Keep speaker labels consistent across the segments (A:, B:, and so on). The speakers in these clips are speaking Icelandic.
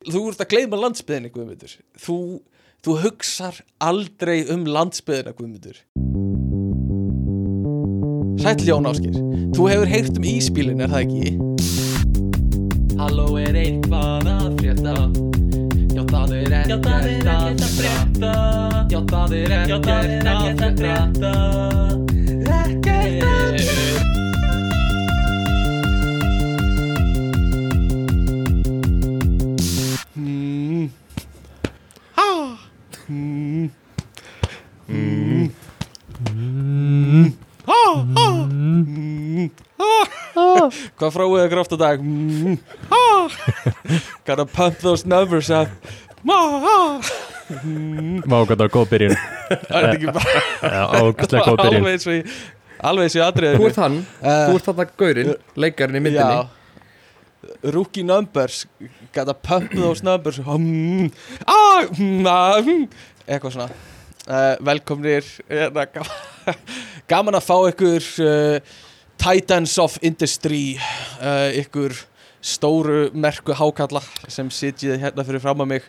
A: Þú ert að gleyma landsbyðinni, Guðmundur. Þú, þú hugsar aldrei um landsbyðina, Guðmundur. Sæll Jón Áskir Þú hefur heyrt um íspílin, er það ekki?
B: Halló er eitthvað að frétta? Já það er ekkert að frétta. Já það er ekkert að frétta
A: Hvað fráið ykkur oft á dag? Ha. Gotta pump those numbers up.
C: Má hvað það var góð byrjun.
A: Er ekki bara
C: Já, ágæslega góð byrjun.
A: Alveg eins og í alveg eins og í atriðinu.
D: Þú ert hann,
A: Eh,
D: þú ert þarna gaurinn, leikarinn í myndinni.
A: Já. Rookie numbers. Gotta pump those numbers hmm. ah, hmm, ah, hmm. Eitthvað svona. Uh, Velkomnir. Hérna, gaman, gaman að fá ykkur uh, Titans of Industry uh, Ykkur stóru merku hákalla sem sitjið hérna fyrir fram að mig.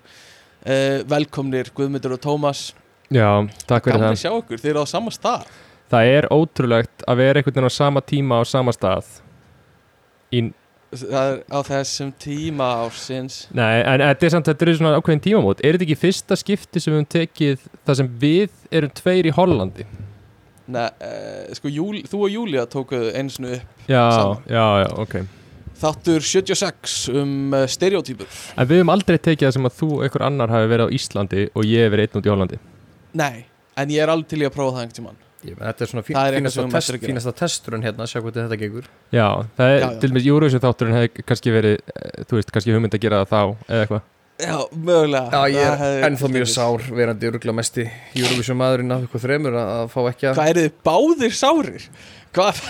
A: Uh, Velkomnir Guðmundur og Tómas.
C: Já, takk fyrir það.
A: að sjá ykkur, þeir eru á sama stað.
C: Það er ótrúlegt að vera einhvern veginn á sama tíma á sama stað. Í,
A: Það er á þessum tíma ársins.
C: Nei, en þetta er samt þetta er svona ákveðin tímamót. Er þetta ekki fyrsta skipti sem við höfum tekið það sem við erum tveir í Hollandi?
A: Nei, uh, sko, Júl, þú og Júlia tókuðu einu snu upp
C: Já,
A: Saman.
C: já, já, ok.
A: Þáttur 76 um uh, stereotypur.
C: En við höfum aldrei tekið það sem að þú einhver annar hafi verið á Íslandi og ég hef verið einn út í Hollandi.
A: Nei, en ég er alveg til í að prófa það einhvern tímann.
D: Ég Þetta er svona fín,
A: er
D: fínasta, test,
A: að
D: fínasta testurinn hérna, sjá hvernig þetta gengur.
C: Já, það er
A: Já, já.
C: til dæmis Eurovision þátturinn hefði kannski verið eh, þú veist, kannski hugmynd að gera það þá eða eitthvað
A: Já, mögulega.
D: Já, ég
A: Það
D: er ennþá mjög sár verandi öruglega mesti Eurovision maðurinn af ykkur þremur að, að fá ekki að
A: Hvað eru þið báðir sárir? Hvað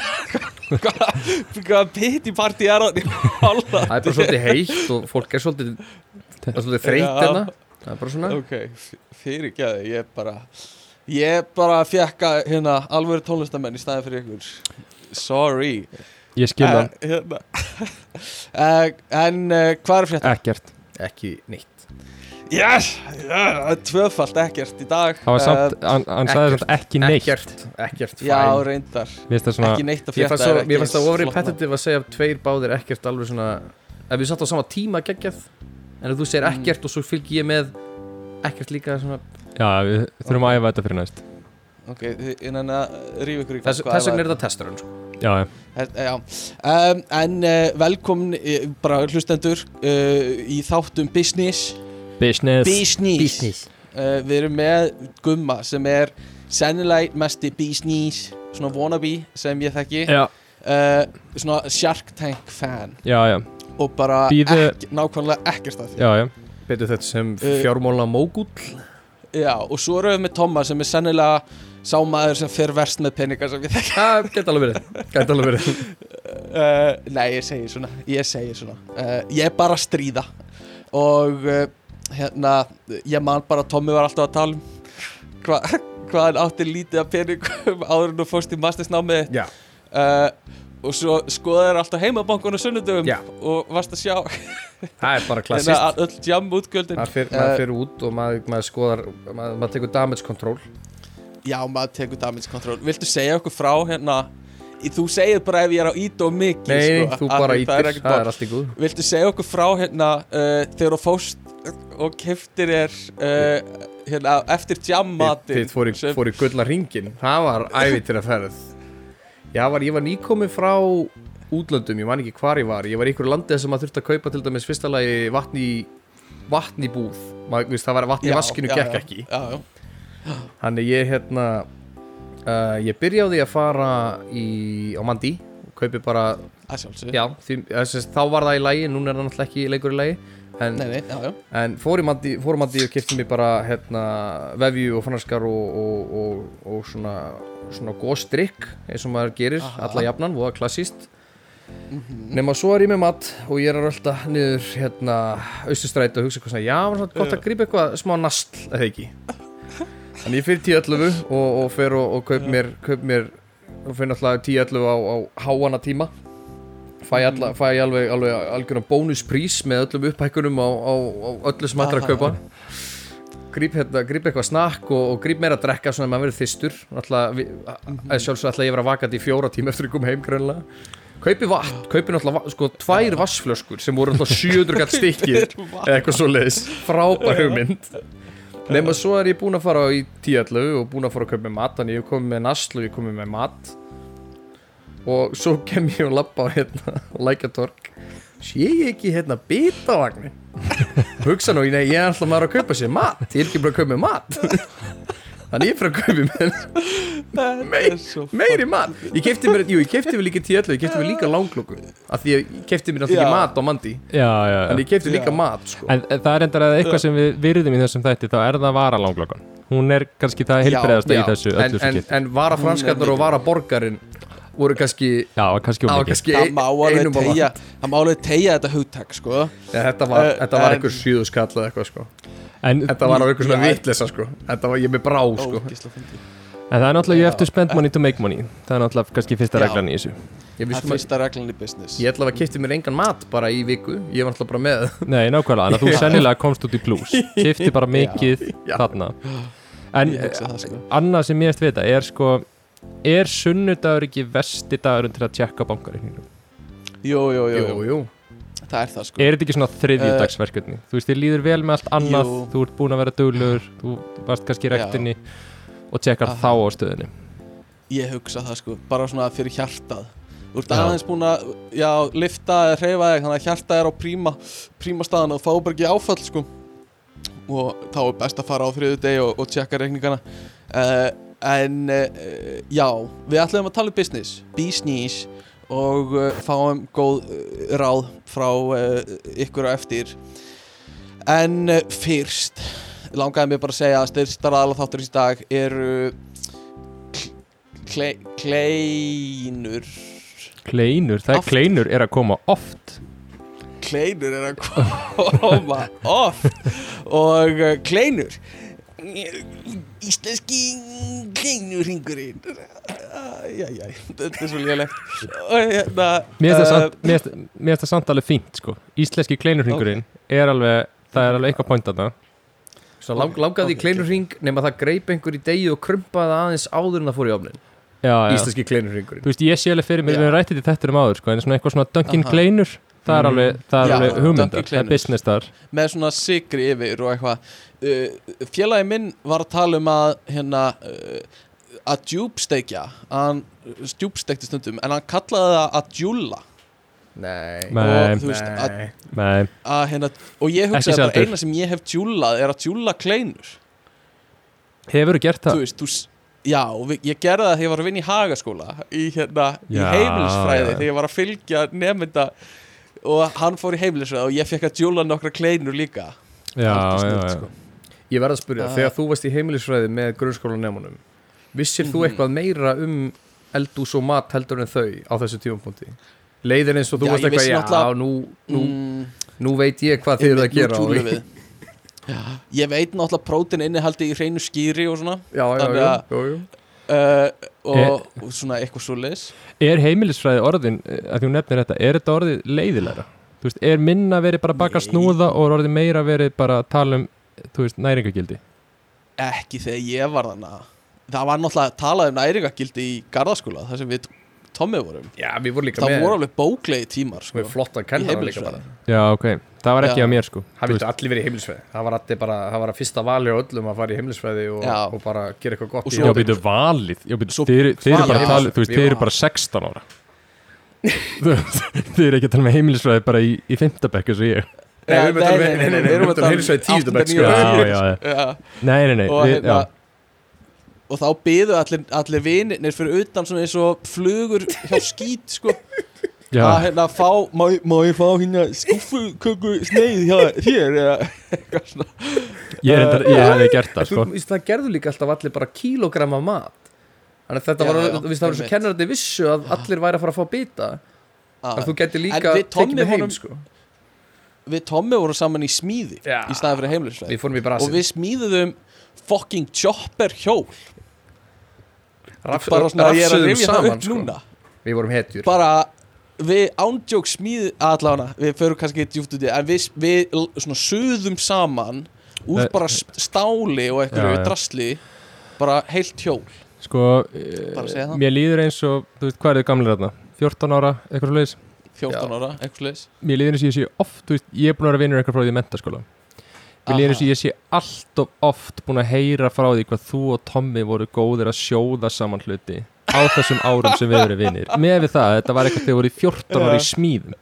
A: Hvað pitti partí er því
D: Það er bara svolítið heitt og fólk er svolítið, það er svolítið þreytt
A: Já.
D: hérna. Það er bara svona.
A: Ok, fyrir ekki að ég bara Ég bara fekk að hérna alvöru tónlistamenn í staði fyrir ykkur. Sorry.
C: Ég skil það.
A: Eh, hérna. uh, En uh, hvað er frétta?
C: ekkert
D: ekki neitt.
A: Yes, yeah, tvöfalt ekkert í dag.
C: Það var samt, hann, hann sagði
D: ekkert,
C: samt ekki neitt.
D: Ekkert, ekkert
A: Já,
D: fæn
A: reyndar
C: finnst það svona
A: Ekki neitt að ekki
D: mér fannst það ofri repetitive að segja tveir báðir ekkert alveg svona ef við satt á sama tíma geggjað en ef þú segir
A: Mm.
D: ekkert og svo fylg ég með ekkert líka svona
C: Já, við þurfum að æfa þetta fyrir næst.
A: Ok, þið- innan að rífa ykkur í
D: þess,
A: hvað
D: þess
A: var-
D: vegna er þetta testurinn sko.
C: Já, já,
A: Já, um, en uh, velkomin uh, bara hlustendur uh, í þáttum business.
C: Business.
A: Business. Uh, Við erum með Gumma sem er sennilega mesti business svona wannabe sem ég þekki. Uh, svona Shark Tank fan.
C: Já, já,
A: og bara
C: Býðu-
A: ekki, nákvæmlega ekkert af því.
C: Já, já.
D: Betur þetta sem
A: Uh,
D: fjármála mógull
A: Já, og svo erum við með Tomma sem er sennilega sá maður sem fer verst með peningar sem ég þekki
D: það geta alveg verið. Geta alveg verið.
A: Uh, Nei, ég segi svona. Ég segi svona. Uh, Ég er bara að stríða. Og uh, hérna Ég man bara Tommi var alltaf að tala um Hvað hva hann átti lítið að peningum Áður en þú fórst í mastersnámið
D: já,
A: uh, Og svo skoðaði alltaf heimabankun og sunnudum
D: Já.
A: Og varst að sjá.
D: Það er bara klassist
A: Öll jam útgjöldin
D: maður maður fer út og maður, maður skoðar maður, maður tekur damage control
A: Já, maður tekur damage control. Viltu segja okkur frá hérna Þú segir bara ef ég er á ít og mikið
D: nei,
A: sko,
D: þú bara ítir,
A: er ekkert
D: það er allt í góð
A: Viltu segja okkur frá hérna uh, þegar þú fóst og keftir er uh, hérna, eftir jammatin
D: þið fór í, fór í gulla ringin það var ævitir að ferð Já, var, ég var nýkomin frá útlöndum, ég man ekki hvar ég var. Ég var í einhverju landi sem maður þurfti að kaupa til dæmis fyrsta lagi vatni vatni búð, maður, það var vatni í vaskinu gekk ekki,
A: já, já.
D: Þannig ég hérna uh, ég byrjaði að fara í, á Mandi kaupi bara, já, því, þess, þá var það í lagi núna er það náttúrulega ekki leikur í lagi en,
A: Nei, nei, já, já.
D: en fór í Mandi, fór í Mandi og kipti mér bara hérna, vefju og fannarskar og, og, og, og svona, svona góðstrykk eins og maður gerir,
A: Aha.
D: alla jafnan, voða klassíst nema svo er ég með mat og ég er að rölda niður hérna austustræti og hugsa eitthvað svona já, var svona gott að grípa eitthvað smá nastl eða ekki þannig ég fyrir 10-11 og, og fer og, og kaup mér kaup mér og fyrir náttúrulega 10-11 á, á háana tíma. Fæ, alla, fæ alveg, alveg algjörna bónusprís með öllum upphækkunum á, á, á öllu sem ætlar að
A: Aha.
D: kaupa. gríp, hérna, eitthvað snakk og, og gríp meira að drekka svona að maður verður þystur alltaf, við, að sjálfsög ætla ég að vera vakandi í fjóra tíma eftir að koma heim grönlega kaupi vatn, kaupi náttúrulega sko, tvær vassflöskur sem voru náttúrulega 700 gall stikkið eða eitthvað svo leiðis frábær hugmynd nema svo er ég búinn að fara í tíallu og búinn að fara að kaupa með mat þannig ég komið með naslu, ég komið með mat. Og svo kem ég og lappa á hérna lækjatorg sé ég ekki hérna bitavagnin hugsa nú, ég er alltaf maður að kaupa sér mat. Ég er ekki bara að kaupa mér mat þannig ég fyrir að kaupa mér
A: svo
D: meiri mat. Ég kefti mér, jú, ég kefti mér líka tíallu ég kefti mér líka langklokku af því ég kefti mér náttúrulega mat á mandi
C: Já, já, já.
D: En ég kefti líka
A: Já.
D: mat sko.
C: En það er endar að eitthvað sem við virðum í þessum þætti þá er það vara langlokkan Hún er kannski það heilbreyðasta í þessu
D: en, en, en vara franskarnar og vara borgarinn voru kannski
C: Já, kannski
D: á
C: um
D: kannski
A: Það
D: ein-.
A: Það má alveg tegja þetta hugtak sko.
D: Ja, þetta var,
A: Eh,
D: þetta var einhver sjöðu skall eða eitthvað sko
C: En,
D: Þetta var á einhver svona
A: Já.
D: vitleysa sko. Þetta var ég með brá sko.
C: En það er náttúrulega you have to spend money to make money. Það er náttúrulega kannski fyrsta
A: Já.
C: reglan í þessu.
D: Ég,
A: Það
D: vissi
A: er
D: maður-
A: fyrsta reglan í business.
D: Ég ætla að kipti mér engan mat bara í viku. Ég var alltaf bara með
C: Nei, nákvæmlega, þannig að þú sennilega komst út í plus. Kifti bara mikið
D: Já.
C: þarna. En
A: sko.
C: annað sem ég eftir vita er sko Er sunnudagur ekki vesti dagurinn til að tjekka
A: jú, jú, Jú,
D: jú.
A: jú Það er það sko.
C: Er þetta ekki svona þriðjudagsverkefni? þú veist, þið líður vel með allt annað
A: Jú.
C: Þú ert búin að vera duglegur Þú varst kannski í rektinni Og tjekkar þá á stöðinni.
A: Ég hugsa það sko. Bara svona fyrir hjartað. Þú ert aðeins búin að Já, lifta eða hreyfa þig Þannig að hjartað er á príma Príma staðan og fá bara ekki áfall sko. Og þá er best að fara á þriðu deg og, og tjekka reikningana. Uh, En uh, já Við ætlum að tala um business. Business Og uh, fáum góð uh, ráð frá uh, ykkur á eftir. En fyrst langaði mér bara að segja að þáttur í dag eru kle, kleinur.
C: Kleinur, það er
A: Oft.
C: kleinur er að koma oft.
A: Kleinur er að koma oft. Og kleinur íslenski kleinurringurinn æjæjæj, þetta er svo lélegt. Og hérna
C: Mér finnst það samt- mér finnst- það samt alveg fínt sko. Íslenski kleinurhringurinn er alveg Það er alveg eitthvað point að það
D: Svo lang, langaði í kleinurring nema það greip einhver í degi og krumpaði aðeins áður en það fór í ofnin
C: Já, já.
D: Íslenski kleinurringurinn
C: Þú veist, ég sé alveg fyrir mér,
A: Já.
C: við höfum rættið þetta um áður sko, en svona eitthvað svona Dunkin
A: Aha.
C: Kleinur það er
D: Mm.
C: alveg, það er
A: Já,
C: alveg hugmyndar, það er business þar.
A: Með svona sigri yfir og eitthvað. Uh, félagi minn var að tala um að hérna uh, að djúbsteikja hann djúbsteikti stundum en hann kallaði það að djúla
D: Nei,
C: Nei,
A: og þú veist að,
D: nei.
C: nei,
A: að hérna og ég bara
C: sjálfur.
A: eina sem ég hef djúlað er að djúla kleinur.
C: Hefur þú gert
A: þú
C: það?
A: veist, þú já, ég gerði það þegar ég var að vinna í hagaskóla í hérna, í heimilisfræði þegar ég var að fylgja nefnda og hann fór í heimilisfræði og ég fekk að djúla nokkra kleinur líka
C: Já,
A: Algjör
C: já,
A: sko.
D: Ég verð að spyrja,
A: Ah.
D: þegar þú varst í heimilisfræði með grunnskólanemunum Vissir þú
A: Mhm.
D: eitthvað meira um eldús og mat heldur en þau á þessu tífumpunkti? Leiðin eins og þú
A: Já,
D: varst eitthvað, já,
A: náttúrulega-
D: nú, nú,
A: Mm,
D: nú veit ég hvað þið eru að gera
A: ég veit náttúrulega prótin innihaldi í hreinu skýri og svona
D: Já, já, já, já, já.
A: uh, og, og svona eitthvað svo leis
C: Er heimilisfræði orðin, eh, að þú nefnir þetta er þetta orðið leiðilegra? Þú veist, er minna verið bara að baka
A: Nei.
C: snúða og er orðið meira verið bara að tala um þú veist, næringagildi?
A: ekki þegar ég var þannig það var náttúrulega talað um næringagildi í gardaskóla þar sem við Tommi vorum
D: já, við vorum líka
A: það
D: með
A: voru alveg bóklegi tímar sko.
D: Með flotta kennara líka bara.
C: Já, ok, það var ekki
A: Já.
C: að mér sko
D: Það
C: Þú
D: viltu allir verið í heimilisfræði Það var allir bara, það var að fyrsta vali á öllum að fara í heimilisfræði og,
A: Já.
D: og bara gera eitthvað gott
A: Og
D: í
A: svo-
C: Já,
D: hópnum.
C: býtu valið Já, býtu,
A: Svo-
C: þið eru- þið eru
A: valið.
C: bara að tala,
D: Já,
C: þú veist,
D: við
C: þið eru bara 16 ára Þið eru ekki að tala með heimilisfræði bara í, í fimmtabekk eins og ég
D: Nei, við erum að tala um- nei, nei, nei, við erum að tala um heimilisfræði tíundu
A: áttunda,
D: bekk, sko.
A: níunda,
C: Já, já, já.
A: já.
C: Nei, nei, nei,
A: og,
C: við,
A: hérna,
C: já,
A: og þá byðu allir, allir vinirnir fyrir utan svona eins og flugur hjá skít sko,
C: já,
A: að hérna fá má, má ég fá hérna skuffuköku sneið hjá hér eða eitthvað svona?
C: Ég, endar, ég hefði gert það sko.
D: þú, það gerðu líka alltaf allir bara kílógram af mat. Þannig að þetta
A: Já,
D: var,
A: já,
D: þú veist, það var svo kennarandi vissu að allir væri að fara að fá
A: að,
D: að þú getur líka tekið
A: Tommi
D: með heim
A: vorum-
D: sko.
A: við Tommi vorum saman í smíði
D: Já.
A: í staði fyrir
D: í
A: og við smíðuðum fucking chopper hjól
D: Raf,
A: bara svona að ég er að rifja það
D: saman,
A: upp
D: sko.
A: núna
D: Við vorum hetjur
A: bara við ándjók smíð allavega, við förum kannski djúpt út í en við, við svona suðum saman úr bara st- stáli og
C: Já, já.
A: drasli bara heilt hjól
C: Sko,
A: það.
C: mér líður eins og, þú veist, hvað er þið gamlir þarna? 14 ára, eitthvað svo leiðis
A: 14 ára, eitthvað leis
C: Mér líður eins og ég sé oft, þú veist, ég er búin að vera vinnur eitthvað frá því mentaskóla Mér líður eins og ég sé allt of oft búin að heyra frá því hvað þú og Tommy voru góðir að sjóða saman hluti á þessum árum sem við erum vinnir með við það, þetta var eitthvað þegar voru í 14 ára í smíðum.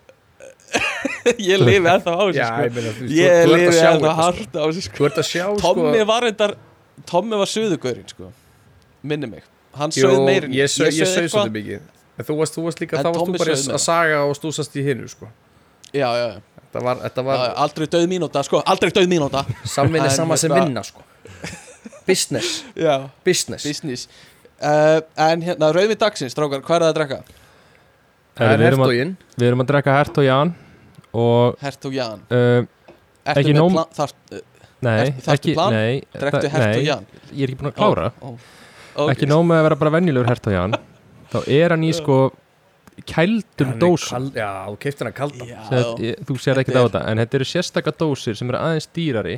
A: Ég lifi ennþá á þessu sko.
D: ég að
A: lifi
D: þetta, sko.
A: hart á þessu sko.
D: Þú ert að sjá
A: Tommy
D: sko
A: var reyndar Tommy var suðugurinn sko. Minni mig. Hann
D: Jú,
A: sögð meirin
D: ég
A: eitthvað.
D: svolítið mikið. En þú varst, þú varst líka, þá varst
A: Tommy
D: þú bara að saga og stúsast í hinnu sko.
A: Já, já, já.
D: Þetta var, þetta
A: var
D: var
A: aldrei döð mínúta sko aldrei döð mínúta.
D: Samvinni
A: En
D: sama sem
A: þetta-
D: vinna sko. Business,
A: já.
D: Business.
A: Business. Uh, en hérna rauðvin dagsins strákar hvað er það að drekka?
D: Það
C: Herri,
D: er
C: við, erum að,
D: hertógin
C: við erum að drekka Hert og Jan og
A: Hert og Jan
C: uh,
A: Ertu
C: Ekki nóm-
A: plan- þar, uh,
C: nei,
A: Ertu- þarftu
C: ekki,
A: plan?
C: nei
A: Drektu
C: það-
A: Hert og
C: nei,
A: Jan
C: Ég er ekki búin að klára.
A: Ó, ó. Ok.
C: ekki nóg með að vera bara venjulegur Hert og Jan þá er hann í sko kældum dósum
D: Já, þú keiptir hann kaldan
C: ég, þú sér ekki
A: Þetta
C: á þetta en þetta eru sérstaka dósir sem eru aðeins dýrari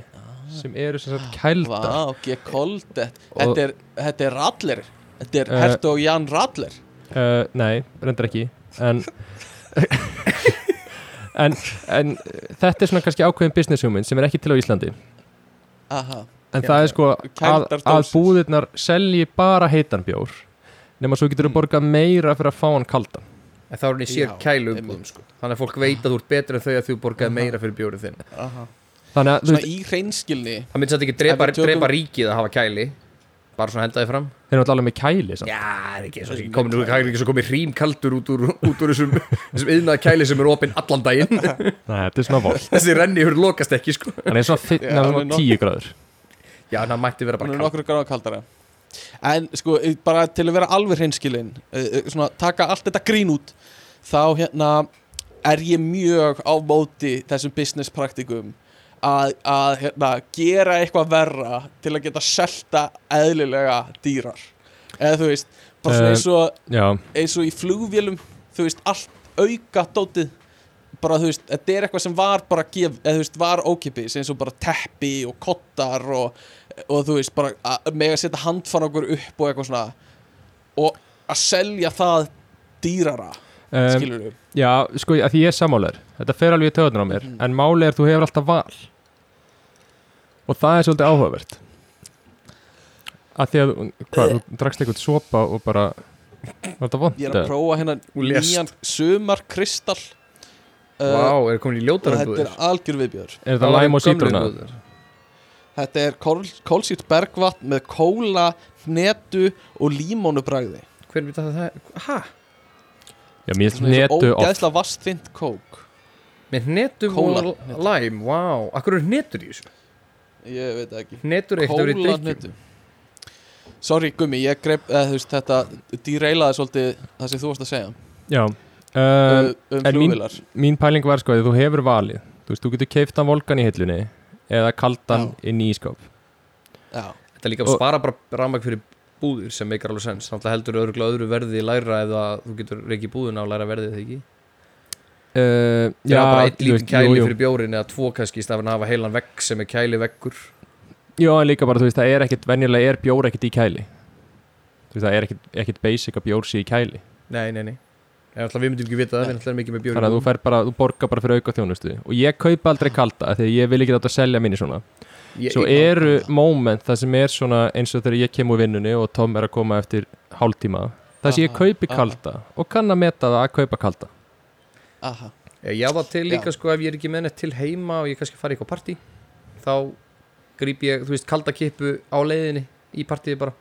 C: sem eru sem sagt kældar.
A: Vá, koldet
C: Og-
A: Þetta er, þetta er Radler Þetta er Hert og Jan Radler
C: uh, nei, reyndar ekki en en, en þetta er svona kannski ákveðin business hugmynd sem er ekki til á Íslandi.
A: Aha.
C: En
D: Já,
C: það er sko að, að búðirnar selji bara heitan bjór nema svo getur þú
A: Mm.
C: borgað meira fyrir að fá hann kaldan
D: En þá er hann í sér kælu umbúðum sko. Þannig að fólk veit að þú ert betur en þau að þú borgaði meira fyrir bjórið þinn.
A: Aha.
C: þannig að þú
A: Svona í hreinskilni.
D: Það myndi satt ekki drepa,
A: tökum-
D: drepa ríkið að hafa kæli. Bara svona hendaði fram.
C: Þeir eru allavega með kæli samt.
D: Já, það er ekki það er ekki svo komið hrím kaldur út úr, út úr þessum, þessum yðnaða kæli sem er opinn allan daginn.
C: Nei, þetta er svona vol
D: Þessi renni hefur lokast ekki sko.
C: Er svona
A: Já,
C: nefnum
A: hann er
C: á 10 gráður.
D: Já, það mætti vera bara
A: er
D: kald
A: En sko, eh, bara til að vera alveg hreinskilin uh, Svona, taka allt þetta grín út Þá hérna er ég mjög á móti þessum business praktikum að, að hérna, gera eitthvað verra til að geta selta eðlilega dýrar. Eða þú veist, bara svona
C: Eh, já,
A: eins og í flugvélum þú veist, allt auka dótið bara þú veist, þetta er eitthvað sem var bara gef, eða þú veist, var ókipis eins og bara teppi og kottar og, og þú veist, bara að mega setja handfangur upp og eitthvað svona og að selja það dýrara,
C: um,
A: skilur við
C: já sko að því ég er sammálar þetta fer alveg í töðunar á mér
A: Mhm.
C: en máli er þú hefur alltaf val. Og það er svolítið áhugavert. Að því að þú- hvað, þú drakst eitthvað sopa og bara var þetta vond
A: ég er að prófa hérna
D: Þú
A: nýjan sumar kristall
D: Vá, er komin í
A: og
D: ljótar
A: þetta er algjör viðbjör
C: er þetta læm og sítruna
A: þetta er kól, kólsýrt bergvatn með kóla, hnetu og límónu bragði
D: Hver veit að það er? Hæ?
C: já, mér
A: Svona eins og
C: netu oft
A: ógeðslega vastfint kók.
D: Með hnetum
A: Kóla-
D: og læm, vá Akkur eru hnetur í þessu?
A: ég veit það ekki.
D: Hnetur er að vera í
A: hnetu. Sorry gummi, ég greip eða, þú veist, þetta dýreilaði svolítið það sem þú varst að segja.
C: Já,
A: um,
C: um,
A: um
C: en mín- mín pæling var sko að þú hefur valið. Þú veist, þú getur keift hann volkan í hillunni eða kaldan inn í ískáp
A: já,
D: Þetta er líka að
C: Og-
D: spara bara rafmagn fyrir búðir sem meikar alveg sens Þannig heldur öðruglega öðru verði læra ef að þú getur reikið búðina og læra verðið það ekki?
C: Uh,
D: Já, bara eitt lítið kæli
C: jú, jú.
D: fyrir bjórin eða tvo kannski í stafinn að hafa heilan vegg sem er kæli veggur
C: Já, en líka bara, þú veist, það er ekkit, venjulega er bjór ekkit í kæli. Þú veist, það er ekkit, ekkit basic að bjór sé í kæli.
D: Nei, nei, nei alltaf við myndum ekki vita það, við ætlum mikið með bjórin
C: Þannig að þú bara, þú borgar bara fyrir auka þjónustu. Og ég kaupa aldrei kalda, af því að ég vil ekki láta selja minni svona.
D: Ég,
C: Svo eru moment það sem er svona eins og þegar ég kem úr vinnunni og Tom er að koma eftir hálftíma. Það sem ég kaupi
A: aha.
C: kalda og kann að meta það að kaupa kalda.
A: Aha.
D: Ég já það til líka
A: Já.
D: sko ef ég er ekki með neitt til heima og ég kannski fari eitthvað partí þá gríp ég, þú veist, kalda kippu á leiðinni í partíi bara.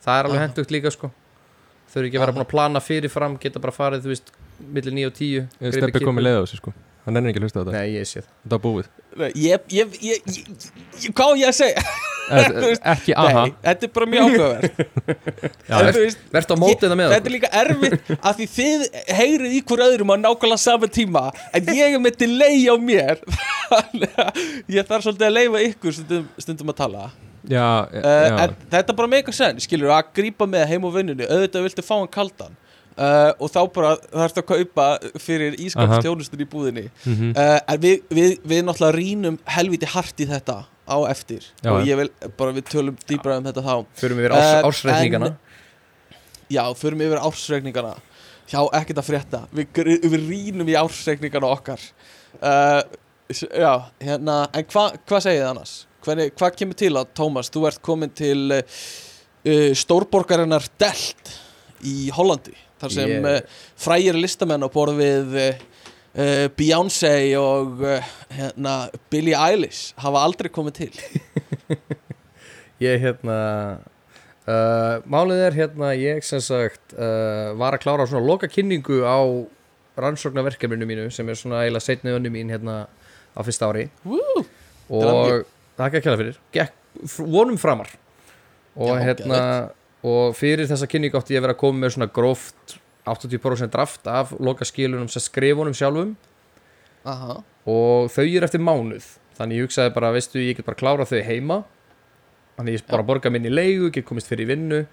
D: Það er alveg hendugt líka sko þau eru ekki að vera búin að plana fyrirfram geta bara farið, þú veist, millir 9 og 10 grípið
C: Steppi komið leið á þessu sko. Hann nennir ekki að hlusta á þetta,
D: Nei, ég sé það.
C: Þetta var búið.
A: Nei, ég, ég, ég, ég, ég hvað á ég að segja?
C: Eh,
A: veist,
C: Ekki aha.
A: Nei, þetta er bara mjög áhugaverð
D: Vertu á mótið það með
A: Þetta er líka erfitt að því þið heyrið í hver öðrum á nákvæmlega sama tíma en ég er með delay á mér. Þannig að ég þarf svolítið að leifa ykkur stundum, stundum að tala
C: já,
A: uh,
C: já.
A: en þetta er bara mega senn skilur að grípa með heim og vinnunni. Auðvitað viltu fá hann kaldan. Uh, og þá bara þarfst að kaupa fyrir
C: Aha.
A: ískapstjónustur í búðinni.
C: Mm
A: uh, en við, við, við náttúrulega rínum helviti hart í þetta á eftir.
C: Já.
A: og ég vil bara við tölum dýbra um þetta þá.
D: Förum við árs,
A: Eh,
D: ársreikningana?
A: já, förum yfir ársreikningana. Já, ekkert að frétta. Við, við rínum í ársreikningana okkar. Uh, já, hérna en hvað hva segið þið annars? Hvernig, hvað kemur til að, Tómas, þú ert komin til uh, stórborgarinnar Delt í Hollandi þar sem yeah. uh, frægir listamenn á borð við uh, Beyoncé og hérna, Billie Eilish hafa aldrei komið til
D: Ég hérna uh, Málið er hérna Ég sem sagt var að klára svona loka kynningu á rannsóknarverkefninu mínu sem er svona eiginlega setni önnu mín hérna á fyrsta ári
A: Woo!
D: og þakka kjæla fyrir. Gekk, vonum framar. Og
A: Já,
D: hérna og fyrir þessa kynningu átti ég að vera að koma með svona gróft 80% draft af loka skilunum sem skrifunum sjálfum.
A: Aha.
D: og þau eru eftir mánuð. Þannig ég hugsaði bara, veistu, ég get bara klára þau heima. Þannig ég bara borga minni leigu, get komist fyrir í vinnu.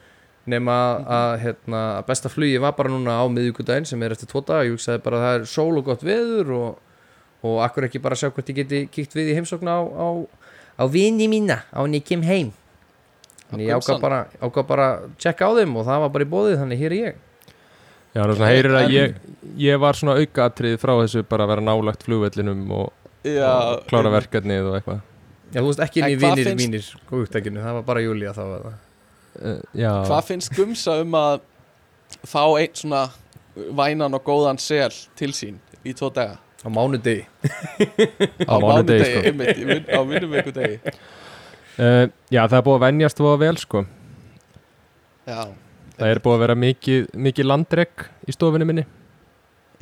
D: Nema að hérna, að besta flugi var bara núna á miðvíkudaginn sem er eftir daga, ég hugsaði bara að það er sól og gott veður og, og akkur ekki bara sjá hvort ég geti kíkt við í heimsókna á, á, á vini mína á hann ég kem heim þannig ég ákvað bara, ákvað bara að tjekka á þeim og það var bara í bóðið þannig hér er ég.
C: Já, það er svona heyrir að ég, ég var svona aukatrið frá þessu bara að vera nálagt flugvellinum og,
A: Já,
C: og klára verkefnið og eitthvað.
D: Já, þú veist ekki inn
A: En
D: í
A: hvað
D: vinir
A: finnst-
D: mínir góðugtækinu, það var bara Júlía þá var það
C: uh, Já,
A: Hvað finnst Gumsa um að fá einn svona vænan og góðan sel til sín í tvo daga?
D: Á mánudegi.
C: Á mánudegi sko.
A: einmitt, í vin- á vinnum ykkur degi
C: uh, Já, það er búið að venjast voða vel sko.
A: Já,
C: Það er búið að vera mikið, mikið landrek í stofinu minni.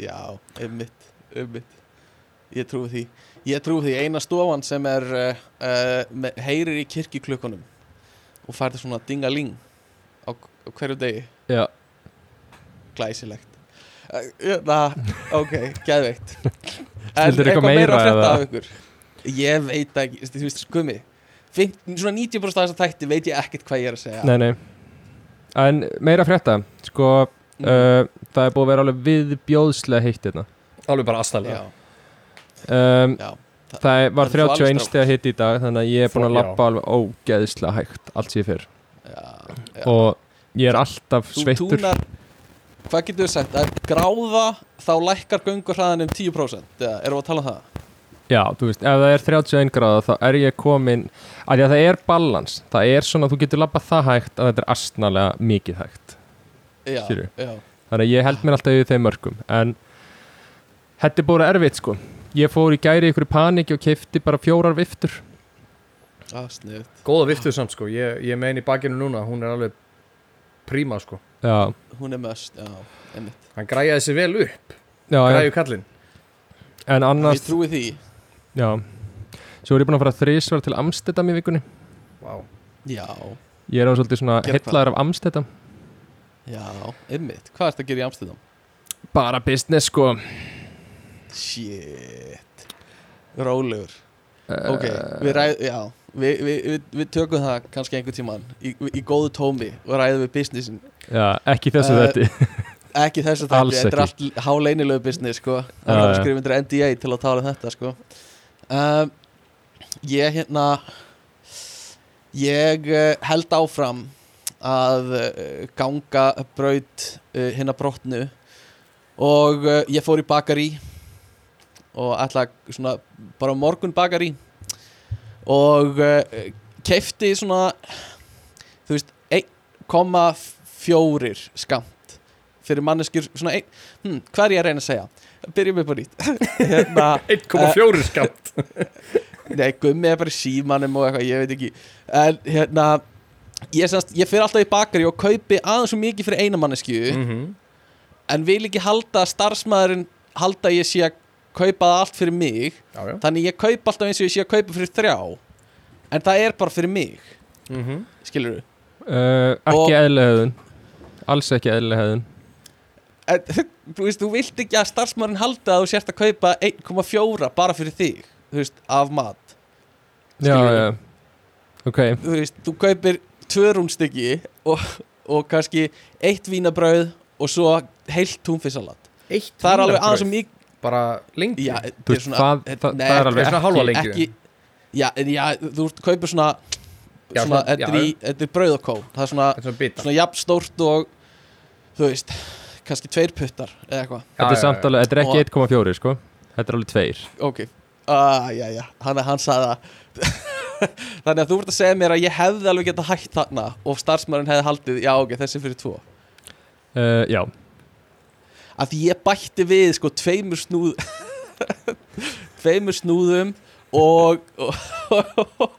A: Já, einmitt, einmitt. Ég trúi því. Ég trúi því. Eina stofan sem er uh, uh, með, heyrir í kirkjuklukkunum og færði svona dingaling á, á hverju degi.
C: Já,
A: glæsilegt ok, geðveikt. En
C: eitthvað meira,
A: að frétta
C: eða?
A: af ykkur? Ég veit ekki, þú veist, skummi Finn, svona 90% af þess að þætti veit ég ekkert hvað ég er að segja.
C: Nei, nei. En meira frétta, sko
A: Mm.
C: uh, það er búið að vera alveg viðbjóðslega heitt hérna.
D: Alveg bara aðstæðlega
C: um,
A: já,
C: Það
A: það
C: var
A: er svo
C: 31
A: alveg
C: steg hitt í dag þannig að ég er búin að lappa alveg ógeðslega hægt allt sér fyrr
A: já, já.
C: og ég er alltaf
A: þú
C: sveittur.
A: túnar hvað getur þú sagt, að gráða þá lækkar göngurhraðan um 10% eða erum við að tala um það?
C: Já, þú veist, ef það er 31 gráða þá er ég komin að því að það er balans það er svona að þú getur lappað það hægt að þetta er astnalega mikið hægt.
A: Já,
C: Skilurðu?
A: já,
C: þannig að ég held mér alltaf yfir þeim mörgum en þetta er búin erfitt sko. Ég fór í gæri ykkur paniki og keifti bara fjórar viftur.
A: Sniðut
D: góða viftuð samt sko, ég, ég meina í bakinu núna hún er alveg príma sko
C: Já,
A: hún er möst,
D: hann græjaði sér vel upp, græju kallinn.
C: En annars
A: ég trúi því.
C: Já, svo er ég búin að fara þrísvar til Amstedam í vikunni.
D: Wow.
A: já,
C: Ég er á svolítið svona hellaður af Amstedam
A: já, einmitt. Hvað er þetta að gera í Amsterdam?
C: Bara business sko.
A: Shit. Rólegur. Ok, við ræðum, já Við, við, við, við tökum það kannski einhvern tíman í, í góðu tómi og ræðum við businessin.
C: Já, ekki þessu
A: Eh,
C: þetta
A: ekki þessu þetta, þetta er allt háleinilegu business sko, það er undir NDA til að tala um þetta sko. Um, ég hérna ég uh, held áfram að uh, ganga braut uh, hinna brotnu. Og uh, ég fór í bakari og ætla svona bara morgun bakari og uh, keifti svona þú veist 1,4 skamt fyrir manneskjur svona ein, hm, hvað er ég að reyna að segja? Byrjum við bara hérna,
D: 1,4 skamt
A: nei, gummi er bara símanum og eitthvað, ég veit ekki. En hérna ég, semast, ég fyrir alltaf í bakari og kaupi aðeins svo mikið fyrir eina manneskju
D: mm
A: en vil ekki halda starfsmæðurinn halda ég sé að kaupa allt fyrir mig
D: já, já.
A: þannig ég kaupa alltaf eins og ég sé að kaupa fyrir þrjá en það er bara fyrir mig.
D: Mm -hmm.
A: skilur du
C: uh, Ekki
A: Og-
C: eðlihegðun Alls ekki eðlihegðun
A: en, þú veist, þú vilt ekki að starfsmæðurinn halda að þú sért að kaupa 1,4 bara fyrir þig þú veist, af mat.
C: Já,
A: Skilurðu?
C: já. Ok,
A: þú veist, þú kaupir tvö rúnstykki og, og kannski eitt vínabrauð og svo heilt túnfisksalat
D: Eitt
A: það er alveg aðeins og mikið
D: Bara lengi.
A: Já,
C: Þú
A: er
C: veist, það, það,
A: nei,
C: það er alveg ekki
D: hálfa lengi
A: ekki já, en já, þú ert kaupir svona
D: Já,
A: svona,
D: svona-
A: þetta er er brauð og kó það er svona,
D: svona
A: svona jafn stórt og þú veist, kannski tveir puttar eða eitthvað,
C: Þetta er
D: já,
C: samt
D: já.
C: alveg, þetta er ekki 1,4 sko. Þetta er alveg 2
A: ok. Uh, já, já, hann, hann sagði það. Þannig að þú ert að segja mér að ég hefði alveg getað hægt þarna og starfsmærin hefði haldið, já ok, þessi er fyrir tvo.
C: Uh, Já,
A: að því ég bætti við sko tveimur snúð tveimur snúðum og og,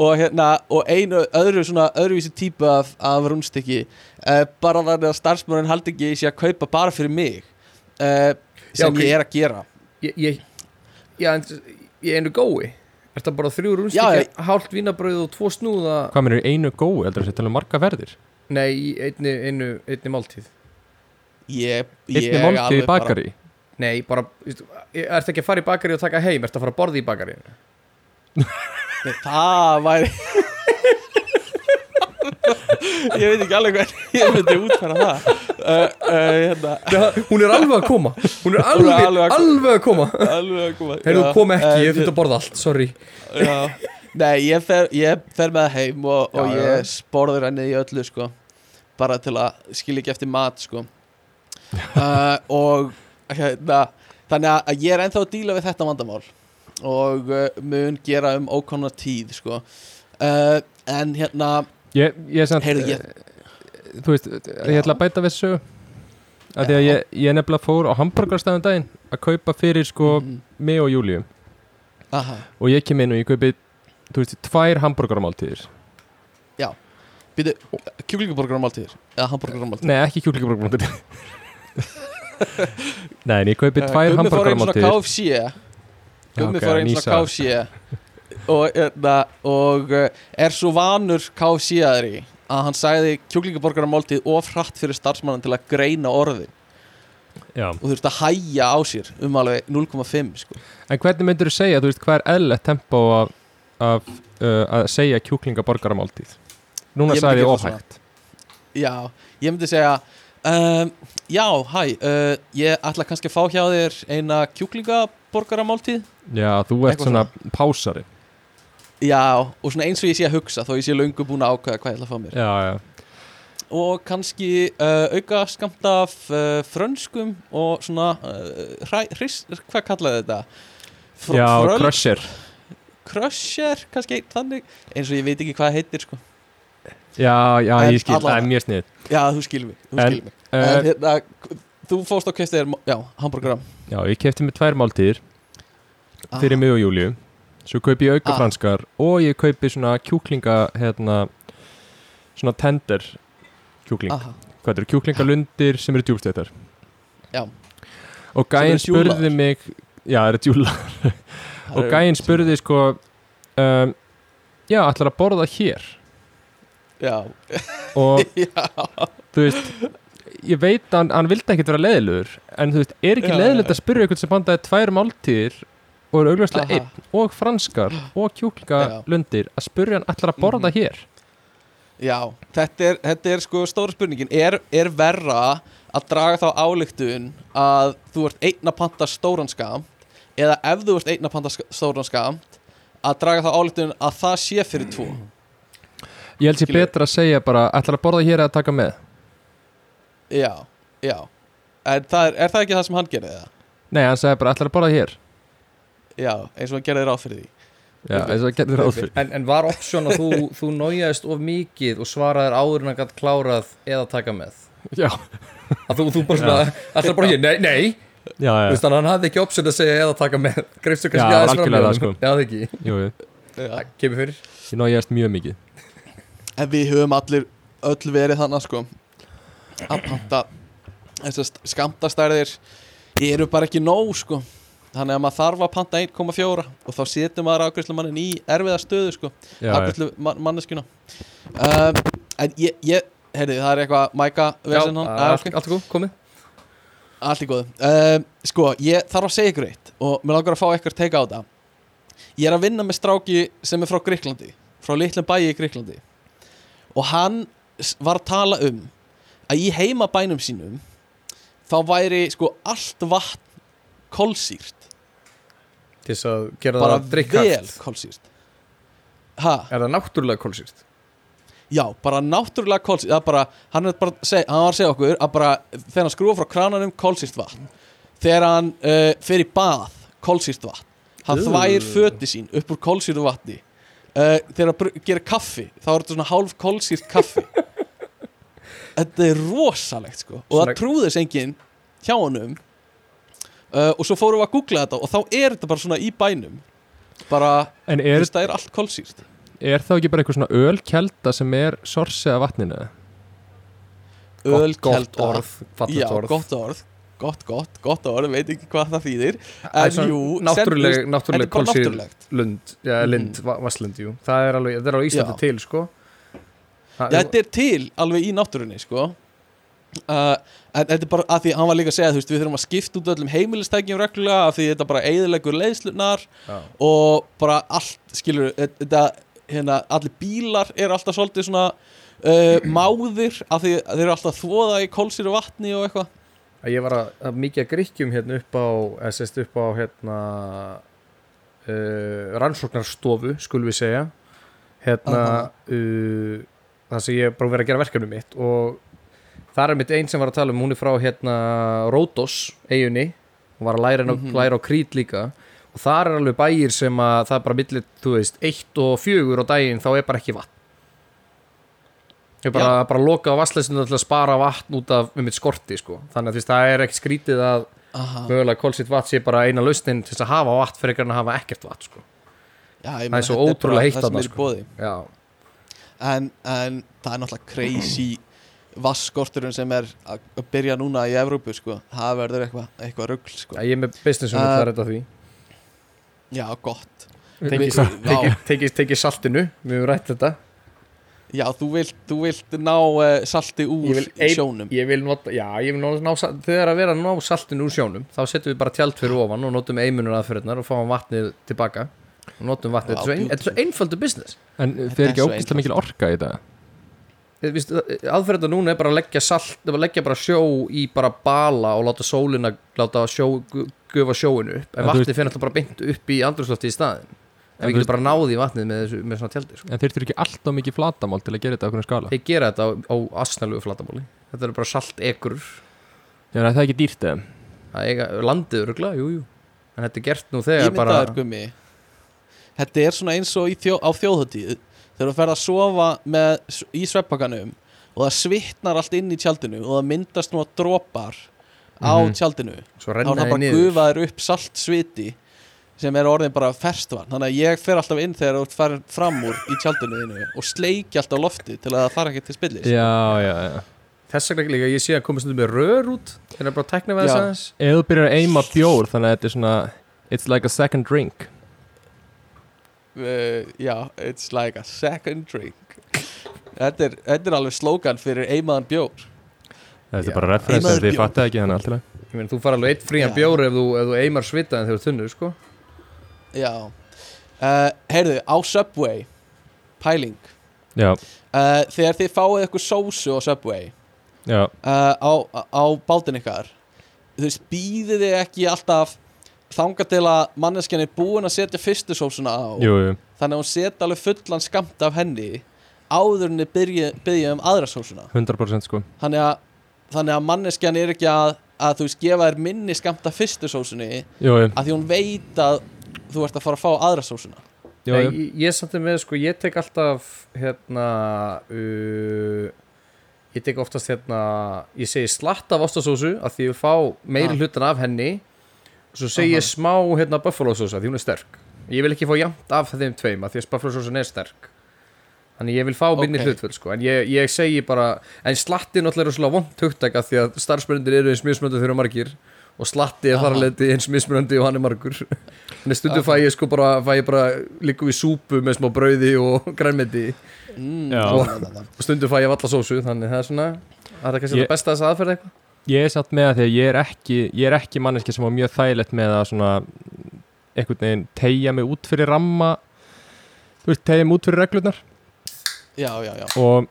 A: og hérna og einu öðru svona öðruvísi típu af, af rúnstykki uh, bara þannig að starfsmærin haldi ekki sé að kaupa bara fyrir mig uh, sem
D: Já, ok.
A: ég er að gera.
D: Ég, ég, já, en ég einu gói. Er þetta bara þrjú
A: Já,
D: rúnstíkja, hálft vínabrauð og tvo snúða?
C: Hvað er einu gói? Heldur tala um marga verðir?
D: Nei, í einni, einu, einni máltíð
A: ég, ég
C: Einni máltíð í
A: alveg
C: bakari?
D: Nei, bara, veistu, er þetta ekki að fara í bakari og taka heim? Er þetta að fara að borða í bakari?
A: Nei, það væri ég veit ekki alveg hvernig ég myndi útfæra það. Uh, uh, hérna,
D: Hún er alveg að koma. Hún er
A: Hún er
D: alveg,
A: alveg að-
D: alveg koma.
A: Alveg að koma
D: Heyrðu,
A: Já,
D: kom ekki,
A: eh,
D: ég fyrir að borða allt, sorry.
A: Já. Nei, ég fer, ég fer með það heim og, og
D: Já, já.
A: ég sporður henni í öllu sko. Bara til að skilja ekki eftir mat sko uh, og hérna þannig að ég er ennþá að díla við þetta vandamál og uh, mun gera um ókonna tíð sko. Uh, en hérna
C: Ég, ég er samt
A: Heyrðu, ég-
C: Þú veist, ég ætla að bæta við sögu. Að Því að ég, ég nefnilega fór á hamburgarstæðum daginn að kaupa fyrir sko
A: mm,
C: mig og Júlíu.
A: Aha,
C: og ég kem inn og ég kaupi þú veist, tvær hamburgarmáltíðir
A: býtu, kjúklingaborgaramáltíðir eða hamburgaramáltíðir
C: Nei, ekki kjúklingaborgarmáltíðir Nei, en ég kaupi tvær
A: Gummi fór einu svona KFC Gummi fór einu
C: ný
A: svona. KFC og, hérna, og uh, er svo vanur KFC-aðri að hann sagði kjúklingaborgaramáltíð of hratt fyrir starfsmannan til að greina orðin.
C: Já.
A: og þú veist að hæja á sér um alveg 0,5 sko.
C: En hvernig myndur þú segja, þú veist, hvað er eðlilegt tempo af, af uh, að segja kjúklingaborgarmáltíð Núna
A: Ég myndi
C: sagði ég
A: gera
C: ofhægt
A: Já, ég myndi segja um, Já, hæ uh, ég ætla kannski að fá hjá þér eina kjúklingaborgaramáltíð
C: Já, þú ert
A: Eitthvað
C: svona pásari.
A: Já, og svona eins og ég sé að hugsa þó ég sé löngu búin að ákveða hvað ég ætla að fá mér.
C: Já, já.
A: Og kannski uh, auka skamt af uh, frönskum og svona hris, hvað kallaði þetta? Fr
C: Já, crusher.
A: Crusher, kannski þannig eins og ég veit ekki hvað heitir sko
C: Já, já,
A: En
C: ég skil, það er mjög snið
A: Já, þú skilur mig, þú
C: En,
A: skilur mig. En
C: uh,
A: hérna, þú fóst á kæfti þér, já, hambúrgaram
C: Já, ég kefti mig tvær máltíðir fyrir mig og Júliu Svo kaupi ég auka
A: Ah.
C: franskar og ég kaupi svona kjúklinga hérna, svona tender kjúkling.
A: Aha,
C: Hvað þetta eru kjúklingalundir sem eru djúpstættar
A: Já.
C: Og gæinn spurði mig Já, það eru djúla
A: það
C: Og gæinn spurði sko um, Já, ætlar að borða hér
A: Já,
C: Og þú veist Ég veit að hann, hann vildi ekkert vera leiðilegur En þú veist, er ekki
A: já.
C: að spyrja eitthvað sem bandaði tvær máltíðir Og eru augljóslega einn Og franskar og kjúklingalundir Að spyrja hann ætlar að borða
A: Mhm.
C: hér?
A: Já þetta, er, þetta er sko stóra spurningin. Er, er verra að draga þá álíktun að þú ert einn að panta stóran skamt eða ef þú ert einn að panta sk- stóran skamt að draga þá álíktun að það sé fyrir tvo
C: Ég held sér betra að segja bara Ætlar að borða hér eða taka með?
A: Já, já. En það er, er það ekki það sem hann gerði það?
C: Nei, hann sagði bara ætlar að borða hér?
A: Já, eins og hann gerði ráð fyrir því.
C: Já, eins og það getur ráð fyrir.
D: En, en var option að þú, þú nájaðist of mikið og svaraðir áður en að gætt klárað eða taka með?
C: Já,
D: að þú, þú bara svona, alltaf bara hér, nei, nei.
C: Já, já,
D: þannig að hann hafði ekki option að segja eða taka með. Greifstu kannski aðeins fram með
C: það,
D: honum.
C: sko.
D: Já, það ekki, kemur fyrir.
C: Ég nájaðist mjög mikið
A: En við höfum allir öll verið þannig sko. Að panta þessar skamtastærðir eru bara ekki nóg sko. Þannig að maður þarf að panta 1,4 og þá setur maður afgjörslu mannin í erfiða stöðu sko,
C: Já, já.
A: afgjörslu man manneskuna um, en ég, ég heyrði, það er eitthvað mæka vesen hann,
D: allt, er góð, komið.
A: Allt í góðu. Um, sko, ég þarf að segja ykkur eitt og mér langar að fá ykkur teika á þetta ég er að vinna með stráki sem er frá Gríklandi frá litlum bæi í Gríklandi og hann var að tala um að í heimabænum sínum þá væri sko allt vatn kolsýrt.
D: Til þess að gera
A: bara
D: það
A: vel
D: drikkhæft
A: kolsýrt. Ha,
D: er það náttúrulega kólsýrt
A: já, bara náttúrulega er bara, hann, bara segja, hann var að segja okkur að bara þegar hann skrúfa frá krananum kolsýrt vatn. Þegar hann uh, fer í bað kolsýrt vatn. Hann
D: Ú.
A: þvær föti sín upp úr kolsýrtu vatni uh, þegar hann br- gerir kaffi þá er þetta svona hálf kolsýrt kaffi. Þetta er rosalegt sko. Og það trúðis enginn hjá honum. Uh, og svo fórum við að googla þetta og þá er þetta bara svona í bænum. Bara,
C: En
A: þú
C: er,
A: veist, það er allt kolsýrt.
C: Er þá ekki bara eitthvað svona ölkelda sem er sorsið af vatninu?
D: gott
A: ölkelda
D: orð,
A: já,
D: orð.
A: gott orð gott, gott, gott orð, veit ekki hvað það þýðir
D: er
A: en
D: svona
A: jú,
D: náttúruleg, náttúruleg
A: er
D: kólsýr lund, já, lind, mm. vasslund, jú það er alveg, það er alveg Íslandi
A: Já.
D: til, sko Það
A: Já,
D: er-
A: þetta er til alveg í náttúrunni sko uh, En þetta er bara að því hann var líka að segja Þú veist, við þurfum að skipta út öllum heimilistækjum reglulega af Því þetta bara eiðilegur leiðslunar
D: Já.
A: Og bara allt, skilur Þetta, hérna, allir bílar eru alltaf svolítið svona uh, Máðir af því þeir eru alltaf þvoða í kolsýru vatni og eitthvað
D: að ég var að, að mikið að gríkjum hérna upp á eða sérst upp á hérna uh, rannsóknarstofu skulum við segja. Hérna uh, það sem ég bara verið að gera verkefni mitt. Og það er mitt einn sem var að tala um hún er frá hérna Rótos eiginni hún var að læra, mm
A: Mhm.
D: læra á krít líka. Og það er alveg bæir sem að það er bara millir, þú veist, eitt og fjögur á daginn þá er bara ekki vatn ég bara, bara loka á vassleysinu til að spara vatn út af um mitt skorti sko. þannig að veist, það er ekki skrítið að
A: Aha.
D: mögulega kólsitt vatn sé bara eina lausnin til að hafa vatn fyrir að hafa ekkert vatn sko.
A: Já,
D: Það er svo ótrúlega heitt
A: það er í
D: sko. já,
A: en, en það er náttúrulega crazy vasskorturinn sem er að að byrja núna í Evrópu sko. það verður eitthvað eitthva rugl sko.
D: ég er með businessum uh,
A: Uh,
D: það er þetta því
A: já, gott
D: tekið saltinu, við höfum rætt þetta
A: já, þú vilt, þú vilt ná uh, salti úr
D: Ég
A: sjónum.
D: ég vil nota, já, ég vil ná, ná þegar að vera að ná saltinu úr sjónum þá setjum við bara tjald fyrir ofan og notum eimunur aðferðnar og fáum vatnið tilbaka. Og notum vatnið, þetta er svo ein- þetta er svo einföldu business.
C: En þeir
A: er
C: ekki ógæslega mikil orka í þetta?
D: aðferðnar núna er bara að leggja salt að leggja bara sjó í bara bala og láta sólina, láta sjó gu- gufa sjóinu upp, en vatnið fyrir náttúrulega bara beint upp í andrúslofti í staðin en við getum bara náði í vatnið með, þessu, með svona tjaldi sko.
C: En þeir þurfi ekki alltaf mikið flatamál til að gera þetta á okkur skala?
D: Þeir gera þetta á, á asnalugu flatabóli þetta er bara salt ekur
C: Já, það er ekki dýrt eða?
D: Landið örugla, jú, jú. En þetta er gert nú þegar bara
A: Þetta er svona eins og í þjó, á þjóðhóttíð þegar þú ferð að sofa með, í sveppakanum og það svitnar allt inn í tjaldinu og það myndast nú að dropar á
C: Mhm.
A: tjaldinu.
D: Svo
A: þá er
D: renna
A: það bara gufaður upp salt sviti sem er orðin bara ferstvann þannig að ég fer alltaf inn þegar þú ert farin fram úr í tjaldinu þínu og sleiki alltaf lofti til að það fara ekki til spillis.
C: Já, já, já.
D: Þess vegna líka ég sé að koma stundum með rör út þeir eru bara að tekna við
A: Já.
D: þess aðeins.
C: Ef þú byrjar að eima bjór þannig að þetta er svona It's like a second drink.
A: Uh, Já, it's like a second drink. Þetta er, þetta er alveg slókan fyrir eimaðan bjór.
C: Þetta
D: Já.
C: er bara referens en þið fattið ekki þannig alltaf
D: ég meina þú fara alveg eitt frían bjór ef þú, ef þú eimar svita en þeir eru þunnur sko
A: Já. Uh, Heyrðu, á Subway Pæling. Uh, Þegar þið fáið eitthvað sósu á Subway uh, á, á bátin ykkar Þú veist, býðið þið ekki alltaf þangað til að manneskjan er búin að setja fyrstu sósuna á?
C: Jú, jú.
A: Þannig að hún setja alveg fullan skamt af henni áður en þið byrja, um aðra sósuna?
C: 100% sko.
A: Þannig að, þannig að manneskjan er ekki að, að þú veist, gefa þér minni skamt af fyrstu sósunni
C: Jú, jú,
A: að því hún veit að þú ert að fara að fá aðra sósuna
C: jú.
D: Nei, ég, ég samt er með sko ég tek alltaf hérna uh, ég tek oftast hérna ég segi slatt af ostasósu að því ég vil fá meiri
A: Ah.
D: hlutan af henni og svo segi ég
A: Aha.
D: smá hérna buffalo sósa því hún er sterk ég vil ekki fá jafnt af þeim tveim að því að buffalo sósun er sterk þannig ég vil fá minni
A: Ok.
D: hlutfull sko en ég, ég segi bara en slatti náttúrulega er svona vond hugtaka því að starfsmyndir eru eins mismöndu þegar margir og slatti er þar
A: Aha.
D: að leiti eins mismunandi og hann er margur. Þannig stundum fæ ég sko bara fæ ég bara líku við súpu með smá brauði og grænmeti.
A: Mm, na.
D: og stundum fæ ég valla sósu þannig það er svona það er kannski
C: Ég-
D: það besta þess aðferð eitthvað?
C: Ég er satt með það því að ég er ekki Ég er ekki manneski sem var mjög þægilegt með að svona einhvern veginn tegja mig út fyrir ramma Þú veist, tegja mig út fyrir reglurnar.
A: Já, já, já.
C: Og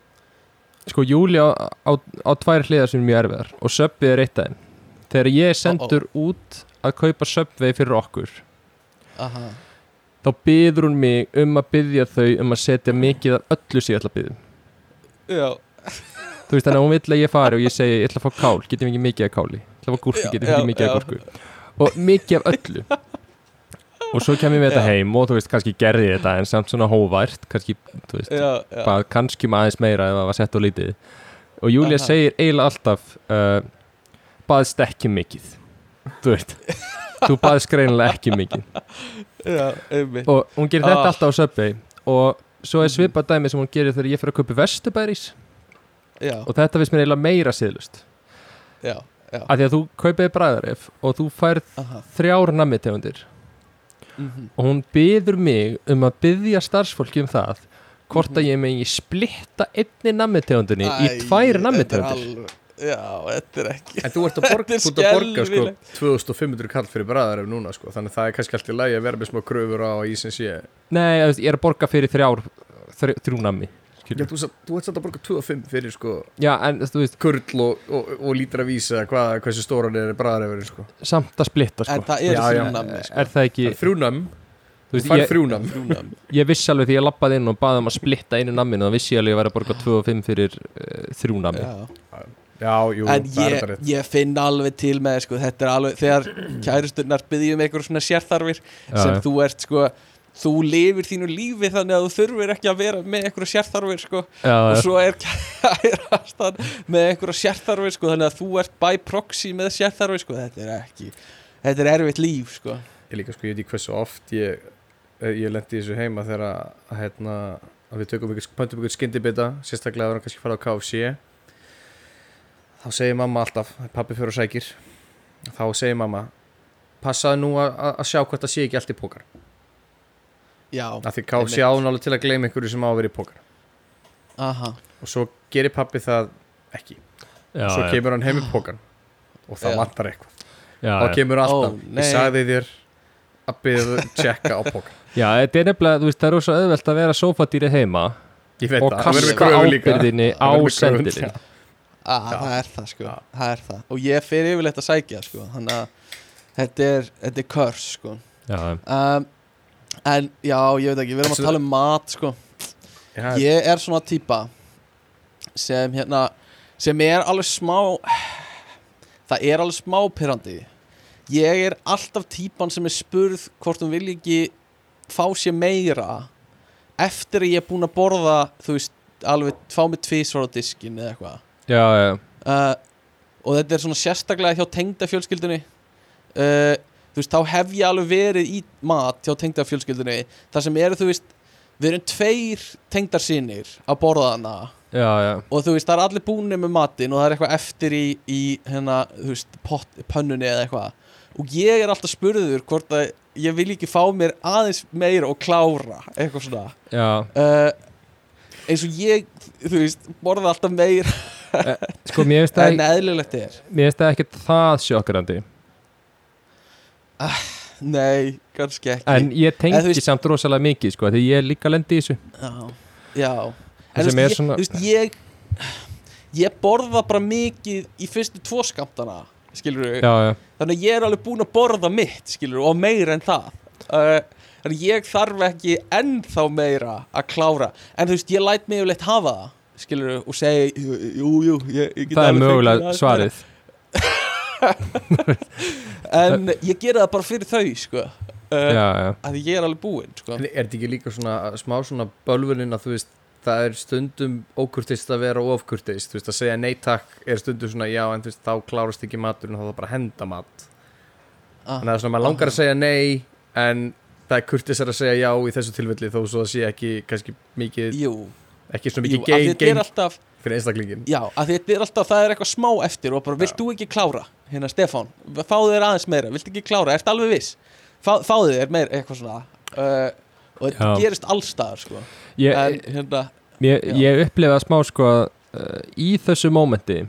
C: sko Júli á, á, á tvær hliðar sem er mjög erfiðar og söppið er eitt af þeim þegar ég er sendur út að kaupa Subway fyrir okkur
A: Aha.
C: þá byður hún mig um að byðja þau um að setja mikið af öllu sem ég ætla að byðja
A: Já,
C: þú veist þannig að hún vill að ég fari og ég segi ég ætla að fá kál, getum við ekki mikið af káli? Ég ætla að fá gúrku, getum við ekki mikið af gúrku? Og mikið af öllu. Og svo kem ég með þetta heim og þú veist kannski gerði ég þetta en samt svona hóvært kannski, þú veist,
A: já, já.
C: bara kannski með aðeins meira ef það var sett á lítið. Og Júlia segir eiginlega alltaf uh, baðst ekki mikið. Þú veist þú baðst greinilega ekki mikið.
A: Já,
C: og hún gerir þetta
A: Ah.
C: alltaf á Subway og svo er svipað dæmi sem hún gerir þegar ég fyrir að kaupa Vesturbæris
A: Já,
C: og þetta finnst mér eiginlega meira siðlust
A: já, já.
C: Af því að þú kaupið bræðaref og þú færð
A: Aha.
C: þrjár nammitegundir
A: mhm.
C: og hún byður mig um að byðja starfsfólki um það hvort að ég megi splitta einni nammitegundinni í tvær
A: alveg- Já, þetta er ekki
D: En þú ert að borga, þú ert að borga sko,
A: skelfilegt.
D: 2500 kall fyrir bræðar ef núna sko, þannig að það er kannski alltaf lægi að vera með smá kröfur á að ísins ég
C: Nei, ég er að borga fyrir þrjár þrjú, þrjú nammi
D: Já, þú, þú ert satt að borga 25 fyrir sko
C: Já, en þú veist,
D: kurl og, og, og lítra vísa hvað, hversu stóran er bræðarefurinn sko.
C: Samt að splitta
A: En
C: sko.
A: það er þrjúnamni sko.
C: Er það ekki,
D: Þrjúnam,
C: þú
D: fær
C: ég,
D: þrjúnam
C: ég vissi alveg því ég lappaði inn og baði um að splitta einu namminu og vissi ég alveg að væri að borga 2 og 5 fyrir uh, þrjú nammi
A: Já
D: jú,
A: En
D: það
A: ég, ég finn alveg til með sko, þetta er alveg, þegar kærusturnar byggjum eitthvað svona sérþarfir sem
C: já.
A: þú ert sko þú lifir þínu lífi þannig að þú þurfir ekki að vera með eitthvað sérþarfir sko.
C: Já,
A: og svo er kærastan með eitthvað sérþarfir sko þannig að þú ert by proxy með sérþarfir sko. Þetta er ekki, þetta er erfitt líf sko.
D: Ég líka sko, ég veit ekki hversu oft ég, eh, ég lendi þessu heima þegar að, að, hérna, að við tökum ykkur, pöntum ykkur skyndibita sérstaklega ef hann kannski fara á KFC þá segir mamma alltaf pappi fyrir og sækir. Þá segir mamma passaðu nú að, sjá hvort það sé ekki allt í pókar
A: Já,
D: af því KFC ánálega til að gleyma einhverju sem á að vera í pókar
A: aha.
D: Og svo gerir pappi það ekki.
C: Já,
D: svo
C: já,
D: kemur hann heim í pókan og það vantar eitthvað.
C: Já,
D: þá kemur alltaf,
A: Ó,
D: ég sagði þér að byrja að checka á pókan
C: já, þetta er nefnilega, þú veist, það er rosa auðvelt að vera sofadýri heima og kasta ábyrðinni á
D: Það
A: það er það sko, það er það. Og ég fer yfirleitt að sækja sko. Þannig að þetta er, þetta er körs sko.
C: Já,
A: um, en já, ég veit ekki, við erum að tala um mat sko.
D: Já,
A: ég er svona típa sem hérna sem er alveg smá það er alveg smá pyrrandi ég er alltaf típan sem er spurð hvort hún vilja ekki fá sér meira eftir að ég er búinn að borða þú veist, alveg fá mig tvísvar á diskin eða eitthvað
C: já, já,
A: uh, og þetta er svona sérstaklega hjá tengdafjölskyldunni. Uh, þú veist, þá hef ég alveg verið í mat hjá tengdafjölskyldunni. Þar sem eru, þú veist, við erum tveir tengdarsinir að borða hana
C: já,
A: og þú veist, það er allir búinir með matinn og það er eitthvað eftir í, í hérna, þú veist, pott, pönnunni eða eitthvað. Og ég er alltaf spurður hvort að ég vil ekki fá mér aðeins meira og klára eitthvað svona. Uh, eins og ég, þú veist, borða alltaf meira
C: Sko, mér finnst það
A: en eðlilegt er.
C: Mér finnst það ekkert það sjokkrandi
A: Nei, kannski ekki.
C: En ég tengi
A: En þú veist-
C: samt rosalega mikið sko, Því ég líka lendi í þessu.
A: Já, já. En þú veist,
C: svona-
A: ég, þú veist, ég Ég borða bara mikið í fyrstu tvo skamtana Skilur
C: já,
A: Þannig að ég er alveg búinn að borða mitt Skilur og meira en það. Uh, Þannig að ég þarf ekki ennþá meira að klára. En þú veist, ég læt mig yfirleitt hafa það Skilur og segi, jú, jú, ég, ég get
C: það er mögulega svarið.
A: En ég gera það bara fyrir þau, sko. Uh,
C: Já, já,
A: Að ég er alveg búinn, sko.
D: En er þetta ekki líka svona smá svona bölvunin að þú veist það er stundum ókurtist að vera ofkurtist, þú veist að segja nei takk er stundum svona já en þú veist þá klárast ekki maturinn þá er það bara henda mat.
A: Ah,
D: að það er svona maður langar að segja nei en það er kurtisar að segja já í þessu tilfelli þó svo að sé ekki kannski mikið,
A: Jú,
D: ekki svona mikið gein,
A: þetta er
D: gein
A: alltaf
D: fyrir einstaklingin
A: Já, að þetta er alltaf, það er eitthvað smá eftir og bara, vilt þú ekki klára, hérna Stefán fáðu þér aðeins meira, vilt ekki klára, ert alveg viss? Fá, fáðu þér meira, eitthvað svona uh, og þetta
C: Já.
A: gerist allstaðar, sko.
C: Ég,
A: en hérna,
C: ég,
A: já.
C: ég upplifa smá sko að, uh, Í þessu mómenti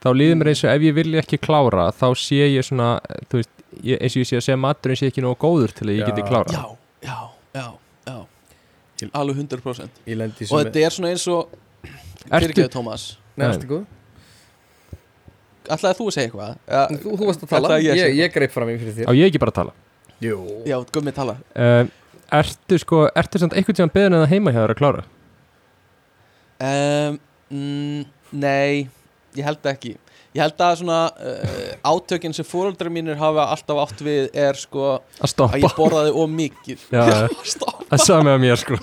C: Þá líður mér eins og ef ég vilja ekki klára Þá sé ég svona Þú veist, ég, eins og ég sé að segja maturinn sé ekki nógu góður Til að ég
D: Já.
C: geti klára
A: já, já, já, já alveg 100%
D: ég lendi
A: og þetta er svona eins og
C: Ertu-
A: fyrirgeðu Tómas
D: Nei, allt er góð
A: ætlaði þú að segja eitthvað? Ja,
D: Þú, þú varst að tala,
A: Ætlaði ég
D: ég, ég, greip fram í fyrir
C: Á
D: þér
C: ég ekki bara að tala?
D: Jú.
A: Já, gummi tala.
C: Uh, Ertu sko, ertu samt einhvern tíðan beðin en það heima hjá þér að klára?
A: um, mm, Nei, ég held ekki Ég held að svona uh, átökin sem fóreldrar mínir hafa alltaf átt við er sko
C: Að
A: að ég borðaði of mikið.
C: Að mér sko.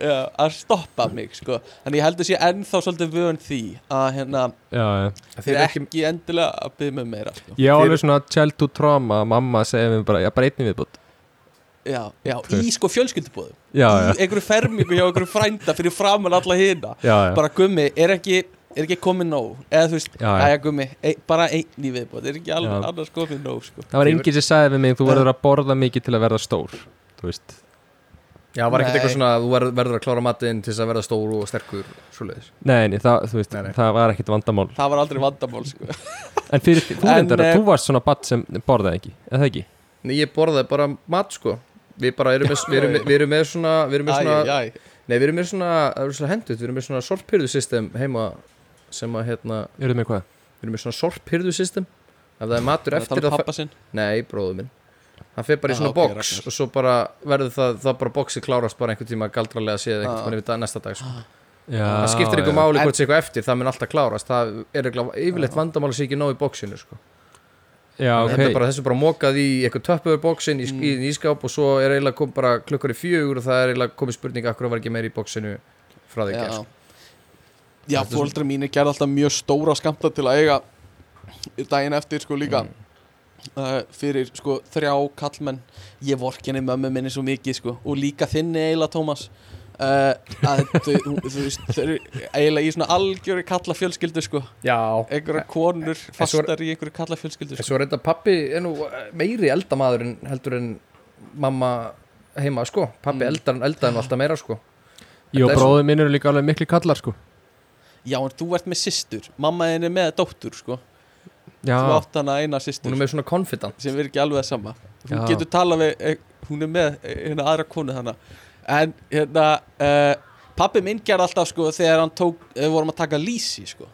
A: Já, að stoppa mig sko. Þannig ég held að sé ennþá svolítið vön því að hérna
C: Já, já.
A: Þeir
D: Þeir
A: ekki,
D: ekki
A: endilega að byggja mig meira sko.
C: Ég á alveg svona childhood trauma Mamma segir mér bara, já bara einnig viðbútt
A: Já, já, í sko fjölskyldubóðum Í einhverju fermingu hjá einhverju frænda fyrir framan alla
C: já.
A: Bara gummi, er ekki, er ekki komið nóg? Eða þú veist, æja gummi, e, bara einn í viðbóð Er ekki alveg annars komið nóg sko?
C: Það var enginn sem sagði við mig Þú verður að borða mikið til að verða stór Þú veist.
D: Já, var ekkert eitthvað svona að Þú verð- verður að klára matinn til þess að verða stór og sterkur Svoleiðis?
C: Nei, nei, það, þú veist,
D: Nei, nei.
C: það var ekkit vandamál.
A: Það var aldrei vandamál sko.
C: En fyrir því, þú reyndar
A: eh,
C: að þú varst svona badd sem borðaði ekki Eða ekki?
D: Nei, ég borðaði bara mat sko. Við bara erum með, við erum, við erum með svona Við erum með svona
A: Æ, æ,
D: Nei, við erum með svona svona hendut Við erum með svona sorphyrðu system heima Sem að hérna
C: Eruð með hvað?
D: Við erum með svona sorphyrðu system Ef það er matur
A: Það
D: eftir
A: tala um
D: það
A: pappa sinn
D: Nei, bróðu minn Hann fer bara í
A: Ah,
D: svona
A: ok,
D: box
A: Ragnar.
D: Og svo bara verður það Það bara boxi klárast bara einhvern tíma galdralega séð einhvern
A: Ah.
D: tíma yfir dag næsta dag sko.
C: Já,
D: Það skiptir ykkur
C: já.
D: máli hvort sé eitthvað eftir Það mun alltaf klárast Það er eitthvað yfirleitt vandamál að sé ekki nóg í boxinu sko.
C: Já,
D: Þetta er
C: ok
D: bara þessu bara mokað í eitthvað töppuður bóksin í, mm. í ískáp og svo er eiginlega kom bara klukkar í fjögur og það er eiginlega komið spurning akkur var ekki meir í bóksinu frá því
A: Já,
D: gerð
A: já
D: Þetta er
A: fóldra mínir gerði alltaf mjög stóra skamta til að eiga daginn eftir sko líka. Uh, fyrir sko þrjá kallmenn ég vorkinni mömmu minni svo mikið sko og líka þinni eiginlega Tómas uh, að þau, þú veist þau eru eiginlega í svona algjöri kalla fjölskyldu sko.
D: Já,
A: einhverja konur
D: er-
A: fastar í einhverju kalla fjölskyldu
D: en
A: sko.
D: svo reynda pappi er nú meiri eldamaður en heldur en mamma heima sko. Pappi
A: Mm.
D: eldar, eldar nú alltaf meira sko. Þetta er
C: bróðið minn eru líka alveg miklu kallar sko
A: já en þú ert með systur. Mamma þinn er með dóttur sko.
C: Já,
A: þú átt hana eina systur.
D: Hún er með svona confident
A: sem er ekki alveg það sama. Hún
C: Já.
A: getur talað við, eh, hún er með eh, hérna aðra konu hana en hérna uh, pappi minn gerði alltaf sko þegar hann tók, við vorum að taka lýsi sko.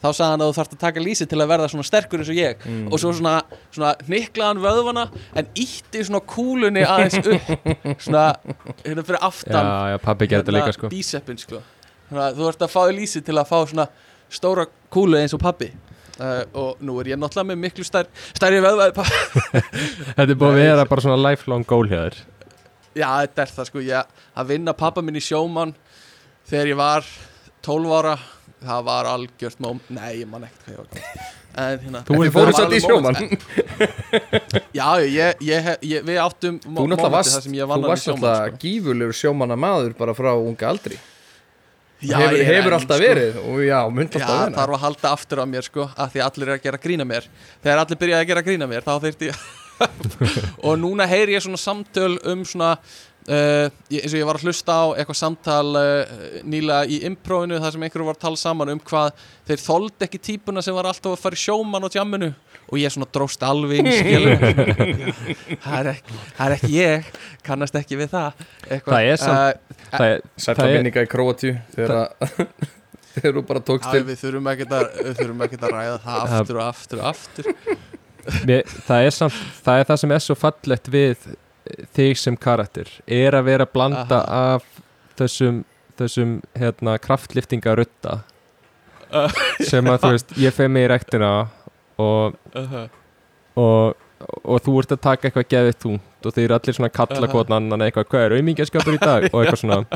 A: Þá sagði hann að þú þarfst að taka lýsi til að verða svona sterkur eins og ég.
D: Mm.
A: og svo svona, svona hniklaðan vöðvana en ítti svona kúlunni aðeins upp. Svona hérna fyrir
C: já,
A: aftan
C: já, gerði þetta líka sko.
A: bíseppin sko þannig að þú ert að fá þér lýsi til að fá svona stóra kúlu eins og pappi uh, og nú er ég náttúrulega með miklu stær, stærri vöðvaði pappi
C: Þetta er búið að vera bara svona lifelong goal hjá þér
A: Já, þetta er það sko, ég, að vinna pappa minn í sjómann þegar ég var 12 ára, það var algjört móm, nei, ég man ekkert hvað ég var gamall. en hérna
C: Þú er
A: var
D: satt í
A: moment. Já, ég, ég, ég, við áttum
D: Þú náttúrulega varst,
A: þar sem ég
D: þú
A: í
D: varst náttúrulega
A: sko.
D: gífurlegur sjómanna maður bara frá unga aldri
A: Já,
D: hefur, hefur
A: enn,
D: alltaf
A: sko.
D: verið og já, mynd
A: Já,
D: alltaf vera.
A: þarf að halda aftur á mér sko að því allir er að gera grína mér. Þegar allir byrjaði að gera grína mér þá þurfti ég og núna heyri ég svona samtöl um svona uh, eins og ég var að hlusta á eitthvað samtal uh, nýlega í impróinu þar sem einhverju var að tala saman um hvað þeir þoldi ekki típuna sem var alltaf að fara í sjóman á tjamminu og ég svona dróst alveg það er ekki, það er ekki ég kannast ekki við það. Eitthvað.
C: Það er samt-
A: uh,
C: Það er, er,
D: minninga í Króatíu þegar þú bara tókst til
A: við þurfum ekkert að, ræða það aftur og aftur og aftur.
C: Það er samt Það er það sem er svo fallegt við þig sem karakter er að vera blanda af þessum þessum hérna kraftliftinga rutta
A: Uh,
C: sem að þú veist, ég feg mig í rektina og,
A: uh
C: og og þú ert að taka eitthvað geðið þungt og þeir eru allir svona að kalla
A: Aha.
C: hvort annan eitthvað, hvað er auðmingjaskapur í dag? og eitthvað svona.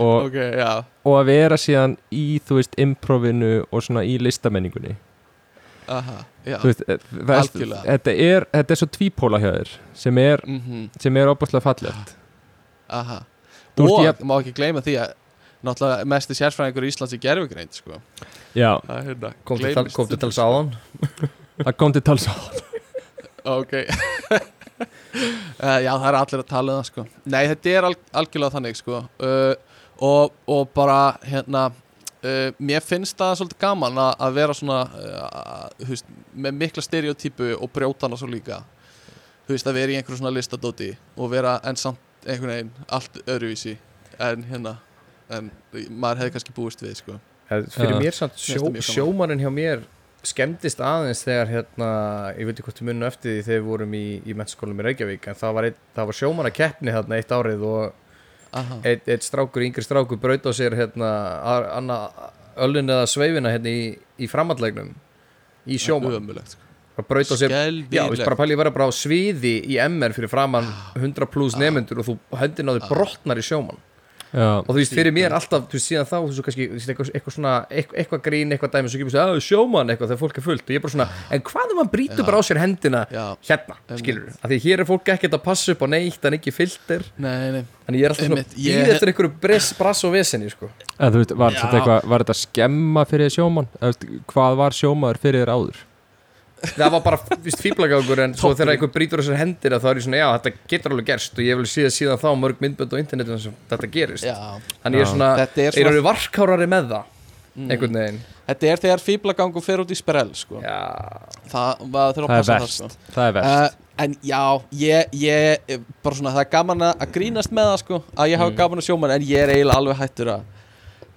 C: Og,
A: Ok, já.
C: og að vera síðan í, þú veist, improvinu og svona í listamenningunni.
A: Aha, já.
C: Þú veist, eh, þetta, er, þetta er svo tvípóla hjá þér sem er,
A: mm
C: sem er Þú veist,
A: Og má ekki gleyma því að Náttúrulega mesti sérfræðingur í Íslands í gerfugreind sko.
C: já,
A: Það hérna
D: kom til,
A: gleymist
D: kom til
A: stundum,
D: tals áðan
C: það kom til tals á
A: Ok. Uh, Já, það er allir að tala um það sko. Nei, þetta er al algjörlega þannig sko. uh, og, og bara hérna uh, Mér finnst það svolítið gaman að, að vera svona uh, veist, með mikla stereotypu og brjóta hana svo líka. Veist, að vera í einhverju svona listadóti og vera en samt einhvern veginn allt öðruvísi en hérna en maður hefði kannski búist við sko.
D: fyrir mér samt sjó, sjómannin hjá mér skemmtist aðeins þegar hérna, ég veit ekki hvort við munum eftir því þegar við vorum í, í mennskólum í Reykjavík en það var, ein, það var sjómanna keppni þarna eitt árið og
A: Aha.
D: eitt, eitt strákur, yngri strákur braut á sér hérna, öllin eða sveifina hérna í, í framhandlegnum í
A: Ömulegt sko.
D: braut á sér Já, við bara pælið vera bara á sviði í MR fyrir framann 100 pluss nefnendur og þú hendin á þig brotnar í sjómann.
C: Já,
D: og þú veist, fyrir mér alltaf, þú veist, síðan þá þú veist, kannski, þú eitthvað, eitthvað svona, eitthvað, grín eitthvað dæmi, svo kemur þú að sjómann eitthvað þegar fólk er fullt. Og ég er bara svona, en hvað ef maður brýtur bara á sér hendina
A: Já,
D: hérna, skilur af því hér er fólk ekkert að passa upp á neitt en ekki filter,
A: nei, nei.
D: Þannig ég er alltaf svona býð eftir einhverju brass, brass og vesenni, sko.
C: En þú veist, var þetta eitthvað Var þetta skemma fyrir veist, Hvað var sjómaður fyrir þér áður?
D: Það var bara, fíblagangur en svo þegar einhver brýtur á sér hendina þá er ég svona, já, þetta getur alveg gerst og ég vil síðan síðan þá mörg myndbönd á internetinu sem þetta gerist,
A: Já,
D: þannig ég er svona
A: þetta er
D: er
A: svona
D: orðið varkárari með það
A: mm,
D: einhvern veginn,
A: Þetta er þegar fíblagangur fer út í sprell sko.
D: já.
A: Það var þegar að
C: Það er verst.
A: sko.
C: Það er verst.
A: Uh, En já, ég, ég bara svona, það er gaman að að grínast með það sko, að ég hafa
D: Mm.
A: gaman að sjóman en ég er eiginlega alveg hættur að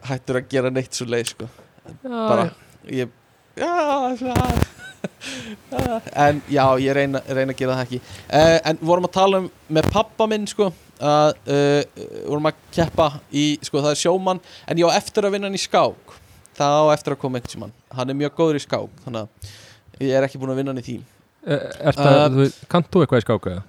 A: hættur að gera neitt svo leið sko. bara, ég já, svona en já, ég reyna, reyna að gera það ekki. Uh, en vorum að tala um með pappa minn sko að uh, vorum að keppa í, sko það er sjómann en ég á eftir að vinna hann í skák. Það á eftir að koma einhvern tímann. Hann er mjög góður í skák þannig að ég er ekki búin að vinna hann í því. Uh,
C: kannt þú eitthvað í skáka?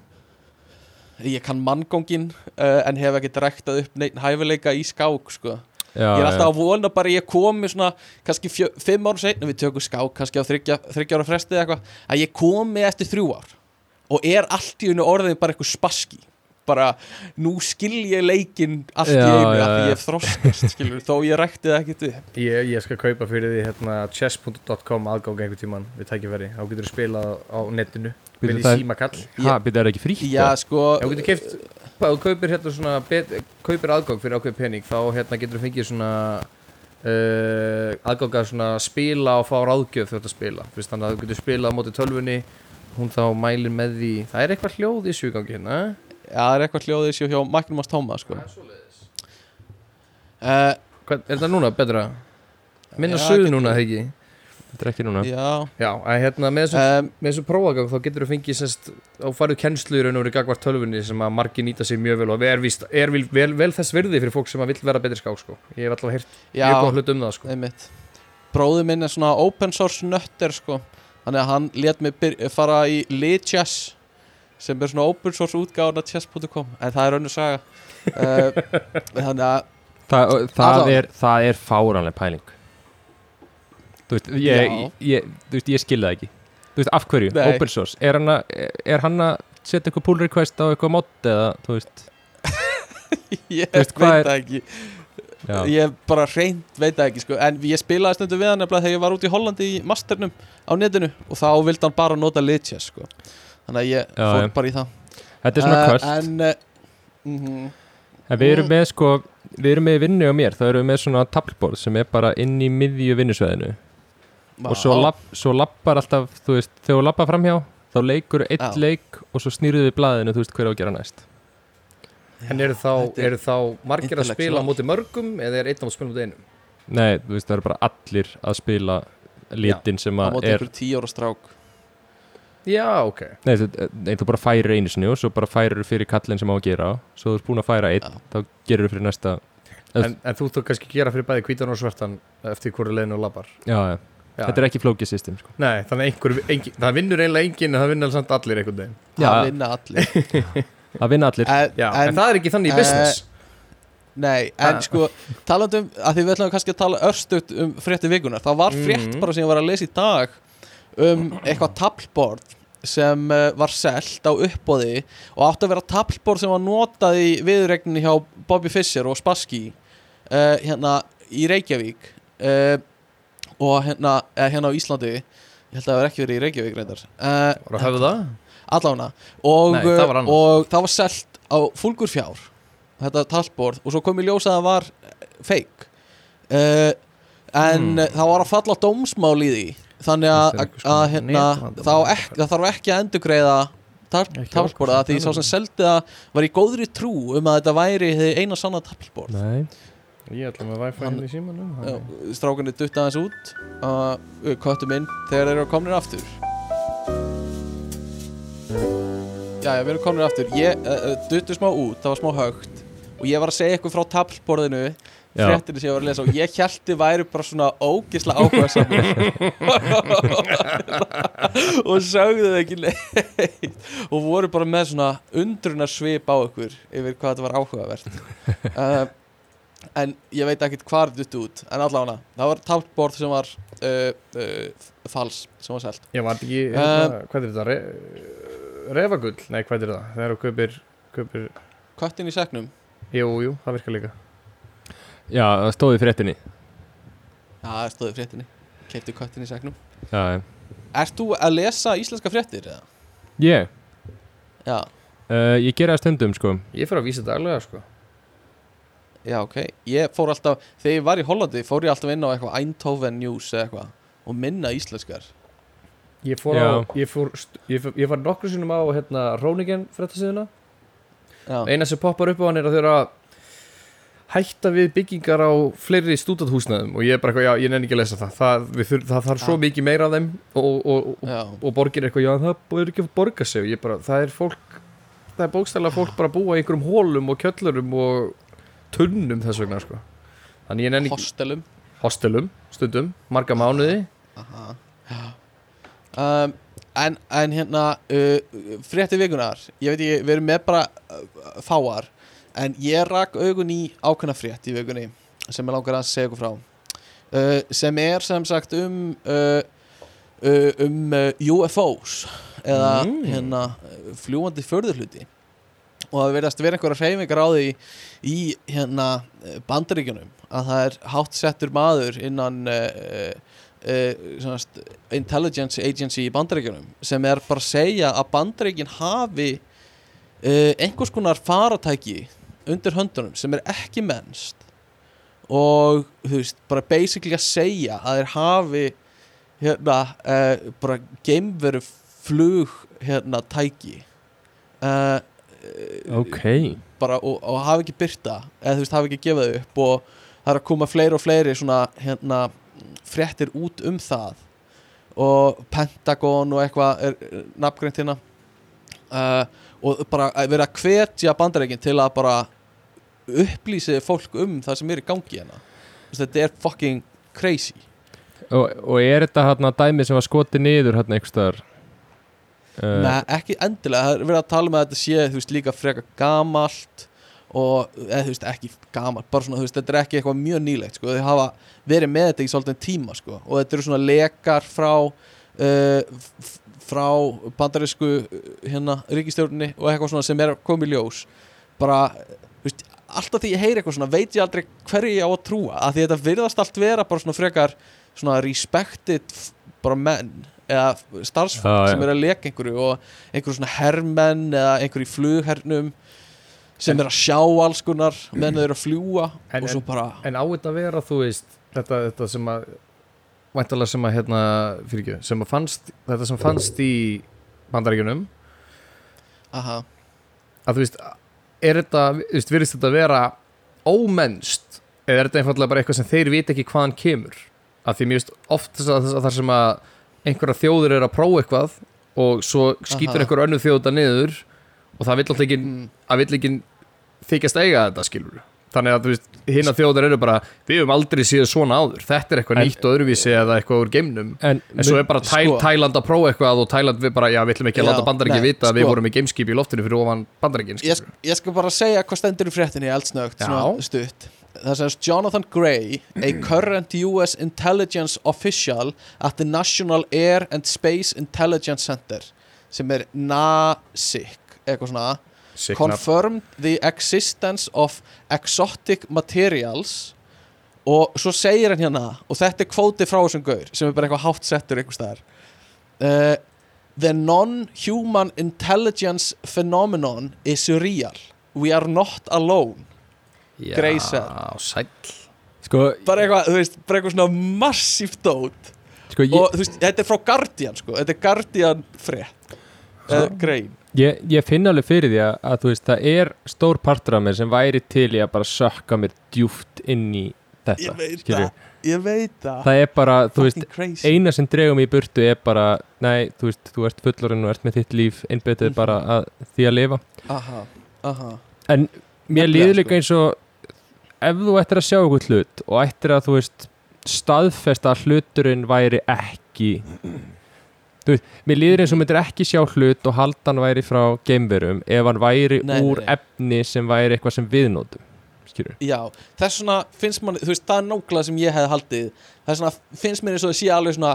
A: ég kann manngóngin en hef ekki drektað upp neitt hæfileika í skák sko
C: Já,
A: ég er alltaf að vona bara að ég komi svona kannski fjö, fimm ára seinna við tökum skák kannski á þryggja, þryggja ára fresti eða eitthvað að ég komi eftir þrjú ár og er allt í unni orðin bara eitthvað spaski. Bara nú skil ég leikinn allt í
C: Já,
A: einu
C: já,
A: af því ég hef þroskast skilur þó ég rækti það ekkert upp
D: Ég, ég skal kaupa fyrir því hérna, chess.com aðgang einhvern tíman við tækifæri, þá getur þú spilað á netinu Við í
C: það er-
D: símakall
C: er það ekki frítt?
A: já sko
D: þú getur ef þú kaupir hérna svona bet, kaupir aðgang fyrir ákveð pening þá hérna getur þú fengið svona uh, aðgang að svona spila og fá ráðgjöf þegar þú ert að spila Þú veist, þannig að þú getur spilað á móti tölvunni hún þá mælir með því það er eitthvað hljóð í sjugangi hérna
A: já það er eitthvað hljóðið sér hjá Magnum Tóma sko uh,
D: Hvað, er þetta núna betra? minna
A: getur
D: núna,
A: verið.
D: þegar ekki?
C: Þetta er ekki núna.
A: Já.
D: Já, að hérna með þessum
A: um,
D: með þessu prófagang þá getur þú fengið sérst, þá farið kennslu í raun og verið gagvart tölvunni sem að margir nýta sig mjög vel og er, víst, er vel, vel, vel þess virði fyrir fólk sem að vill vera betri skák sko. ég hef alltaf heyrt mjög góð hlut um það sko.
A: einmitt. Bróði minn er svona open source nötter sko. Þannig að hann let mig byr, fara í Lichess sem er svona open source útgáðan af chess.com en það er önnur saga. Uh, þannig að
C: Þa, það,
A: Allavega.
C: er, það er fáranlega pæling Þú veist, ég, ég, ég skil það ekki. Þú veist, af hverju,
A: Nei.
C: open source. Er hann að, er hann að setja eitthvað pull request á eitthvað mod eða, þú veist?
A: Ég
C: Þú veist,
A: veit ekki.
C: Já,
A: ég bara reynd veit ekki sko. En ég spilaði stundu við hann þegar ég var út í Hollandi í masternum á netinu og þá vildi hann bara nota Lichess sko. Þannig að ég
C: Já,
A: fór
C: já.
A: bara í það.
C: Þetta er svona
A: Eh,
C: kvöld
A: en uh, mm
C: En við erum með sko, við erum með vinnu á mér. Þá erum við með svona tableborð sem er bara inn í miðju vinnusveðinu og svo, lapp, svo lappar alltaf, þú veist, þegar þú lappar framhjá þá leikur eitt
A: Já.
C: leik og svo snýrðu við blaðinu, þú veist hver á að gera næst.
D: En eru þá,
A: Þetta er
D: eru þá margir að spila á móti mörgum eða er einn að spila á móti einum?
C: Nei, þú veist, það eru bara allir að spila litin sem
A: á
C: að
A: móti
C: er
A: ykkur tíu ára strák.
D: Já, ok.
C: Nei, þú, nei, þú bara færir einu sinni og svo bara færir fyrir kallin sem á að gera. Svo þú ert búin að færa einn, þá gerir þú fyrir næsta.
D: En, en þú þú kannski gera fyrir bæði hvítan og svartan eftir hverju leiðinu og labbar.
C: Já, já,
D: já.
C: þetta er ekki flókið system sko.
D: Nei, þannig einhver, engin, það vinnur eiginlega enginn en það vinnur samt allir einhvern veginn
A: það vinna allir
C: Það vinna allir
A: en,
D: Já, en, það er ekki þannig í
A: eh,
D: business
A: Nei, en
D: Ah.
A: sko talandum, að því við ætlum kannski að tala örstugt um frétti vikunar, það var frétt
D: Mhm.
A: bara sem ég var að lesa í dag um eitthvað tablboard sem uh, var selt á uppbóði og átti að vera tablboard sem var notað í viðregninni hjá Bobby Fischer og Spassky uh, hérna í Reykjavík uh, og hérna, eh, hérna á Íslandi ég held að það var ekki verið í Reykjavík reyndar uh,
D: Var að höfðu það?
A: allána og,
D: Nei, það var annað.
A: og það var selt á fúlgur fjár þetta talsborð og svo kom í ljós að það var feik uh, en
D: Hmm.
A: það var að falla dómsmál í því þannig að, að, að hérna,
D: netvandamál.
A: þá ek, það þarf ekki að endurgreiða
D: Ekki
A: talsborða
D: ákvæmt,
A: því sá sem seldi það var í góðri trú um að þetta væri þið eina sanna talsborð
C: Nei,
D: Ég ætla með wifi
A: Hann-
D: í símanum
A: Já, strákunni dutta aðeins út. Uh, köttum inn þegar þeir eru komnir aftur. Jæja, við erum komnir aftur. Ég uh, duttu smá út, það var smá högt. Og ég var að segja eitthvað frá tablborðinu
C: Já.
A: fréttinni sem ég var að lesa og ég hælti væri bara svona ógisla áhuga samir og sögðu þau ekki neitt. Og voru bara með svona undrunar svip á ykkur yfir hvað þetta var áhugavert. Uh, en ég veit ekkert hvað er dutt út en allavega það var tablborð sem var uh, uh, fals sem var selt
D: Ég var ekki, hérna, hvað er þetta? Re refagull? Nei, hvað er það? Það eru kaupir, kaupir
A: köttin í segnum
D: Jú, jú, það virkar líka
C: Já, það stóði í fréttinni
A: Já, það stóði í fréttinni Keipti köttin í segnum
C: Já, já.
A: Ert þú að lesa íslenska fréttir? Eða?
C: Ég,
A: Já,
C: uh, ég gera það stundum sko
D: Ég fyrir að vísa daglega, sko
A: já, ok. Ég fór alltaf, þegar ég var í Hollandi fór ég alltaf inn á eitthvað Eindhoven News eða eitthvað og minna íslenskar.
D: Ég fór á, ég fór, ég, fór- ég var nokkru sinnum á, hérna, Róningen fréttasíðuna.
A: Já,
D: Eina sem poppar upp á hann er að þau eru að hætta við byggingar á fleiri stúdathúsnaðum og ég er bara eitthvað, já, ég nenni ekki að lesa það. Það, við þur, það þarf svo mikið meira af þeim og, og, og, og borgir eitthvað, já, það er ekki að borga sig. Og ég bara, það er fólk það er bókstæðlega fólk bara að búa í einhverjum hólum og kjöllurum og tunnum þess vegna, sko. Þannig ég nenni ekki
A: hostelum.
D: Hostelum, stundum, marga mánuði.
A: Um, en, en hérna uh, frétti vikunar ég veit ekki, við erum með bara uh, fáar en ég rak augun í ákveðna frétt í vikunni sem ég langar að segja ykkur frá. Uh, sem er sem sagt um uh, uh, um uh, UFOs eða
D: Mm.
A: hérna uh, fljúandi förðurhluti og það verðast vera einhverja hreyfingar á því í hérna uh, bandaríkjunum að það er hátt settur maður innan uh, uh, intelligence agency í bandaríkjunum sem er bara að segja að bandaríkin hafi uh, einhvers konar faratæki undir höndunum sem er ekki mennst og þú veist, bara basically að segja að þeir hafi hérna bara geimveru flug hérna tæki. Uh,
C: Ok.
A: Bara og, og hafa ekki byrta eða þú veist hafa ekki gefað upp og það er að koma fleiri og fleiri svona hérna fréttir út um það. Og Pentagon og eitthvað er nafngreint hérna. Uh, og bara að vera að hvetja bandareikin til að bara upplýsi fólk um það sem er í gangi hérna. Þetta er fucking crazy.
C: Og, og er þetta hérna dæmi sem var skotið niður hérna einhvers staðar? Uh,
A: Nei, ekki endilega, það er verið að tala um að þetta sé veist líka freka gamalt og, eða þú veist, ekki gamalt bara svona, þú veist, þetta er ekki eitthvað mjög nýlegt sko, þau hafa verið með þetta í svolítið tíma sko, og þetta eru svona lekar frá uh, frá bandarísku uh, hérna, ríkistjórninni og eitthvað svona sem er í ljós. Bara, þú veist, alltaf því ég heyri eitthvað svona, veit ég aldrei hverju ég á að trúa. Að því þetta virðast allt vera bara svona frekar svona respected bara menn eða starfsfólk
C: Já,
A: sem er að leka einhverju og einhverju svona hermenn eða einhverju í flughernum sem er að sjá alls konar meðan þau eru að fljúa
D: En-
A: og svo bara
D: En á þetta að vera, þú veist þetta, þetta sem að væntalega sem að hérna, fyrir ekki, sem að fannst þetta sem fannst í bandaríkjunum.
A: Aha,
D: að þú veist, er þetta þú veist, virðist þetta vera ómennst eða er þetta einfallega bara eitthvað sem þeir vita ekki hvaðan kemur? Að því veist oft þess að, þess að þar sem að einhverja þjóður er að prófa eitthvað og svo skýtur einhver önnur þjóð þetta niður og það vill alltaf ekki
A: mm,
D: að vill ekki þykjast eiga þetta skilur þannig að hinn að þjóðar eru bara við höfum aldrei séð svona áður þetta er eitthvað
C: En-
D: nýtt og öðruvísi eða eitthvað úr geimnum
C: En,
D: en svo er bara tæl,
A: Sko.
D: Tæland að prófa eitthvað og Tæland við bara, já, við ætlum ekki að láta bandaríki
A: nei,
D: vita að við
A: sko.
D: vorum í gameskip í loftinu fyrir ofan bandaríkin
A: ég, ég skal bara segja hvað stendur í fréttinni eldsnögt,
D: Já.
A: svona stutt það segist Jonathan Gray a current US intelligence official at the National Air and Space Intelligence Center sem er NASIC eitthvað svona
D: Signar,
A: confirmed the existence of exotic materials. Og svo segir hann hérna og þetta er kvóti frá þessum gaur sem er bara eitthvað hátt settur einhvers staðar. Uh, the non-human intelligence phenomenon is real. We are not alone
D: sæll.
C: Sko,
A: bara eitthvað, þú veist, bara eitthvað svona massíft dót.
C: Sko ég,
A: og þú veist, þetta er frá Guardian sko, þetta er Guardian frétt. Uh, grein.
C: Ég, ég finn alveg fyrir því að, að þú veist, það er stór partur af mér sem væri til í að bara sökka mér djúft inn í þetta
A: Ég það, ég veit það.
C: Það er bara, þú veist,
A: crazy.
C: eina sem dregum í burtu er bara nei, þú veist, þú ert fullorinn og ert með þitt líf einbetið
A: Mhm.
C: bara að því að lifa.
A: Aha, aha.
C: En mér líður
A: sko.
C: líka eins og ef þú ættir að sjá eitthvað hlut og ættir að þú veist staðfesta að hluturinn væri ekki þú veist, mér líður eins og myndir ekki sjá hlut og haldan væri frá geimverum ef hann væri
A: Nei,
C: úr
A: nei.
C: efni sem væri eitthvað sem við notum skilur
A: Já, þess svona finnst mann, þú veist, það er nákvæmlega sem ég hefði haldið þess svona finnst mér eins og það sé alveg svona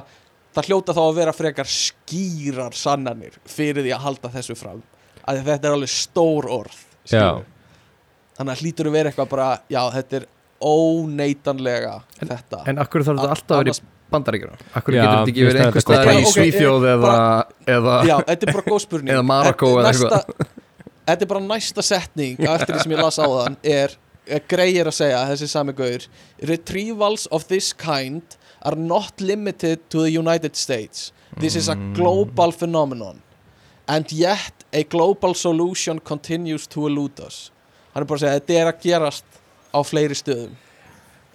A: það hljóta þá að vera frekar skýrar sannanir fyrir því að halda þessu fram að þetta er alveg stór orð skilurðu. Þannig að hlýtur að vera eitthvað bara, já, þetta er óneitanlega þetta.
D: En akkur þarf þetta alltaf að vera í bandaríkjunum? Akkur
C: Já,
D: getur þetta ekki verið einhver staðar í Svíþjóð eða,
A: bara-
D: eða
A: Já, þetta er bara góð spurning.
D: Eða
A: er
D: eða
A: næsta- Þetta er bara næsta setning eftir því sem ég las á þann er, er greið að segja, þessi sami gaur Retrievals of this kind are not limited to the United States. This is a global phenomenon. And yet a global solution continues to elude us Hann er bara að segja, þetta er að gerast á fleiri stöðum.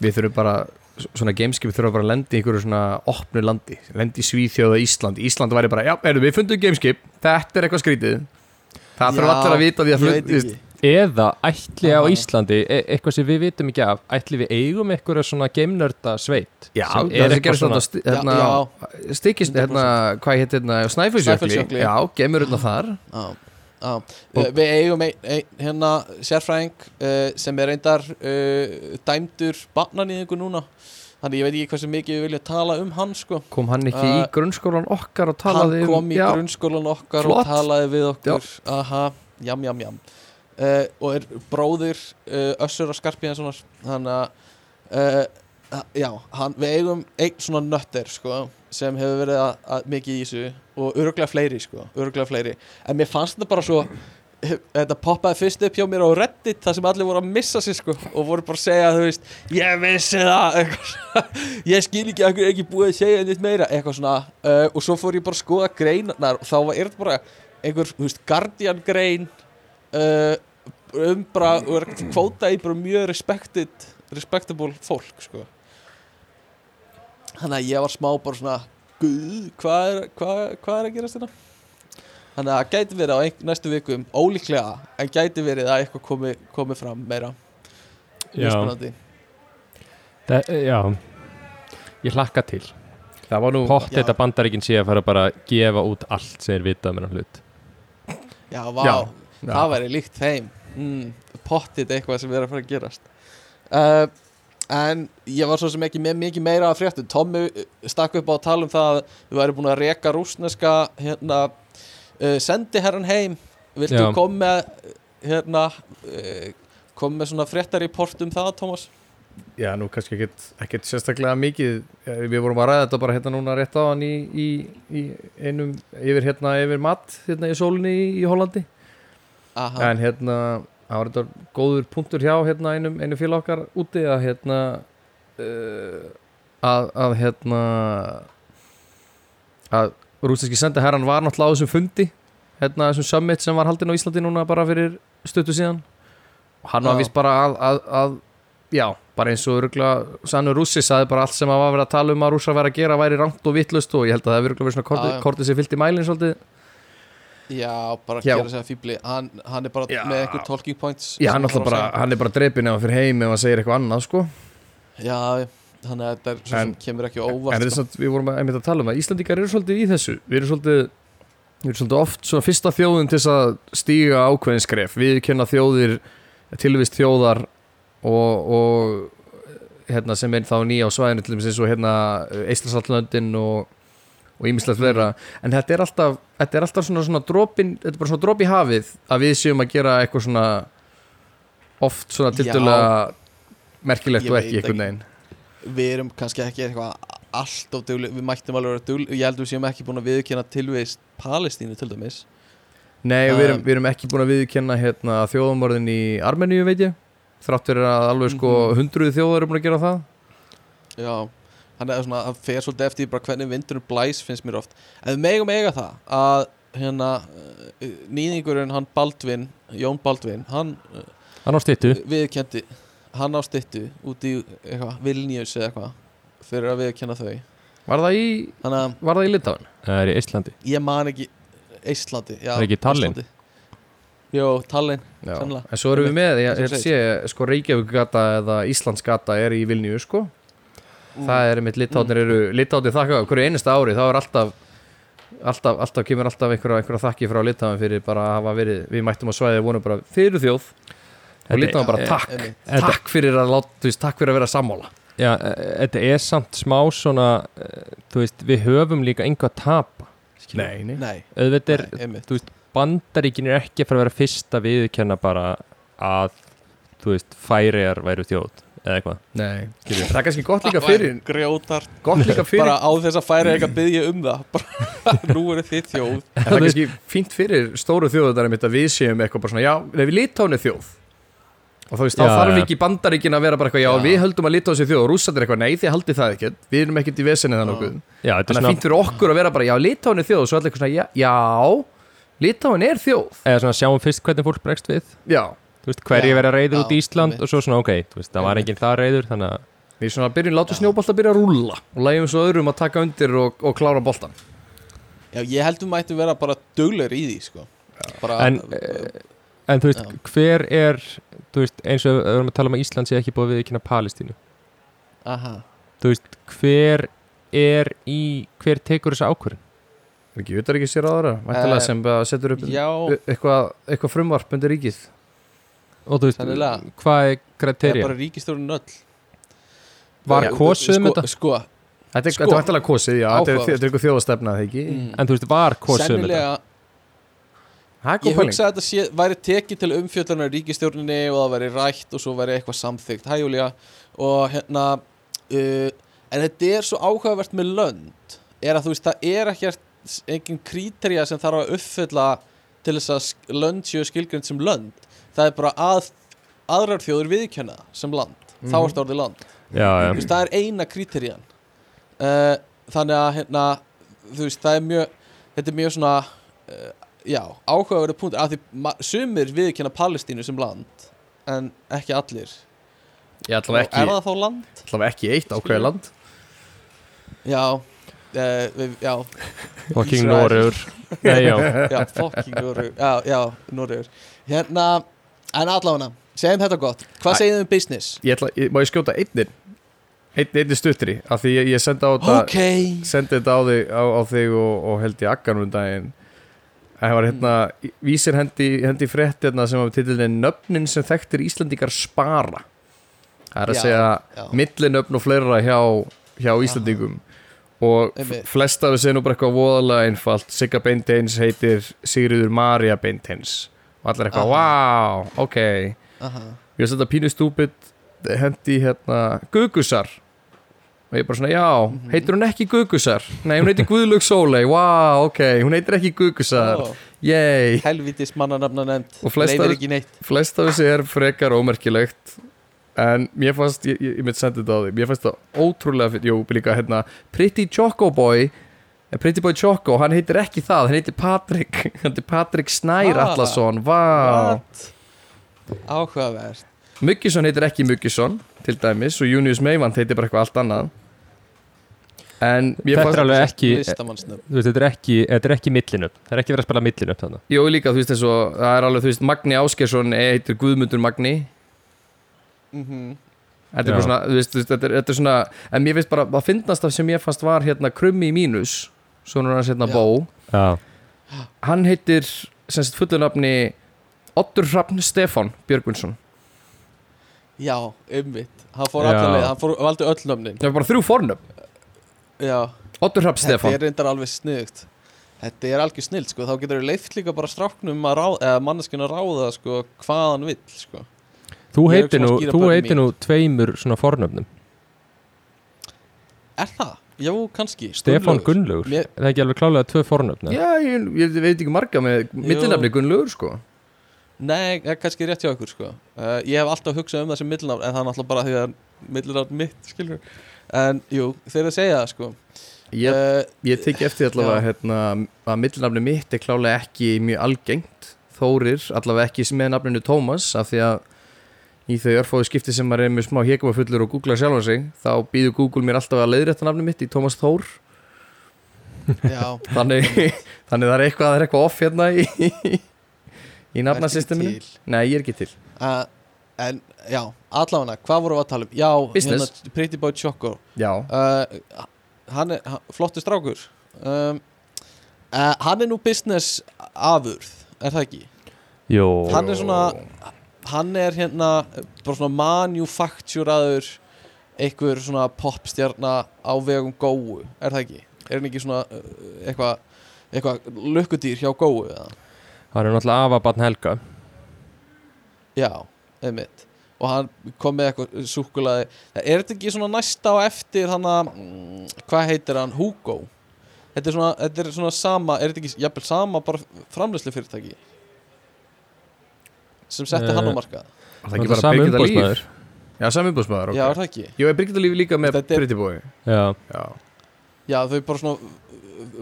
D: Við þurfum bara Svona gameskip þurfa bara að lendi í einhverju svona opnu landi. Lendi í Svíþjóð og Ísland. Ísland væri bara, já, erum við fundum gameskip. Þetta er eitthvað skrítið. Það þurfa
A: Já,
D: allir að vita því að
A: ekki.
C: Eða ætli á. Íslandi e eitthvað sem við vitum ekki af ætli við eigum eitthvað svona geimnörda sveit
D: Já, það sem
C: eitthvað svona-
D: þetta sti- hérna, Stikist, hérna, hvað heit hérna Snæfellsjökli,
A: Snæfellsjökli.
D: já, gemur hérna þar.
A: Já, við eigum ein, ein, hérna sérfræðing uh, sem er reyndar uh, dæmdur barnanýðingu núna. Þannig ég veit ekki hversu mikið við vilja tala um hann sko.
D: Kom hann ekki
A: Uh,
D: í grunnskólan okkar og
A: hann
D: talaði um
A: kom í
D: já,
A: grunnskólan okkar
D: Flott.
A: og talaði við okkur. Aha, jam jam jam. Uh, og er bróðir uh, Össur og Skarpíðanssonar þannig að já, hann, við eigum einn svona nötter sko, sem hefur verið að, að mikið í þessu og öruglega fleiri sko, öruglega fleiri. En mér fannst þetta bara svo þetta poppaði fyrst upp hjá mér á Reddit þar sem allir voru að missa sig sko og voru bara að segja þú veist, ég vissi það ég skil ekki að ekki búið að segja neitt meira, eitthvað svona. Uh, og svo fór ég bara að skoða greinarnar og þá var þetta bara einhver, þú veist, Guardian grein uh, um bara, kvóta í bara mjög respected respectable fólk sko. Þannig að ég var smá bara svona guð, hvað er, hvað, hvað er að gerast þetta þannig að það gæti verið á ein, næstu vikum ólíklega, en gæti verið að eitthvað komi, komi fram meira. Mjög
C: Já.
A: spennandi
C: Það, já. Ég hlakka til.
D: Það var nú
C: pott
A: Já.
C: þetta bandaríkin sé að fara bara að gefa út allt sem er vitað með hann hlut.
A: Já, vá,
D: Já,
A: það væri líkt þeim. Mm, pottit eitthvað sem er að fara að gerast. Uh, en ég var svo sem ekki með mikið meira að fréttu Tommy uh, stakk upp á að tala um það að við væri búin að reka rúsneska hérna, uh, sendi herran heim. Viltu
C: Já.
A: koma með hérna uh, koma með svona fréttariport um það Thomas?
D: Já, nú kannski ekkit, ekkit sérstaklega mikið. Eh, Við vorum að ræða þetta bara hérna núna rétt á hann í, í, í einum yfir hérna yfir mat hérna í sólinni í, í Hollandi.
A: Aha,
D: En hérna, það var þetta góður punktur hjá hérna einum, einum félag okkar úti að hérna uh, að, að hérna að rústinski sendi herran var náttúrulega á þessum fundi hérna þessum summit sem var haldinn á Íslandi núna bara fyrir stuttu síðan. Og hann var
A: Já.
D: vist bara að, að, að já, bara eins og örugla sannur rússi saði bara allt sem að var verið að tala um að rússa væri að gera væri rangt og vittlust og ég held að það hefur verið svona kortið, sem fyllt í mælinn svolítið
A: já, bara
D: Já.
A: gera sig að fíbli hann, hann er bara
D: Já.
A: með einhver talking points
D: Já, hann,
A: að
D: bara, hann er bara drepin ef hann fyrir heim ef hann segir eitthvað annað sko
A: Já, þannig að þetta er svo sem kemur ekki á
D: En
A: óvart
D: þetta er
A: sko.
D: samt, við vorum að, að tala um að Íslandingar eru svolítið í þessu Við erum svolítið, við erum svolítið oft svona fyrsta þjóðin til þess að stíga ákveðin skref Við kenna þjóðir, tilvist þjóðar og, og hérna, sem er þá nýja á svæðinu til dæmis eins og hérna Eistlasallöndin og og ímislegt fleira. En þetta er alltaf, þetta er alltaf svona, svona dropin, þetta er bara svona drop í hafið að við séum að gera eitthvað svona oft svona tildulega merkilegt og ekki einhvern veginn.
A: Við erum kannski ekki eitthvað allt of dugli Við mættum alveg vera dugli Ég held að við séum ekki búin að viðkynna tilvist Palestínu til dæmis.
D: Nei, og við erum,
A: Um,
D: við erum ekki búin að viðkenna hérna, þjóðamorðin í Armeníu, veit ég þrátt fyrir að alveg sko
A: Mhm.
D: hundruði þjóðar eru búin að gera það.
A: Já Þannig að svona, það fer svolítið eftir bara hvernig vindurinn blæs finnst mér oft. En við megum eiga það að hérna uh, nýðingurinn hann Baldvin Jón Baldvin, hann uh,
C: Hann á styttu.
A: viðkendi hann á styttu út í Vilnius eða eitthvað fyrir að viðkenna þau.
D: Var það í, það í Litáin?
C: Það er í Íslandi
A: ég man ekki Íslandi, já
C: Er ekki Tallinn?
A: Jó, Tallinn,
D: Já,
A: Sennilega.
D: en svo erum við með, ég,
A: og
D: ég sé, sko Reykjavík gata eða Íslands gata er í Vilniu, sko Það er einmitt Litáinir eru, Litáinir þakka, hverju einasta ári. Þá er alltaf alltaf, alltaf kemur alltaf einhverja, einhverja þakki frá Litáin fyrir bara að hafa verið, við mættum á svæði vonum bara fyrir þjóð. Og
C: Þetta-
D: Litáin bara takk,
A: einmitt.
C: Þetta-
D: takk fyrir að láta, þú veist, takk fyrir að vera sammála.
C: Já, e- þetta er samt smá svona e, Þú veist, við höfum líka einhvað að tapa.
D: Nei, nei.
C: Auðvitað er, þú veist, bandaríkin er ekki að fara að vera fyrst að viðurkenna bara að þú veist, færiðar væru þjóð eða eitthvað.
D: Nei, það er kannski gott líka fyrir
A: grjótar.
D: gott líka fyrir,
A: bara á þess að færa eitthvað byggja um það. Bara, nú eru þið þjóð.
D: Það er kannski fínt fyrir stóru þjóðar einmitt að við séum eitthvað bara svona, já, við Litáin er þjóð. Og þá veist, þá
C: Já,
D: þarf
C: já.
D: ekki bandaríkin að vera bara eitthvað, já,
A: Já.
D: við höldum að Litáin sé þjóð og rússandir eitthvað, nei, þið haldið það ekkert. Við erum ekkert í vesenið
C: er
D: þannig að fínt fyrir okkur að vera bara, já, Litáin er þjóð er
C: við Þú veist, hverju
A: Já,
C: vera reyður út í Ísland og svo svona, ok, þú veist, það var enginn það reyður þannig að,
D: við svona byrjum, látum snjóbolta byrja að rúlla og lægjum svo öðrum að taka undir og, og klára boltan
A: Já, ég held við mættum vera bara duglegur í því sko. bara,
C: En, en þú veist,
A: Já.
C: hver er þú veist, eins og við erum að tala um að Ísland sé ekki búið að viðkynna Palestínu.
A: Aha,
C: þú veist, hver er í, hver tekur þessa ákvörðin
D: er ekki utar ekki sér aðra, væntilega
A: Eh,
D: sem setur upp
A: já.
D: eitthvað, eitthvað frumvarp undir ríkið
C: og þú veist,
A: Sennilega.
C: hvað er
A: það er
C: kriterja
A: bara ríkistjórun öll.
C: Var
A: Já,
C: kosið um
A: sko,
C: þetta?
A: Sko,
D: Þetta er,
A: Sko,
D: þetta væntilega kosið, já, þetta er,
A: áhugavert.
D: þetta er eitthvað þjóðastefna, það ekki?
A: mm,
C: en þú veist, var kosið um þetta?
A: Sennilega Ég hugsa að þetta sé, væri tekið til umfjöldunar í ríkistjórninni og það væri rætt og svo væri eitthvað samþygt Hæ Júlía? Og hérna uh, en þetta er svo áhugavert með lönd er að þú veist það er ekkert engin kríterja sem þarf að uppfylla til þess að lönd séu skilgrind sem lönd það er bara að aðrar þjóður viðkjöna sem land. Þá
D: Mhm.
A: er þetta orðið land.
C: Já, já,
A: þú veist, það er eina kríterjan uh, þannig að hérna, veist, það er mjög þetta er mjög svona uh, já, áhugaverið punkt að því sumir viðkynna Palestínu sem land en ekki allir. Og
D: ætla
A: er
D: ekki,
A: það þá land?
D: ekki eitt ákveði land.
A: Já, uh, við, já,
C: fucking
A: Ísrael.
C: Noregur. Nei, já,
A: já, fucking Noregur. Já, já, Noregur. Hérna, en allavega, segjum þetta gott. Hvað segið þið um business?
D: Ég ætla, ég, má ég skjóta einnir Einn, einni stuttri, af því ég, ég sendi á þetta
A: ok,
D: sendi þetta á þig, á, á þig og, og held ég akkan um daginn. Það var hérna, vísir hendi, hendi frétt hérna sem var titilinni Nöfnin sem þekktir Íslandingar spara. Það er að
A: Já,
D: segja millinöfn og fleira hjá, hjá Íslandingum og
A: Einmitt.
D: f- flest af þessu er nú bara eitthvað voðalega einfalt. Sigga Beinteins heitir Sigriður Maria Beinteins og allir eitthvað, wow, ok.
A: Aha.
D: Ég veist þetta pínu stúpid hendi hérna Gugusar. Og ég bara svona, já,
A: Mhm.
D: heitir hún ekki Gugusar? Nei, hún heitir Guðlug Sóley, wow, ok hún heitir ekki Gugusar,
A: Ó,
D: yey
A: helvítis mannanafna nefnd
D: af-
A: ekki neitt.
D: flest af þessu er frekar ómerkilegt. En mér fannst, ég, ég, ég myndi senda þetta á því mér fannst það ótrúlega, fyrir- jú, líka hérna Pretty Choco Boy Pretty Boy Choco, hann heitir ekki það hann heitir Patrick, hann heitir Patrick Snær
A: Ah.
D: Atlasson, vá.
A: Áhugavert.
D: Muggisson heitir ekki Muggisson til dæmis og Junius Meivand heitir bara eitthvað allt annað. En
C: Þetta er alveg ekki
A: listamannsnöfn.
C: þú veist, þetta er ekki, þetta er ekki millinöp það er ekki verið að spila millinöp þannig
D: Jó líka þú veist eins og það er alveg þú veist Magni Áskersson heitir Guðmundur Magni.
A: Mm
D: Þetta er svona, þú veist, þú veist, þetta er, þetta er svona En mér finnst bara, að finnast af sem ég fannst var hérna Krummi Mínus Svona hans hérna. Bó.
C: Já,
D: Hann heitir, sem sagt fullunafni Oddur Hrafn Stefán Björgvinsson.
A: Já, umvitt Hann fór
C: Já.
A: allar leið, hann fór, valdi öll nöfnin.
D: Það er bara þrjú fornöfn.
A: Já,
D: Oddur Hrafn
A: þetta
D: Stefán.
A: er reyndar alveg sniðugt. Þetta er algjör snilt, sko. Þá getur við leift líka bara stráknum að ráða Eða manneskinn að ráða, sko, hvað hann vill, sko.
C: Þú
A: Ég er
C: heitir
A: svona
C: nú,
A: að skýra
C: þú
A: börnin
C: heitir
A: mín.
C: nú tveimur svona fornöfnum.
A: Er það? Já, kannski.
C: Stefán
A: Gunnlaugur.
C: Gunnlaugur,
A: Mér-
C: það er ekki alveg klálega tvö fornöfn eða?
D: Já, ég, ég veit ekki marga með millinafni Gunnlaugur sko.
A: Nei, það er kannski rétt hjá ykkur, sko. Uh, Ég hef alltaf hugsað um það sem millinafn En það er náttúrulega bara því að millinafn mitt, skilur En, jú, þeir að segja það, sko.
D: Ég,
A: uh,
D: ég teki eftir allavega
A: Já.
D: hérna, að millinafni mitt er klálega ekki mjög algengt. Þórir, allavega ekki með nafninu Tómas af því að í þau örfóðu skipti sem maður er með smá hekjumafullur og googla sjálfan sig þá býður Google mér alltaf að leiðrétta nafni mitt í Tómas Þór
A: Já,
D: þannig, þannig það er eitthvað, það er eitthvað off hérna í, í nafnasysteminu? Nei, ég er ekki til
A: Uh, en já, allavega, hvað vorum við að tala um? Já,
D: Business.
A: hérna, Pretty Boy Choco
D: Já,
A: uh, Hann er flottur strákur um, uh, Hann er nú business afurð, er það ekki?
C: Jó
A: Hann er svona Hann er hérna bara svona manufacturaður einhver svona popstjarna á vegum góu, er það ekki? Er hann ekki svona uh, eitthvað eitthvað lukkudýr hjá góu eða?
C: Hann er náttúrulega afabarn Helga.
A: Já, einmitt. Og hann kom með eitthvað súkulaði er þetta ekki svona næsta á eftir hann að, mm, hvað heitir hann? Hugo? Þetta er svona, þetta er svona sama er þetta ekki, jafnvel sama bara framleyslu fyrirtæki sem setti
C: Eh,
A: hann á markað.
D: Það er ekki bara Birgitta Líf. Já, sami umbúðsmaður,
A: já, er það ekki?
D: Jú, er Birgitta Líf líka með
A: Þetta er-
D: Pretty Boy?
C: Já,
D: Já,
A: já, þau bara svona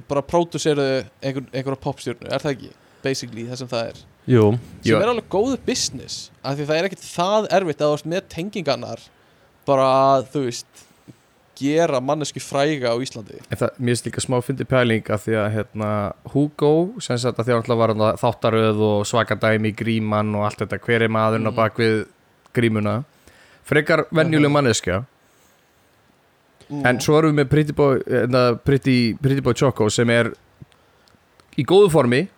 A: bara pródúseruðu einhver, einhverja popstjörnu, er það ekki? Basically það sem það er.
C: Jú.
A: Sem
D: Jú.
A: er alveg góðu business af því það er ekkert það erfitt að þú ert með tengingarnar bara þú veist gera manneski fræga á Íslandi?
D: Það, mér finnst líka smá fyndi pæling af því að hérna, Hugo, sem sagt að því að var þáttaröð og svakadæmi gríman og allt þetta, hver er maðurinn á
A: Mhm.
D: bakvið grímuna? Frekar venjuleg manneskja.
A: Mm.
D: en svo erum við með Pretty Boy, hérna, Pretty, Pretty Boy Choco sem er í góðu formi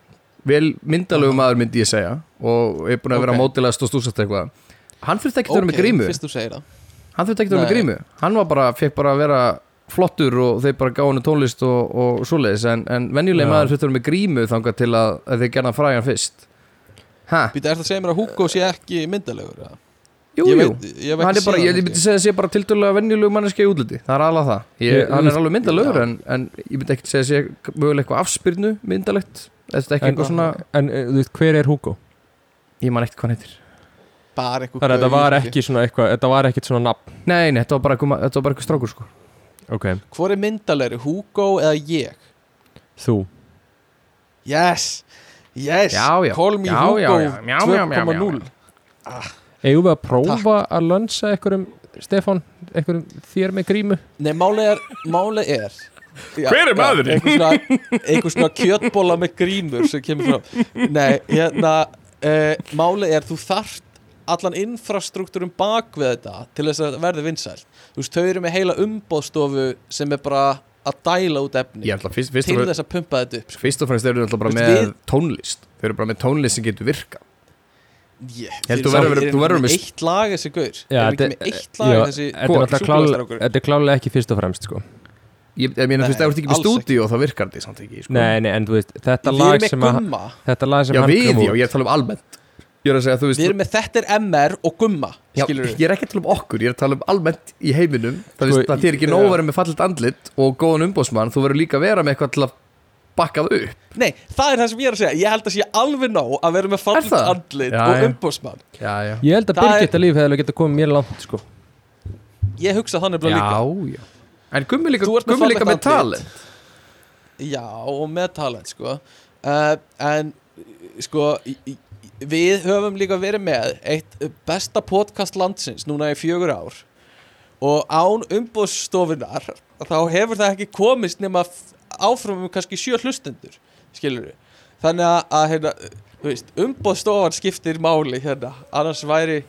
D: vel myndalegu maður myndi ég segja og er búin að vera
A: Ok.
D: mótilast og stúsast eitthvað. Hann þurfti ekki að vera með grímu.
A: fyrst þú segir það
D: hann þurfti ekki að vera með grímu. Hann var bara, fekk bara að vera flottur og þeir bara gáðu henni tónlist og, og svoleiðis. En, en venjuleg maður þurfti að vera með grímu þangað til að, að þeir gerna fræjan fyrst.
A: Býta, er það að segja mér að Hugo sé ekki myndalegur?
D: jú,
A: ég
D: jú.
A: veit, hef
D: hann er bara, ég, myndi segja að sé bara tildulega venjuleg manneskja í útliti, það er alveg það. Ég, hann er alveg myndalegur en, en ég myndi ekki segja að sé mögulega eitthvað afspyrnu myndalegt,
C: En- En eh, hver er Hugo?
D: ég man ekkert hvað hann heitir
A: bara eitthvað
C: Þannig að þetta var ekki svona eitthvað Þetta var ekkit svona nafn.
D: Nei, nei, þetta var bara eitthvað, þetta var bara eitthvað strákur sko.
C: Ok,
A: Hvor er myndalegri, Hugo eða ég?
C: þú.
A: Yes, yes.
D: Já, já.
A: Call me
D: Já,
A: Hugo.
D: já, já. Já, já, já, já.
A: 2.0
C: Eigum við að prófa að lönsa einhverjum Stefán, einhverjum þér með grímu?
A: Nei, málið er, málið er já,
D: Hver er
A: já,
D: maðurinn?
A: Einhver svona, einhver svona kjötbóla með grímur sem kemur frá Nei, hérna uh, Málið er, þú þarft allan infrastruktúrum bak við þetta til þess að verði vinsælt. Þú veist, þau eru með heila umbóðstofu sem er bara að dæla út efni
D: ég ætla fyrst, fyrst,
A: til
D: og,
A: þess að pumpa þetta upp. Sko.
D: fyrst og fremst eru þau bara með
A: við-
D: tónlist. Þeir eru bara með tónlist sem getur virka
A: Ég
D: held þú verður-
A: með
D: með-
A: eitt lag þessi gaur.
C: Já, þetta-
A: með eitt lag
C: já,
A: þessi
C: Þetta er er klálega ekki fyrst og fremst sko.
D: ég, ég meina þú veist,
A: Nei,
D: þú ert ekki með stúdíu þá virkar þetta samt ekki sko.
C: Nei, nei, en þú veist Þetta
A: Við
C: lag sem, að,
A: gumma.
C: þetta lag sem
D: já
C: hann
D: við,
C: kom
D: já,
C: út
D: ég er að tala um almennt ég er að segja, þú veist
A: Við erum með þetta er MR og gumma
D: já, ég er ekki að tala um okkur, ég er að tala um almennt í heiminum. Það,
C: Sko,
D: veist, það er ekki nóg að vera með fallit andlit og góðan umbóðsmann, þú verður líka að vera með eitthvað til að bakkað upp.
A: Nei, það er það sem ég er að segja. Ég held að sé alveg nóg að vera með fallit
D: það?
A: andlit
D: Já,
A: og
D: já,
C: Ég held að
A: Það er-
C: Birgitta líf hefði alveg getað komið mér langt sko.
A: Ég hugsa þannig bara líka.
D: Já, já. en gummi líka, gummi líka með talent.
A: Já, og með talent sko. Uh, En sko í, Við höfum líka verið með Eitt besta podcast landsins Núna í fjögur ár. Og án umbóðstofunar Þá hefur það ekki komist nema Áfram um kannski sjö hlustendur Skilur við Þannig að, hérna, umbóðstofan skiptir máli hérna. Annars væri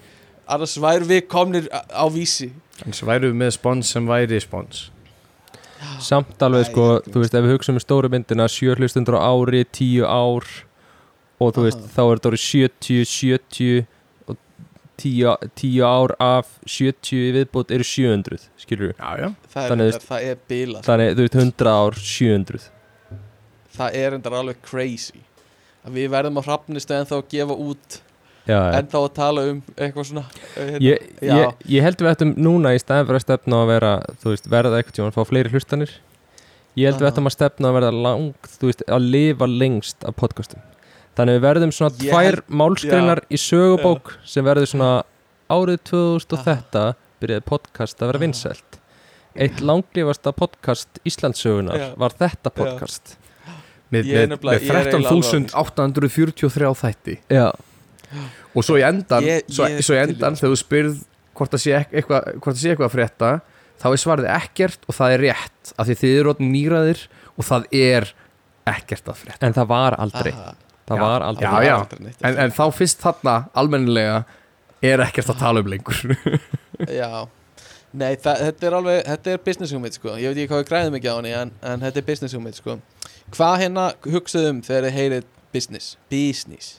A: Annars væri við komnir á, vísi.
D: Svo væru við með spons sem væri spons.
C: Samt alveg sko, þú veist, ef við hugsaum um stóru myndina sjö hlustundur á ári, tíu ár og þú veist, þá er þetta orðið 70, 70 og 10, 10 ár af 70 í viðbót eru 700 skilur við,
A: er,
C: Þannig-
A: það, er bilað
C: þannig þú veist 100 ár 700
A: Það er endar alveg crazy að Við verðum á hrafnistu en þá að gefa út
C: Já, já.
A: En þá að tala um eitthvað svona uh, hérna.
C: Ég,
A: Já.
C: ég, ég held við ættum núna í staðin fyrir að stefna að vera, þú veist, verða eitthvað tíma að fá fleiri hlustanir ég held við
A: Aha.
C: ættum að stefna að verða langt, þú veist, að lifa lengst af podcastum þannig við verðum svona
A: Ég
C: tvær málskreinar í sögubók sem verður svona árið 2000 og
A: Aha.
C: þetta byrjaði podcast að vera vinsælt. Eitt langlifasta podcast Íslandsögunar
A: Já.
C: var þetta podcast.
D: Með, með, með
A: ég er eiginlega
D: 13.843 þætti.
C: Já,
D: og svo í endan
A: Ég-
D: svo,
A: ég er
D: svo í endan þegar þú spyrð hvort það sé eitthvað hvort það sé eitthvað að frétta þá er svarið ekkert og það er rétt af því þið eru nýraðir og það er ekkert að frétta.
C: En það var aldrei.
A: Aha.
C: Það
D: Já.
C: var aldrei
D: Já, já.
A: aldrei neitt
D: en, en þá fyrst þarna almennilega er ekkert að tala um lengur.
A: Já. Nei, það, þetta er alveg, þetta er business hugmynd sko. Ég veit ekki hvað við græðum ekki á henni en, en þetta er business hugmynd sko. Hvað hérna hugsaðum þegar þið heyrið business? Business.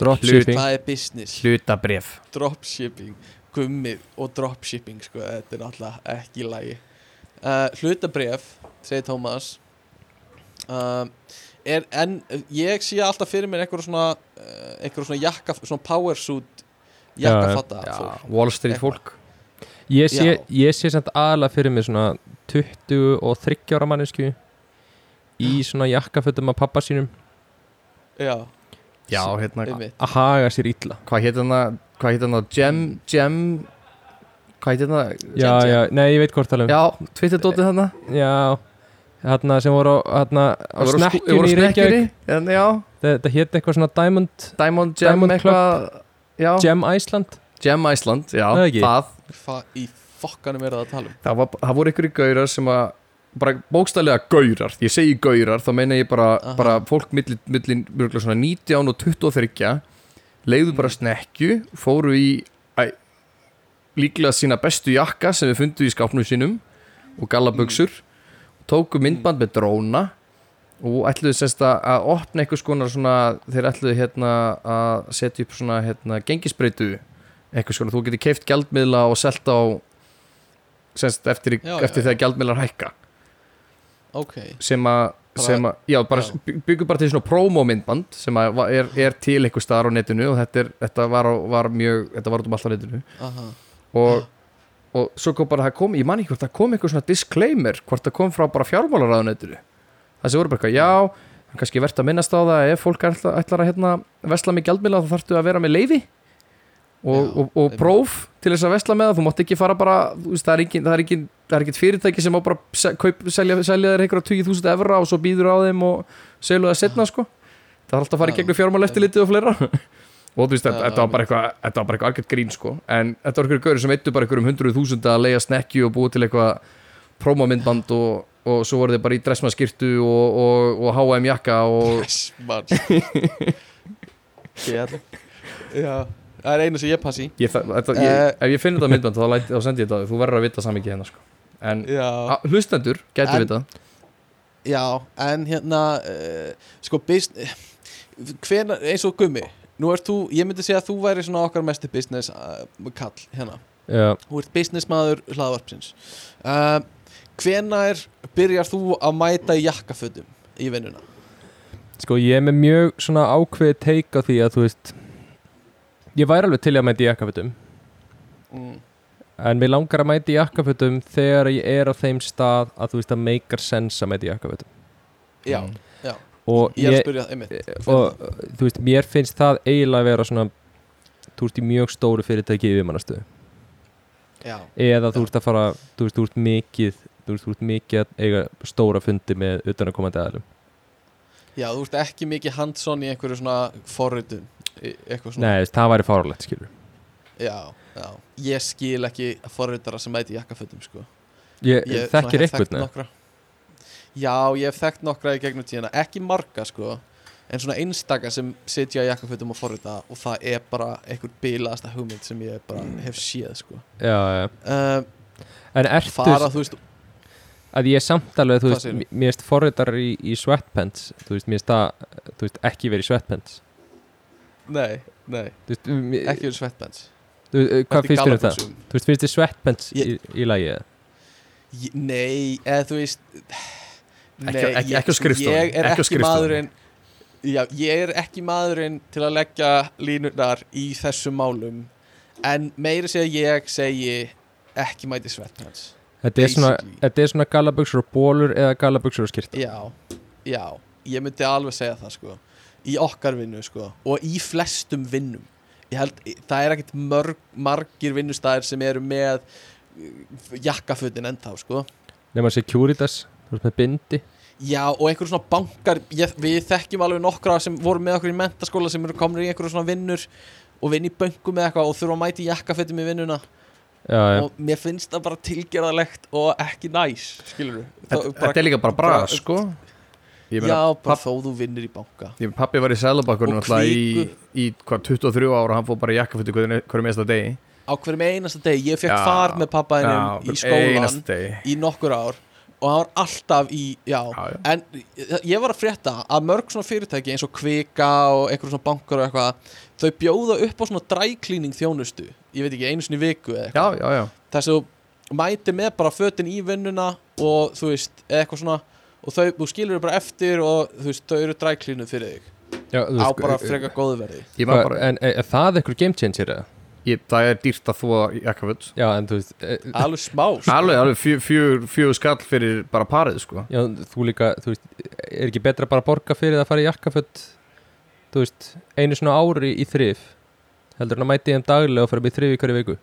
C: Dropshipping.
A: Hvað er business?
D: hlutabref
A: Dropshipping. Gummið og dropshipping sko. Þetta er náttúrulega ekki í lagi. Uh, Hlutabref, segir Tómas uh, er, En ég sé alltaf fyrir mér einhver svona uh, einhver svona jakka, svona power suit jakkafatta
D: Já,
A: fólk.
D: Wall Street
A: Eitthvað.
D: fólk.
C: Ég sé, ég sé samt aðalega fyrir mig svona 20 og 30 ára mannesku í svona jakkafötum af pappa sínum.
A: Já,
D: Já, hérna,
C: að haga sér illa.
D: Hvað heit hann að hvað heit hann að Gem, Gem hvað heit hann að
C: Já, já, nei, ég veit hvort tala um.
D: Já, Twitter-dótið hann
C: Já, hérna sem voru á, hérna, á snekkjunni í Reykjavík. Þetta hétt eitthvað svona Diamond
D: Diamond Gem
C: Diamond
D: eitthvað Já,
C: Gem Iceland.
D: Gem Iceland, já,
C: Það
D: það.
A: Hvað í fokkanum er það að tala um?
D: það, var, það voru ykkur í gaurar sem að bara bókstælega gaurar, ég segi gaurar þá meina ég bara, bara fólk millin, millin mjög svona 19 og 23 leiðu bara snekju fóru í æ, líklega sína bestu jakka sem við fundum í skápnum sínum og gallaböksur tóku myndband með dróna og ætluðu sérst að, opna eitthvað skonar svona, þeir ætluðu hérna að setja upp svona hérna gengisbreytu eitthvað skonar, þú getur keift gjaldmiðla og selt á semst eftir,
A: Já,
D: eftir
A: já,
D: þegar gjaldmiðlar hækka.
A: Ok,
D: sem að sem að, já, bara
A: já.
D: byggur bara til svona promo-myndband sem að er, er til einhver staðar á netinu og þetta, er, þetta var, á, var mjög þetta var út um alltaf netinu.
A: Aha.
D: Og, og svo kom bara, það kom, ég man ekki hvort það kom eitthvað svona disclaimer, hvort það kom frá bara fjármálaráðunetinu það sem voru bara eitthvað, já það er kannski verðt að minnast á það að ef fólk ætlar, ætlar að hérna, vesla með gjaldmila þá þarftu að vera með leifi og,
A: Já,
D: og, og próf til þess að vesla með það þú mátt ekki fara bara, veist, það er ekki það er ekki, það er ekki fyrirtæki sem á bara se- kaup, selja, selja þér einhverja 20.000 evra og svo býður á þeim og selja það setna sko. Það er alltaf að fara í gegnum fjármál eftirlitið og fleira og þú veist, þetta,
A: Já,
D: þetta var bara eitthvað þetta var bara eitthvað algjört grín sko. En þetta var einhverju gauri sem eittu bara einhverjum hundruð þúsund að leiða snekju og búið til eitthvað prómamindband og, og svo voru þið bara í dressmaskirtu og, og, og H&M jakka og
A: Yes, það er einu sem ég passi
D: ég, það, þetta, ég,
A: Eh.
D: ef ég finn þetta myndband þá, læt, þá sendi ég þetta þú verður að vita samvikið hérna sko. En
A: Já,
D: a, hlustendur gætu
A: En-
D: vita
A: já, en hérna uh, Sko, business Hvenær, eins og gummi Nú ert þú, ég myndi segja að þú væri svona okkar mestu business uh, kall hérna
C: Já,
A: Þú ert businessmaður hlaðvarpsins uh, Hvenær byrjar þú að mæta í jakkafötum í vinnuna?
C: sko ég er með mjög svona ákveðið teik á því að þú veist Ég væri alveg til að mæta í jakkafötum
A: Mm.
C: En mér langar að mæta í jakkafötum þegar ég er á þeim stað að þú veist að meikar sense að mæta í jakkafötum
A: Já,
D: Mm.
C: Og
A: ég
C: ég,
A: spyrja einmitt.
C: og þú veist, mér finnst það eiginlega að vera svona þú veist, í mjög stóru fyrirtæki í viðmannastöðu
A: Já,
C: eða þú veist að fara, þú veist, þú veist mikið þú veist, þú veist mikið að eiga stóra fundi með utanakomandi aðalum
A: já, þú ert ekki mikið hands-on í einhverju svona Eitthvað svona.
C: Nei, veist, það væri fáralegt, skilur
A: Já, já, ég skil ekki forritara sem mæti jakkafötum sko.
C: Ég,
A: Ég
C: þekkir eitthvað
A: nokkra Já, ég hef þekkt nokkra í gegnum tíðina. Ekki marga sko En svona einstaka sem sitja í jakkafötum og forrita Og það er bara einhver bilaðasta hugmynd sem ég bara hef séð sko.
C: Já, já.
A: Uh,
C: En ertu,
A: Fara, veist
C: að ég er samt alveg, þú veist, mér- veist forritar í, í sweatpants, þú veist, mér veist það, þú veist, ekki verið í sweatpants.
A: Nei, nei,
C: veist,
A: ekki verið sweatpants.
C: Þú, uh, hvað finnst þér um það? Þú veist, finnst þér sweatpants
A: Ég-
C: í, í lagi eða?
A: Ég- Nei, eða þú veist Nei,
D: Ekki- ekki-
A: ég-
D: ekki á skrifstofunni,
A: Ég er
D: ekki
A: maðurinn Já, ég er ekki maðurinn til að leggja línurnar í þessum málum. En meiri segja ég segi ekki mæti sweatpants
C: Þetta er svona, þetta er svona gallabuxur og bólur eða gallabuxur og skýrta
A: Já, já, ég myndi alveg segja það sko. Í okkar vinnu sko. Og í flestum vinnum. Ég held, það er ekkit mörg, margir vinnustæðir sem eru með jakkafutin ennþá sko.
C: Nema Securitas, þú veist með bindi.
A: Já, og einhverjum svona bankar ég, Við þekkjum alveg nokkra sem voru með okkur í mentaskóla sem eru komin í einhverjum svona vinnur og vinn í bönkum eða eitthvað og þurfa að mæti jakkafutum í vinnuna.
C: Já, já.
A: og mér finnst það bara tilgerðalegt og ekki næs skilur
D: Þetta þetta er líka bara bra, sko. Ég
A: Já,
D: meina,
A: bara
D: papp,
A: þó þú vinnir í banka.
D: Ég, pappi var í alltaf í, í hvað, 23 ára og hann fór bara í jakkafutti hverju, mesta degi.
A: Á hverjum einasta degi, ég fekk
D: Já.
A: far með pappaðinum í skólan í nokkur ár og hann var alltaf í, já,
D: Já, já.
A: en ég var að frétta að mörg svona fyrirtæki eins og Kvika og einhver svona bankar og eitthvað þau bjóða upp á svona dræklíning þjónustu ég veit ekki, einu í viku eða eitthvað.
D: Já, já, já.
A: Þess að þú mæti með bara fötin í vinnuna og þú veist, eitthvað svona og þau, þú skilur þau bara eftir og þú veist, þau eru dræklínuð fyrir þig.
C: Já þú
A: á bara
C: eh,
A: frekar góðu verði.
D: Ég man
C: hvað-
D: bara,
C: En er það eitthvað game changer eða?
D: Ég, það er dýrt að þvó jakkafutt
C: Já, en þú veist eh,
A: alveg smá sko.
D: Alveg, alveg fjö- fjögur fjö skall fyrir bara parið, sko.
C: Já, þú líka, þú veist, er ekki betra bara að borga fyrir það að fara í jakkaföld þú veist, einu svona ári í þrif heldur en að mæti þeim daglega og fara upp í þrif í hverju viku?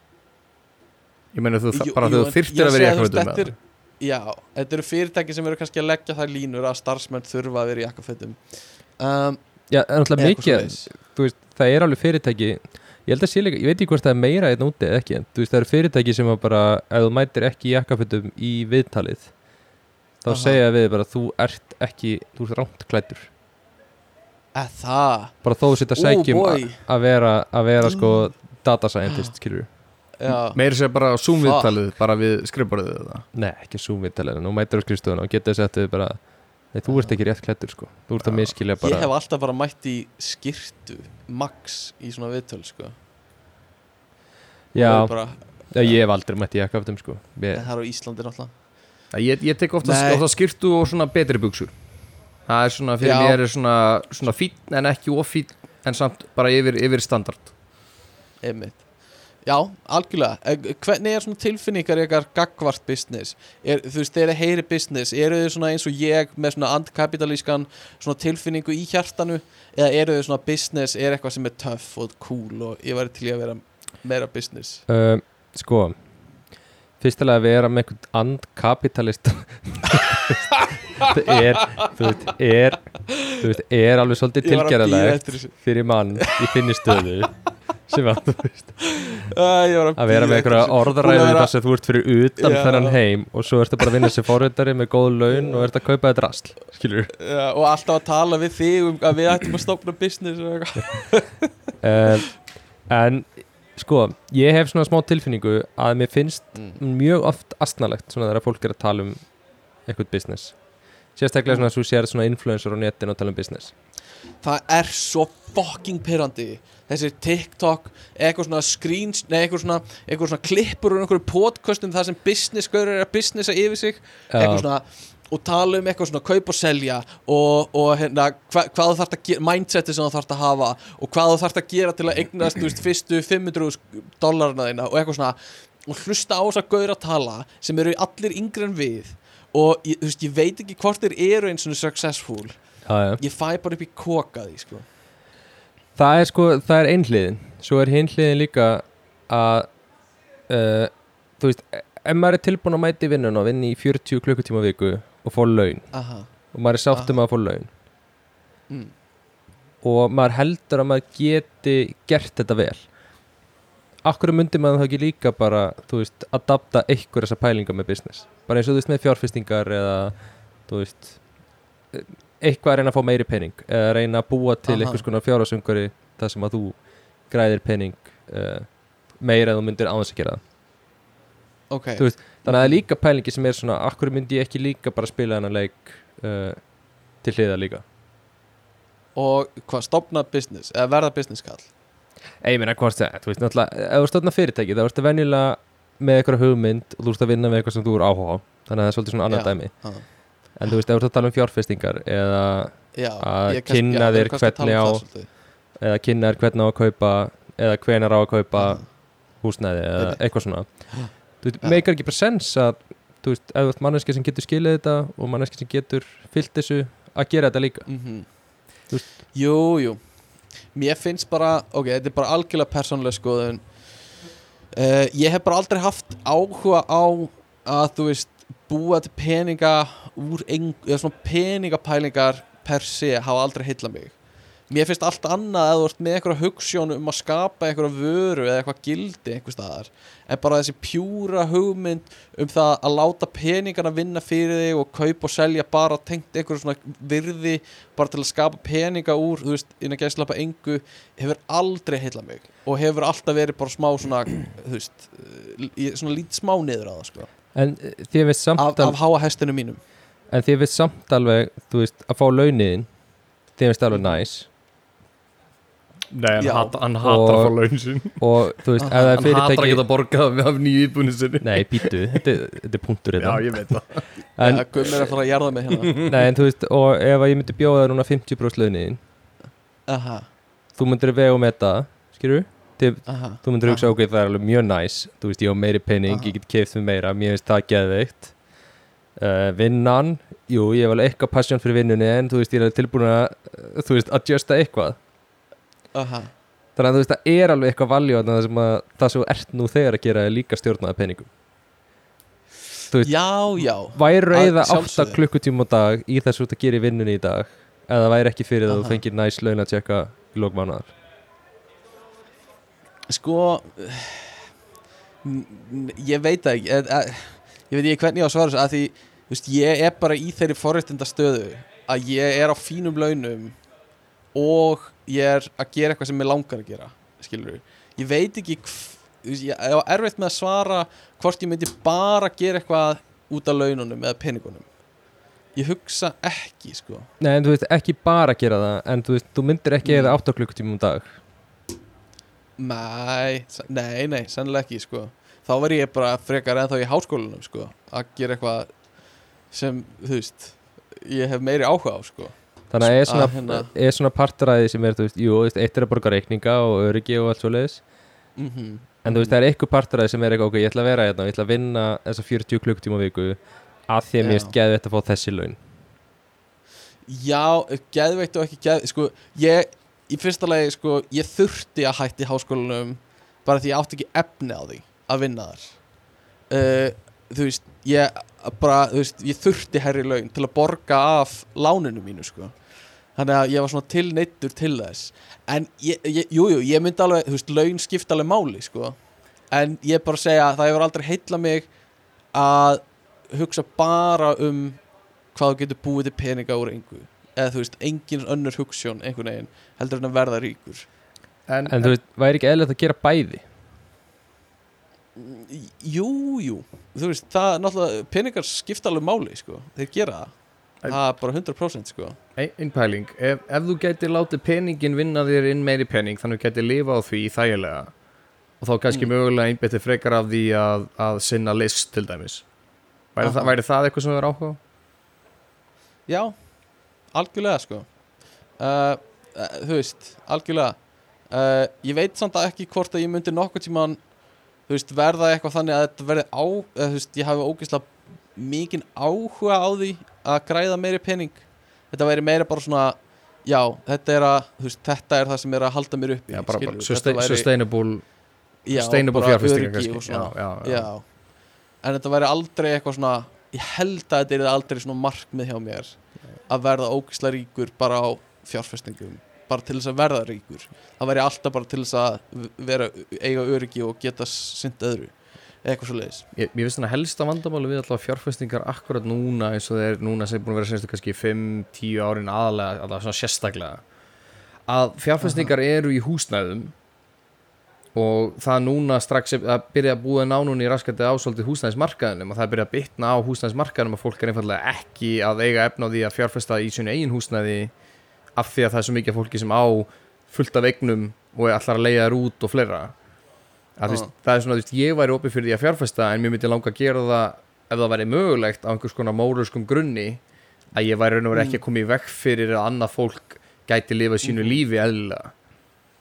D: Ég meina þú,
A: Jú,
D: bara
A: jú,
D: þú
A: ég
D: að vera í
A: er- Já, þetta eru fyrirtæki sem eru kannski að leggja þær línur að starfsmenn þurfa að vera í jakkafötum. Um,
C: Já, en alltaf mikið, það er alveg fyrirtæki ég held að sé líka, ég veit ekki hvort það er meira einn úti eða ekki, en þú veist, það eru fyrirtæki sem að bara, ef þú mætir ekki í jakkafötum í viðtalið þá
A: Aha.
C: segja við bara, þú ert ekki þú ert rámt klæddur.
A: Eða það?
C: Bara þó þú sitt að segjum að vera, að vera sko data scientist, skilur
A: Já,
D: Meiri sér bara
A: Fuck.
D: Zoom-viðtalið bara við skrifborðið eða?
C: Nei, ekki Zoom viðtalið, nú mætir á skrifstofuna og getur þess að þau bara Nei, þú ert ekki rétt klættur sko. Þú ert að miskilja bara
A: ég hef alltaf bara mætt í skirtu max í svona viðtöl sko.
C: Já,
A: bara,
C: já, ég hef aldrei mætt í jakkaftum sko. Ég,
A: það er á Íslandi náttúrulega.
D: Ég, ég tek ofta, ofta skirtu og svona betri buksur Það er svona, fyrir
A: Já.
D: mér er svona, svona fín en ekki ofín en samt bara yfir, yfir standard.
A: Einmitt. Já, algjörlega. Eh, Hvernig er svona tilfinningar ykkar gagvart business? Er, þú veist, þegar þið heyri business eru þið svona eins og ég með svona andkapitalískan svona tilfinningu í hjartanu? Eða eru þið svona business er eitthvað sem er töff og cool og ég væri til að vera meira business?
C: Uh, Sko Fyrstilega að vera með einhvern andkapitalist. Það er Þú veist, er Þú veist, er alveg svolítið
A: að
C: tilgerðalegt Fyrir mann í þinni stöðu Sem að, þú veist
A: var
C: að vera með einhverja
A: að vera-
C: þar sem þú ert fyrir utan
A: Já.
C: þennan heim og svo ertu bara að vinna sem fórhundari með góð laun og ert að kaupa þetta rastl skilur
A: Já, og alltaf að tala við þig um að við ættum að stopna business og eitthvað.
C: Uh, en sko, ég hef svona smá tilfinningu að mér finnst
A: mm.
C: mjög oft astnalegt svona þegar fólk er að tala um eitthvað business. Sérstaklega svona að þú sér svona influencer á netin og tala um business.
A: Það er svo fucking pyrrandi Þessir TikTok eitthvað svona screens, nei eitthvað svona eitthvað svona klippur úr einhverju podcastum þar sem business gaurur er að businessa yfir sig. Eitthvað svona og tala um eitthvað svona kaup og selja og, og hérna, hva, hvað þú þarft að gera mindseti sem þú þarft að hafa og hvað þú þarft að gera til að eignast veist, fyrstu 500 dollarna þína og eitthvað svona. Og hlusta á þess að gaur að tala sem eru allir yngri en við og ég, veist, ég veit ekki hvort þeir eru eins og successful.
C: Já, já.
A: ég fæ bara upp í koka því sko.
C: Það er sko, það er einhliðin. Svo er hinhliðin líka að uh, þú veist ef maður er tilbúin að mæti vinnun og vinni í 40 klukkutíma viku og fá laun
A: Aha.
C: og maður er sáttum að fá laun
A: Mm.
C: og maður heldur að maður geti gert þetta vel Akkur myndi maður þá ekki líka bara, þú veist, adapta einhver þessa pælinga með business bara eins og þú veist með fjárfestingar eða, þú veist eitthvað að reyna að fá meiri pening eða reyna að búa til
A: Aha.
C: einhvers konar fjárhásungari þar sem að þú græðir pening uh, meira en þú myndir aðeins að gera það
A: ok.
C: Þú veist, þannig að það er líka pælingi sem er svona akkur myndi ég ekki líka bara spila þennan leik uh, til hliða líka?
A: Og hvað, stopna business eða verða business kall
C: Ei, ég meina, hvað er það? Þú veist, náttúrulega, ef þú stofna fyrirtæki þá ertu venjulega með eitthvað hugmynd og þú ert að vinna með eitthvað sem þú er áhuga á. Þannig að það er svolítið svona annað
A: Já.
C: dæmi.
A: ah.
C: en þú veist, ef þú ert að tala um fjárfestingar eða,
A: já,
C: Að kynna
A: já,
C: þér
A: tala
C: hvernig
A: um
C: á- eða kynna þér hvernig á að kaupa eða hvenar á að kaupa húsnæði eða eitthvað svona þú veist, meikar ekki bara sens að þú veist, ef þú ert manneski sem getur skilið þetta og manneski sem getur fyllt þessu að gera þetta líka.
A: Mhm.
C: Þú veist-
A: Jú, jú. Mér finnst bara, ok, þetta er bara algjörlega persónuleg skoðun. Uh, ég hef bara aldrei haft áhuga á að þú veist búa til peninga úr eða svona peningapælingar per se hafa aldrei heilla mig mér finnst allt annað að þú ert með einhverja hugssjón um að skapa einhverja vöru eða eitthvað gildi einhver staðar en bara þessi pjúra hugmynd um það að láta peningana vinna fyrir þig og kaupa og selja bara tengt einhverju svona virði bara til að skapa peninga úr þú veist, innan gæslapa engu hefur aldrei heilla mig og hefur alltaf verið bara smá svona þú veist, svona lítið smá niður á það sko.
C: En eh, þið veist samt
A: af, af háa hestinu mínum.
C: En þið veist samt alveg, þú veist, að fá launiðin Þið veist alveg næs
D: Nei, hann,
A: Já.
D: hat, hann hatar að fá laun sin
C: Og þú veist, ef það er
D: Hann hatar að
C: fyrirtæki
D: geta borgað af nýju íbúinu sinni.
C: Nei, býtu, þetta, er- þetta er punktur
D: Já,
C: þetta
D: ég veit það.
C: En,
A: ja, Guðm er að fara að jarða mig hérna.
C: Nei, en þú veist, og ef að ég myndi bjóða þér núna 50% launiðin
A: aha,
C: Þú myndir vega um þetta, skilur
A: aha.
C: Þú myndir hugsa, ok, það er alveg mjög næs Þú veist, ég á meiri pening,
A: Aha.
C: ég get keift með meira Mér finnst það geðveikt. Uh, Vinnan, jú, ég hef alveg eitthvað passion fyrir vinnunni En þú veist, ég er alveg tilbúin að, uh, þú veist, adjusta eitthvað
A: aha,
C: Þannig að þú veist, það er alveg eitthvað valjú Það sem að það sem þú ert nú þegar að gera er líka stjórnaða peningum. Þú veist,
A: já, já.
C: væri reyða 8
A: sjálfsögðu.
C: klukkutíma á dag Í þess að þú ert að gera í vinnunni í dag Eða væri ekki fyrir það að þú fengir næs laun að tjekka í lókmánaðar
A: Sko Ég veit ekki eh, Ég veit ekki hvernig ég á svara þessu að því veist, Ég er bara í þeirri forréttinda stöðu Að ég er á fínum launum Og ég er að gera eitthvað sem ég langar að gera Skilur Ég veit ekki þú Ég á erfitt með að svara Hvort ég myndi bara gera eitthvað Út af laununum eða peningunum Ég hugsa ekki sko
C: Nei, en þú veist, ekki bara gera það En þú veist, þú myndir ekki
A: Mm.
C: eða 8 klukkutíma um dag
A: Nei, nei, nei, sennilega ekki sko. Þá var ég bara frekar ennþá í háskólanum sko, að gera eitthvað sem, þú veist ég hef meiri áhuga á sko.
C: Þannig að er svona,
A: hérna-
C: er svona partaræði sem er, þú veist, jú, eitt er að borga reikninga og öryggi og allt svo leiðis
A: mm
C: En þú veist, það er eitthvað partaræði sem er eitthvað, ok, ég ætla að vera hérna ég ætla að vinna þessa 40 klukkutíma á viku að því að mér erst geðið þetta að fá þessi laun.
A: Já, geðveikt og ekki geð sko, ég, í fyrsta lagi sko, ég þurfti að hætti háskólanum bara því ég átti ekki efni á því að vinna þar. Uh, þú veist, ég bara, þú veist, ég þurfti herri laun til að borga af láninu mínu sko. Þannig að ég var svona tilneittur til þess. En ég, ég, jú, jú, ég myndi alveg þú veist, laun skipta alveg máli sko. En ég er bara að segja að það hefur aldrei heilla mig að hugsa bara um hvað þú getur búið til peninga úr engu. Eða þú veist, engin önnur hugssjón einhvern veginn, heldur en að verða ríkur.
D: En,
C: En þú veist, væri ekki eðlilegt að gera bæði
A: Jú, jú. Þú veist, það er náttúrulega peningar skipta alveg máli, sko, þeir gera það. Það er bara 100% sko.
D: Ein, ein pæling ef, ef þú gætir látið peningin vinna þér inn meiri pening þannig að þú gætir lifa á því þægilega. Og þá kannski
A: Mm.
D: mögulega einbytti frekar af því að, að sinna list til dæmis. Væri, það, væri það eitthvað sem þú er áhuga?
A: Já, algjörlega sko. Uh, Þú veist, algjörlega. Uh, Ég veit samt að ekki hvort að ég myndi nokkuð tíman Þú veist, verða eitthvað þannig að þetta verði á eða, Þú veist, ég hafi ógeðslega mikinn áhuga á því að græða meiri pening. Þetta væri meira bara svona Já, þetta er að, þú veist, þetta er það sem er að halda mér uppi
D: Já, bara, bara
A: skilurðu.
D: sustain,
A: væri-
D: sustainable,
A: já,
D: sustainable
A: bara svona.
D: já, já,
A: En þetta væri aldrei eitthvað svona Ég held að þetta er aldrei svona markmið hjá mér Að verða ógislega ríkur bara á fjárfestingum Bara til þess að verða ríkur. Það væri alltaf bara til þess að vera eiga öryggi og geta sint öðru Eitthvað svo leiðis
D: Ég, ég veist þannig að helsta vandamáli við alltaf fjárfestingar akkurat núna eins og þeir núna sem er búin að vera senstu kannski 5-10 árin aðalega, allavega svona sérstaklega að fjárfestingar eru í húsnæðum og það núna strax er- að byrja að búa nánunni í raskandi ásóldi húsnæðismarkaðinum og það byrja að bitna á húsnæðismarkaðinum og fólk er einfallega ekki að eiga efna á því að fjárfesta í sínu eigin húsnæði af því að það er svo mikið fólki sem á fullt af eignum og ætlar að leiða þær út og fleira. Að, veist, það er svona, veist, ég væri opið fyrir því að fjárfesta en mér myndi langa að gera það ef það væri mögulegt á einhvers konar mórurskum grunni að ég væri raun og verið ekki að koma í vekk fyrir að annað fólk gæti lifa sínu lífi eðlilega.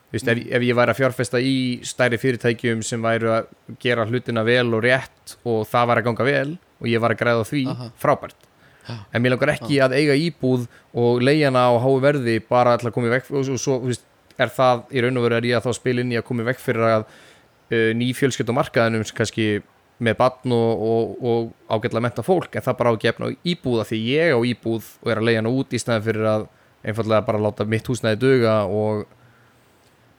D: Þú veist, ef, ef ég væri að fjárfesta í stærri fyrirtækjum sem væri að gera hlutina vel og rétt og það var að ganga vel og ég var að græða því,
A: Aha.
D: frábært en mér langar ekki að eiga íbúð og leigjana á háu verði bara að koma í vekk og svo, veist, er það í raun og veru er ég að þá spila inn í að koma í vekk fyrir að uh, ný fjölskyld á markaðinum kannski með barn og, og, og ágætlega menta fólk en það bara á ekki efna á íbúða því ég á íbúð og er að leiða hana út í stæðan fyrir að einfallega bara láta mitt húsnæði duga og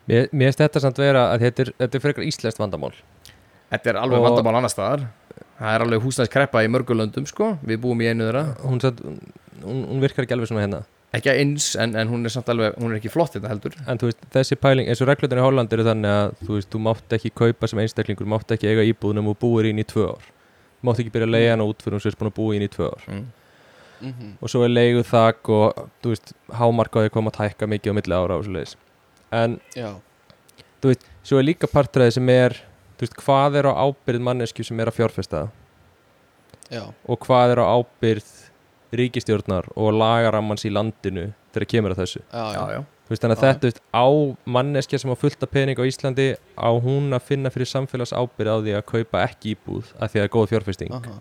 C: Mér, finnst þetta samt vera að þetta er, þetta er frekar íslenskt vandamál.
D: Þetta er alveg vandamál annar staðar það er alveg húsnæðiskreppa í mörgulöndum sko, við búum í einu þeirra.
C: Hún, samt, hún, hún virkar ekki alveg svona hérna.
D: Ekki eins en, en hún er samt alveg, hún er ekki flott þetta heldur.
C: En þú veist, þessi pæling, eins og reglutin í Holland eru þannig að þú veist, þú mátt ekki kaupa sem einstaklingur, þú mátt ekki eiga íbúðunum og búir inn í tvö ár. Þú mátt ekki byrja að leiða hana út fyrir hún sem er búin að búa inn í tvö ár.
D: Mm.
A: Mhm.
C: Og svo er leiguð þak og, þú veist, hámarkaði koma að tækka mikið á milli ára og svo leiðis En,
A: Já,
C: svo er líka partræði sem er, þú veist, hvað er á ábyrð mannesku sem er að fjárfesta?
A: Já,
C: og hvað er á ábyrð ríkistjórnar og lagarammans í landinu þegar kemur að þessu?
A: Já,
D: já,
C: veist, þannig að þetta, þú veist, á manneskja sem á fullt af pening á Íslandi á hún að finna fyrir samfélags ábyrð á því að kaupa ekki íbúð af því að það er góð fjárfesting?
A: Aha.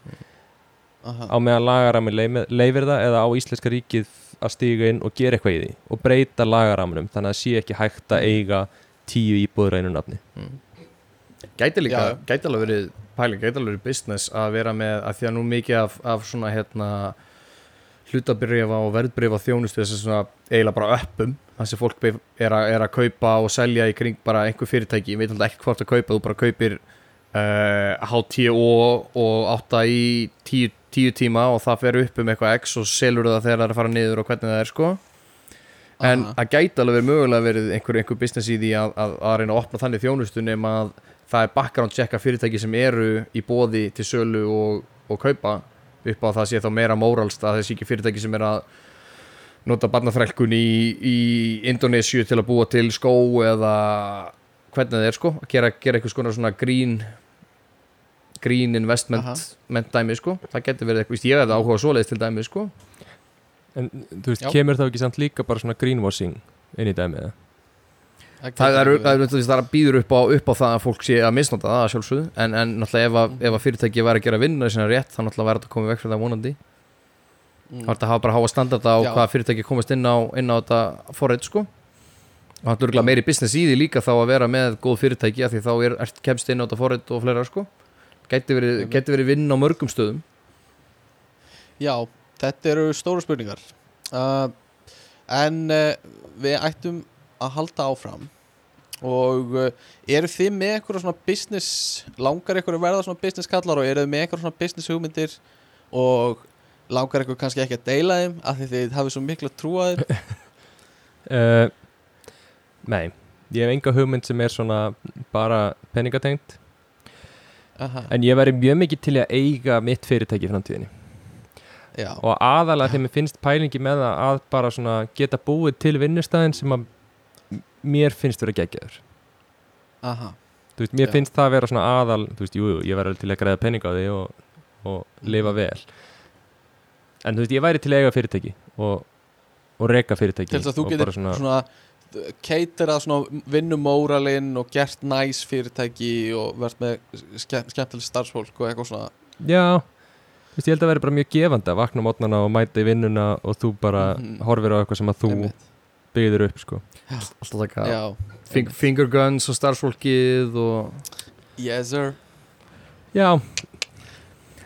A: Aha,
C: á meðan lagarami leifir það eða á Íslenska ríkið að stíga inn og gera eitthvað í því og breyta lagaraminum þannig að það sé ekki hægt að eiga tíu íbúður einu nafni
D: gæti líka,
A: Já.
D: gæti alveg verið pæling, gæti alveg verið business að vera með að því að nú mikið af, af svona hérna hlutabrifa og verðbrifa þjónustu þess að svona eiginlega bara öppum þar sem fólk er að, er að kaupa og selja í kring bara einhver fyrirtæki, ég veit alltaf ekki hvort að kaupa þú bara kaupir uh, HTO og átta í tíu, tíu tíma og það fer upp um eitthvað X og selur það þegar það er að fara niður og hvernig það er sko en
A: aha.
D: það gæti alveg verið mögulega verið einhver, einhver business í því að, að, að reyna að opna þannig þjónustu nema að það er background checka fyrirtæki sem eru í bóði til sölu og, og kaupa upp á það sé þá meira móralst að þessi ekki fyrirtæki sem er að nota barnaþrælkun í, í Indonésiu til að búa til skó eða hvernig það er sko að gera, gera eitthvað svona green green investment dæmi sko, það getur verið eitthvað, ég hefði áhuga svoleiðis til dæmi sko
C: en þú veist,
A: Já.
C: kemur þá ekki samt líka bara svona greenwashing inn í dæmið eða?
A: Það
D: það er, er býður upp á, upp á það að fólk sé að misnota það að sjálfsögðu. En, en náttúrulega ef, að, ef að fyrirtæki væri að gera vinna sinna rétt þá náttúrulega væri þetta komið vekk fyrir það vonandi.
A: Mm.
D: þá er þetta að hafa bara háa standarda á
A: Já.
D: hvaða fyrirtæki komast inn á, inn á þetta forrið sko. Og það er örugglega meiri business í því líka þá að vera með góð fyrirtæki af því þá er, er kemst inn á þetta forrið og fleira sko. Gæti verið, verið vinn á mörgum stöðum.
A: Já, þetta eru stóru spurningar. Uh, En uh, við ættum að halda áfram. Og uh, eru þið með eitthvað svona business Langar eitthvað að verða svona business kallar Og eru þið með eitthvað svona business hugmyndir? Og langar eitthvað kannski ekki að deila þeim Af því þið hafið svo miklu að trúa þeim?
C: Uh, nei, ég hef enga hugmynd sem er svona bara peningatengt.
A: Aha,
C: en ég væri mjög mikið til að eiga mitt fyrirtæki í framtíðinni.
A: Já,
C: og aðalega þegar mér finnst pælingi með að bara svona geta búið til vinnustæðin sem að mér finnst vera geggjaður
A: aha
C: þú veist, mér
A: Já.
C: finnst það vera svona aðal þú veist, jú, ég væri alveg til að græða pening á því og, og lifa vel en þú veist, ég væri til að eiga fyrirtæki og, og reka fyrirtæki
A: Til þess að þú getur svona,
C: svona,
A: Keitera svona vinnumóralinn Og gert næs fyrirtæki Og verðt með ske, skemmtileg starfsfólk Og eitthvað svona
C: já þú veist, ég held að vera bara mjög gefandi að vakna mótnana og mæta í vinnuna og þú bara
A: Mhm.
C: horfir á eitthvað sem að þú
A: einmitt.
C: Byggðir upp sko.
D: alltaf taka
A: Já,
D: fing, finger guns og starfsfólkið og
A: yes sir.
C: Já,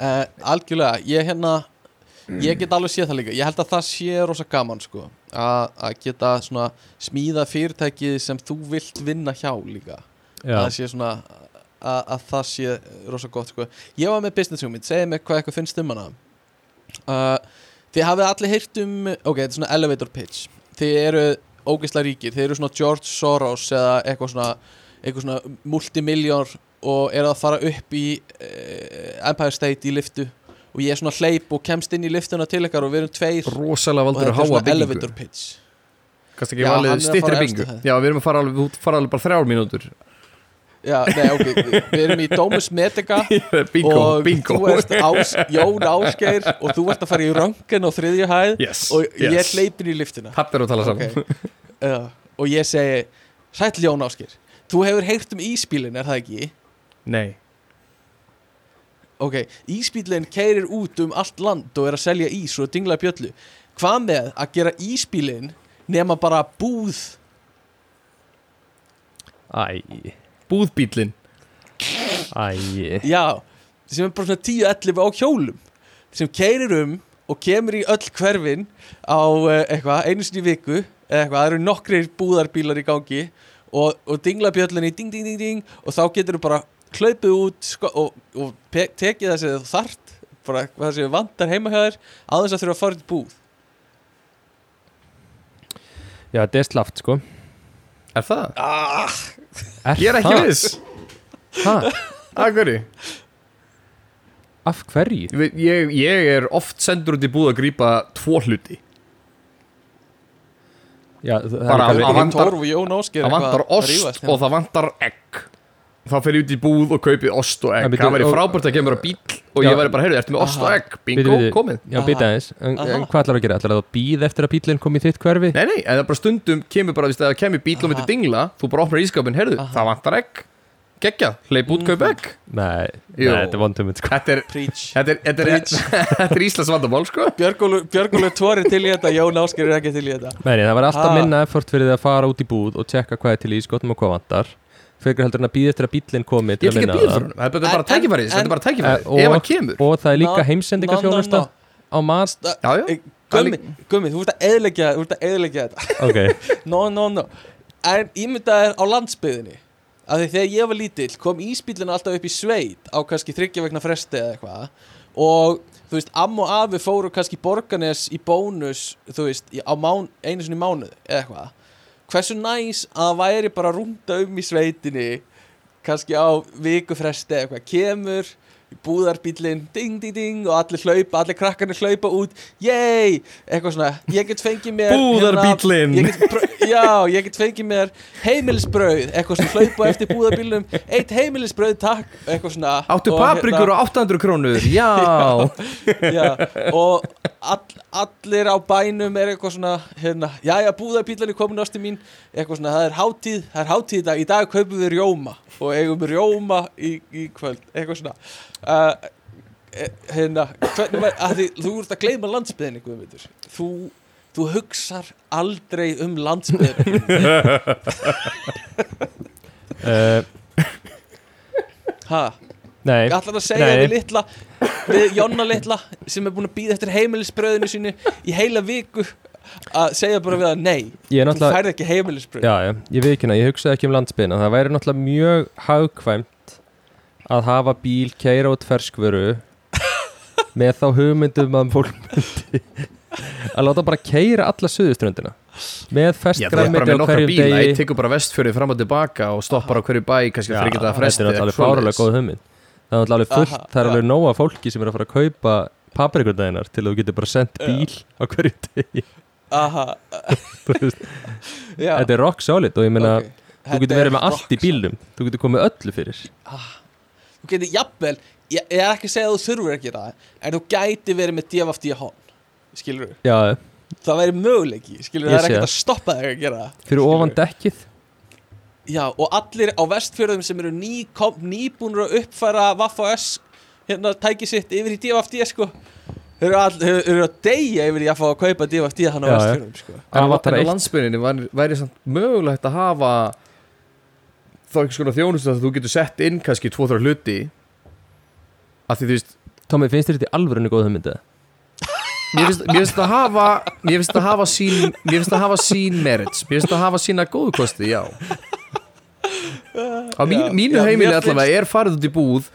A: Uh, algjörlega, ég hérna ég get alveg séð það líka. Ég held að það sé rosa gaman sko að að geta svona smíða fyrirtæki sem þú vilt vinna hjá líka.
C: Já.
A: að það sé svona að, að það sé rosa gott sko. Ég var með business hugmynd, segið mér hvað eitthvað finnst um hana. Uh, þið hafið allir heyrt um ok, þetta er svona elevator pitch þið eru ógeðslega ríkir, þið eru svona George Soros eða eitthvað svona eitthvað svona multimiljór og eru að fara upp í uh, Empire State í liftu og ég er svona hleyp og kemst inn í liftuna til ykkar og við erum tveir.
D: Rosalega
A: og
D: valdur
A: þetta
D: að
A: er
D: háa
A: svona
D: byggingu.
A: elevator pitch.
D: Kannski ekki valið
A: er fara
D: byggingu. Já, við erum að fara alveg, fara alveg bara þrjár mínútur
A: Já, nei, ok, við erum í Domus Medica
D: Bingo,
A: og
D: bingo.
A: þú ert ás, Jón Ásgeir og þú ert að fara í röngan á þriðju hæð
D: Yes,
A: og ég
D: yes.
A: hleypin í liftina
D: Papp er að tala saman.
A: Ok. uh, og ég segi Sæll Jón Ásgeir, þú hefur heyrt um íspílin, er það ekki?
D: Nei.
A: Ok, íspílin keirir út um allt land og er að selja ís og dingla bjöllu. Hvað með að gera íspílin nema bara búð?
C: Æ,
D: Búðbílin
C: Æ,
A: Já, sem er bara svona 10-11 á hjólum sem keirir um og kemur í öll hverfin á uh, eitthvað, einu sinni í viku eða eitthvað, það eru nokkrir búðarbílar í gangi og, og dingla bjöllunni ding, ding, ding, ding og þá getur þú bara hlaupið út sko, og, og tekið það sem þú þart bara það sem vantar heima hjá þér á þess að þurfa að fara í búð.
C: Já, þetta er slaft sko.
D: Er það?
A: ah,
C: Er
D: Ég er ekki
C: það?
D: viss
C: Ha?
D: Af hverju?
C: Af hverju?
D: Ég, veit- ég, ég er oft sendur út í búð að grípa tvo hluti
C: Já, það er
D: Bara
C: líka
D: að
C: alveg-
D: vantar-
A: Torf og Jón Óskir
D: Það vantar ost og það vantar egg Þá fer ég út í búð og kaupi ost og egg. Það væri frábært að kemur á bíl Og
C: Já.
D: ég væri bara, heyrðu, ertu með ost og egg? Bingo, komið.
C: Já, býta aðeins, en, en hvað ætlar að gera? ætlar að býða eftir að bílinn kom í þitt hverfi?
D: Nei, nei, en það bara stundum kemur bara, það kemur bíl og myndi
A: Aha.
D: dingla Þú bara opnar ískapin, heyrðu, það vantar egg. Gekkja, hleyp út, kaup egg.
C: Nei, nei, þetta er vondum sko.
D: Þetta er, þetta er, þetta er, þetta er Íslands vandamál, sko.
A: Björgólu Tóri til í þetta, Jón Óskir er ekki til í þetta.
C: Nei, það var alltaf minna effort fyrir þið að fara út í búð og tjekka hvað er til í skotum og hvað vantar Fyrir heldur en að býða eftir að bílinn komi
D: Ég
C: að
D: ekki að býða
C: það.
D: fyrir honum, þetta er bara
A: en-
D: þetta er bara tækifærið.
C: Og-
D: Ef hann kemur.
C: Og það er líka
A: no,
C: á.
A: Eh, Gummi, Gummi, þú ert að að eðilegja þetta.
C: Ok,
A: No, no, no. En ímyndaðir á landsbyðinni af því þegar ég var lítill kom ísbílinn alltaf upp í sveit á kannski þryggja vegna fresti eða eitthvað. Og þú veist, amm og afi fóru kannski borganes í bónus þú veist, á mán, einu sinni í mánuð eða eitthvað hversu næs að væri bara að rúnda um í sveitinni kannski á viku fresti eða eitthvað kemur búðarbílinn, ding, ding, ding og allir hlaupa, allir krakkarnir hlaupa út. Yey, eitthvað svona ég get fengið mér hérna, brau- já, ég get fengið mér heimilisbrauð, eitthvað svona hlaupa eftir búðarbílnum, eitt heimilisbrauð takk, eitthvað svona.
D: Áttu paprikur og 800 krónur Já
A: já, og all, allir á bænum er eitthvað svona hérna, já já búðarbílan er komin ástu mín. Eitthvað svona, það er hátíð, það er hátíð í dag. Í dag kaupum við rjóma og eigum rjóma í, í kvöld, eitthvað svona. Uh, hérna hvernig því, þú ert að gleyma landsbyðinni Guðmundur, þú þú hugsar aldrei um landsbyðinni
C: uh,
A: ha,
C: nei
A: allar að segja
C: Nei.
A: við litla við Jonna litla sem er búin að býða eftir heimilisbröðinu sínu í heila viku að segja bara við að nei
C: Ég
A: þú færð ekki heimilisbröð.
C: Já, já, ég veit ekki hérna, ég hugsaði ekki um landsbyðina Það væri náttúrulega mjög hagkvæmt að hafa bíl keira út ferskvöru með þá hugmyndum að fólk myndi að láta bara keira alla suðuströndina með
D: það er með
C: á hverjum
D: bíla.
C: degi.
D: Eitt tekur bara vestfjörið fram og tilbaka og stoppar á hverju bæ kannski
C: Já,
D: fyrir geta
C: þetta
D: fresti
C: er náttúrulega alveg fáralega góð hugmynd Það er alveg fullt,
A: Aha,
C: það er alveg nóga fólki sem er að fara að kaupa paprikundæðinar til að þú getur bara sendt bíl á hverju degi. Þú Þetta er rock solid og ég meina
A: ok.
C: þú getur
A: er
C: verið með allt í
A: rock
C: bílnum. þú getur komið öllu fyrir.
A: Þú getur jafnvel, ég, ég er ekki að segja að þú þurfur gera það en þú gæti verið með DFFD hón skilur
C: Já,
A: það væri möguleiki, skilur
C: Ég
A: það er ekkert að stoppa þig að gera það.
C: Fyrir ofan dekkið
A: Já, og allir á vestfjörðum sem eru ný, kom, nýbúnur að uppfæra Vaff og S hérna tæki sitt yfir í DFD sko. Þeir eru, eru að deyja yfir í að fá að kaupa DFD hann á
C: Já,
A: vestfjörðum sko.
C: En
D: á landsbyrjunni væri, væri samt mögulegt að hafa þá ekki svona þjónustu að þú getur sett inn kannski tvo þrjá hluti? Að því þú veist
C: Tómi, finnst þér þetta í alvörunni góð hugmyndið?
D: mér finnst, finnst að hafa mér finnst að hafa sín mér finnst að hafa sín merits. Mér finnst að hafa sína góðu kosti, já á mín, mínu heimili allavega er farið út í búð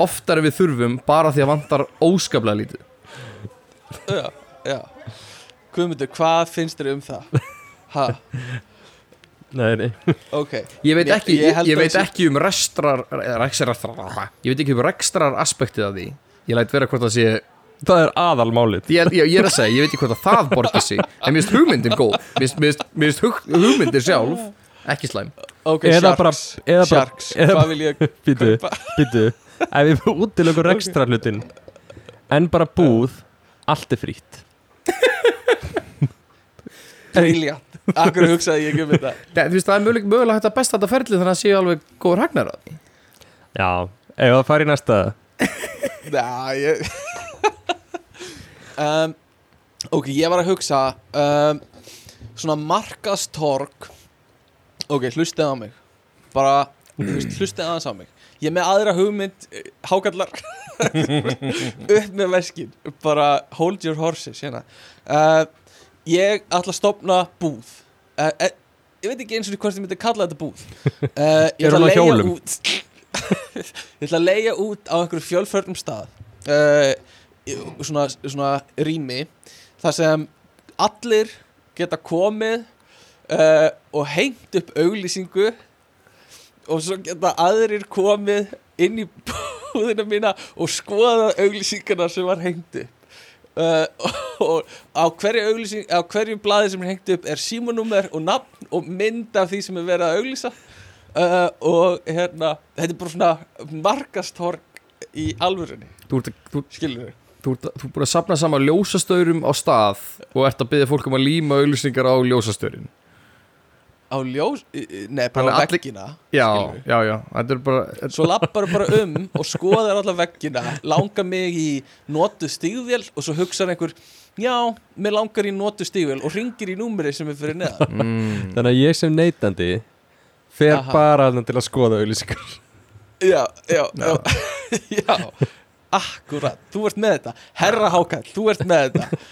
D: oftar en við þurfum bara því að vantar óskaplega lítið.
A: Já, já. Guðmundur, hvað finnst þér um það? Ha,
C: Nei, nei.
A: Ok.
D: Ég veit ekki,
A: ég
D: ég,
A: held
D: ég
A: að
D: veit
A: sé-
D: ekki um rekstrar ég veit ekki um rekstrar aspektið af því. Ég læt vera hvort það sé
C: Það er aðalmálið.
D: Ég, ég, ég er að segja, ég veit ekki hvort að það borgir sig en mér finnst hugmyndin góð. Mér finnst- hugmyndin sjálf ekki slæm.
A: Ok,
C: Eða
A: Sharks,
C: bara- eða bara-
A: Sharks.
C: eða
A: Hvað vil ég
C: Býtu,
A: kaupa?
C: býtu Ef við útilökum rekstra hlutin En bara búð Allt er frýtt
A: Briljant Akkur hugsaði ég ekki um þetta?
D: Þú veist, það er mögulega, mögulega hægt að besta þetta ferli þannig að séu alveg góður hagnar á því.
C: Já Ef það fari í næsta?
A: Já, ég um, Ok, ég var að hugsa um, Svona markastorg Ok, hlustið á mig. Bara, veist, hlustið aðeins á mig. Ég er með aðra hugmynd eh, hákallar upp með veskin bara hold your horses hérna. Uh, ég ætla að stopna búð. Uh, uh, ég veit ekki eins og hvort ég myndi kalla þetta búð. Ég ætla að leia út ég ætla að leia út á einhverju fjölförnum stað. Svona, svona rými þar sem allir geta komið uh, og hengt upp auglýsingu. Og svo geta aðrir komið inn í búðina mína og skoða auglýsinguna sem var hengt upp. Uh, og á hverju auglýsing á hverju blaði sem er hengt upp er símanúmer og nafn og mynd af því sem er verið að auglýsa. Uh, og hérna þetta er bara svona markastorg í alvörunni, skilur við
D: þú, ert, þú ert búin að sapna saman ljósastaurum á stað og ert að byggja fólk um að líma auglýsingar á ljósastaurin
A: á ljós, nei bara á
D: allir-
A: veggina
D: Já,
A: skilurðu.
D: já, já, þetta er bara
A: svo lappar bara um og skoðar alla veggina langar mig í notu stígvél og svo hugsar einhver já, mig langar í notu stígvél og ringir í númeri sem er fyrir neðan.
D: Mm,
C: Þannig að ég sem neytandi fer
A: Aha.
C: bara þarna til að skoða auðlýsingar
A: já, já, já, já. Akkurat, þú ert með þetta. Herra Hákall, þú ert með þetta.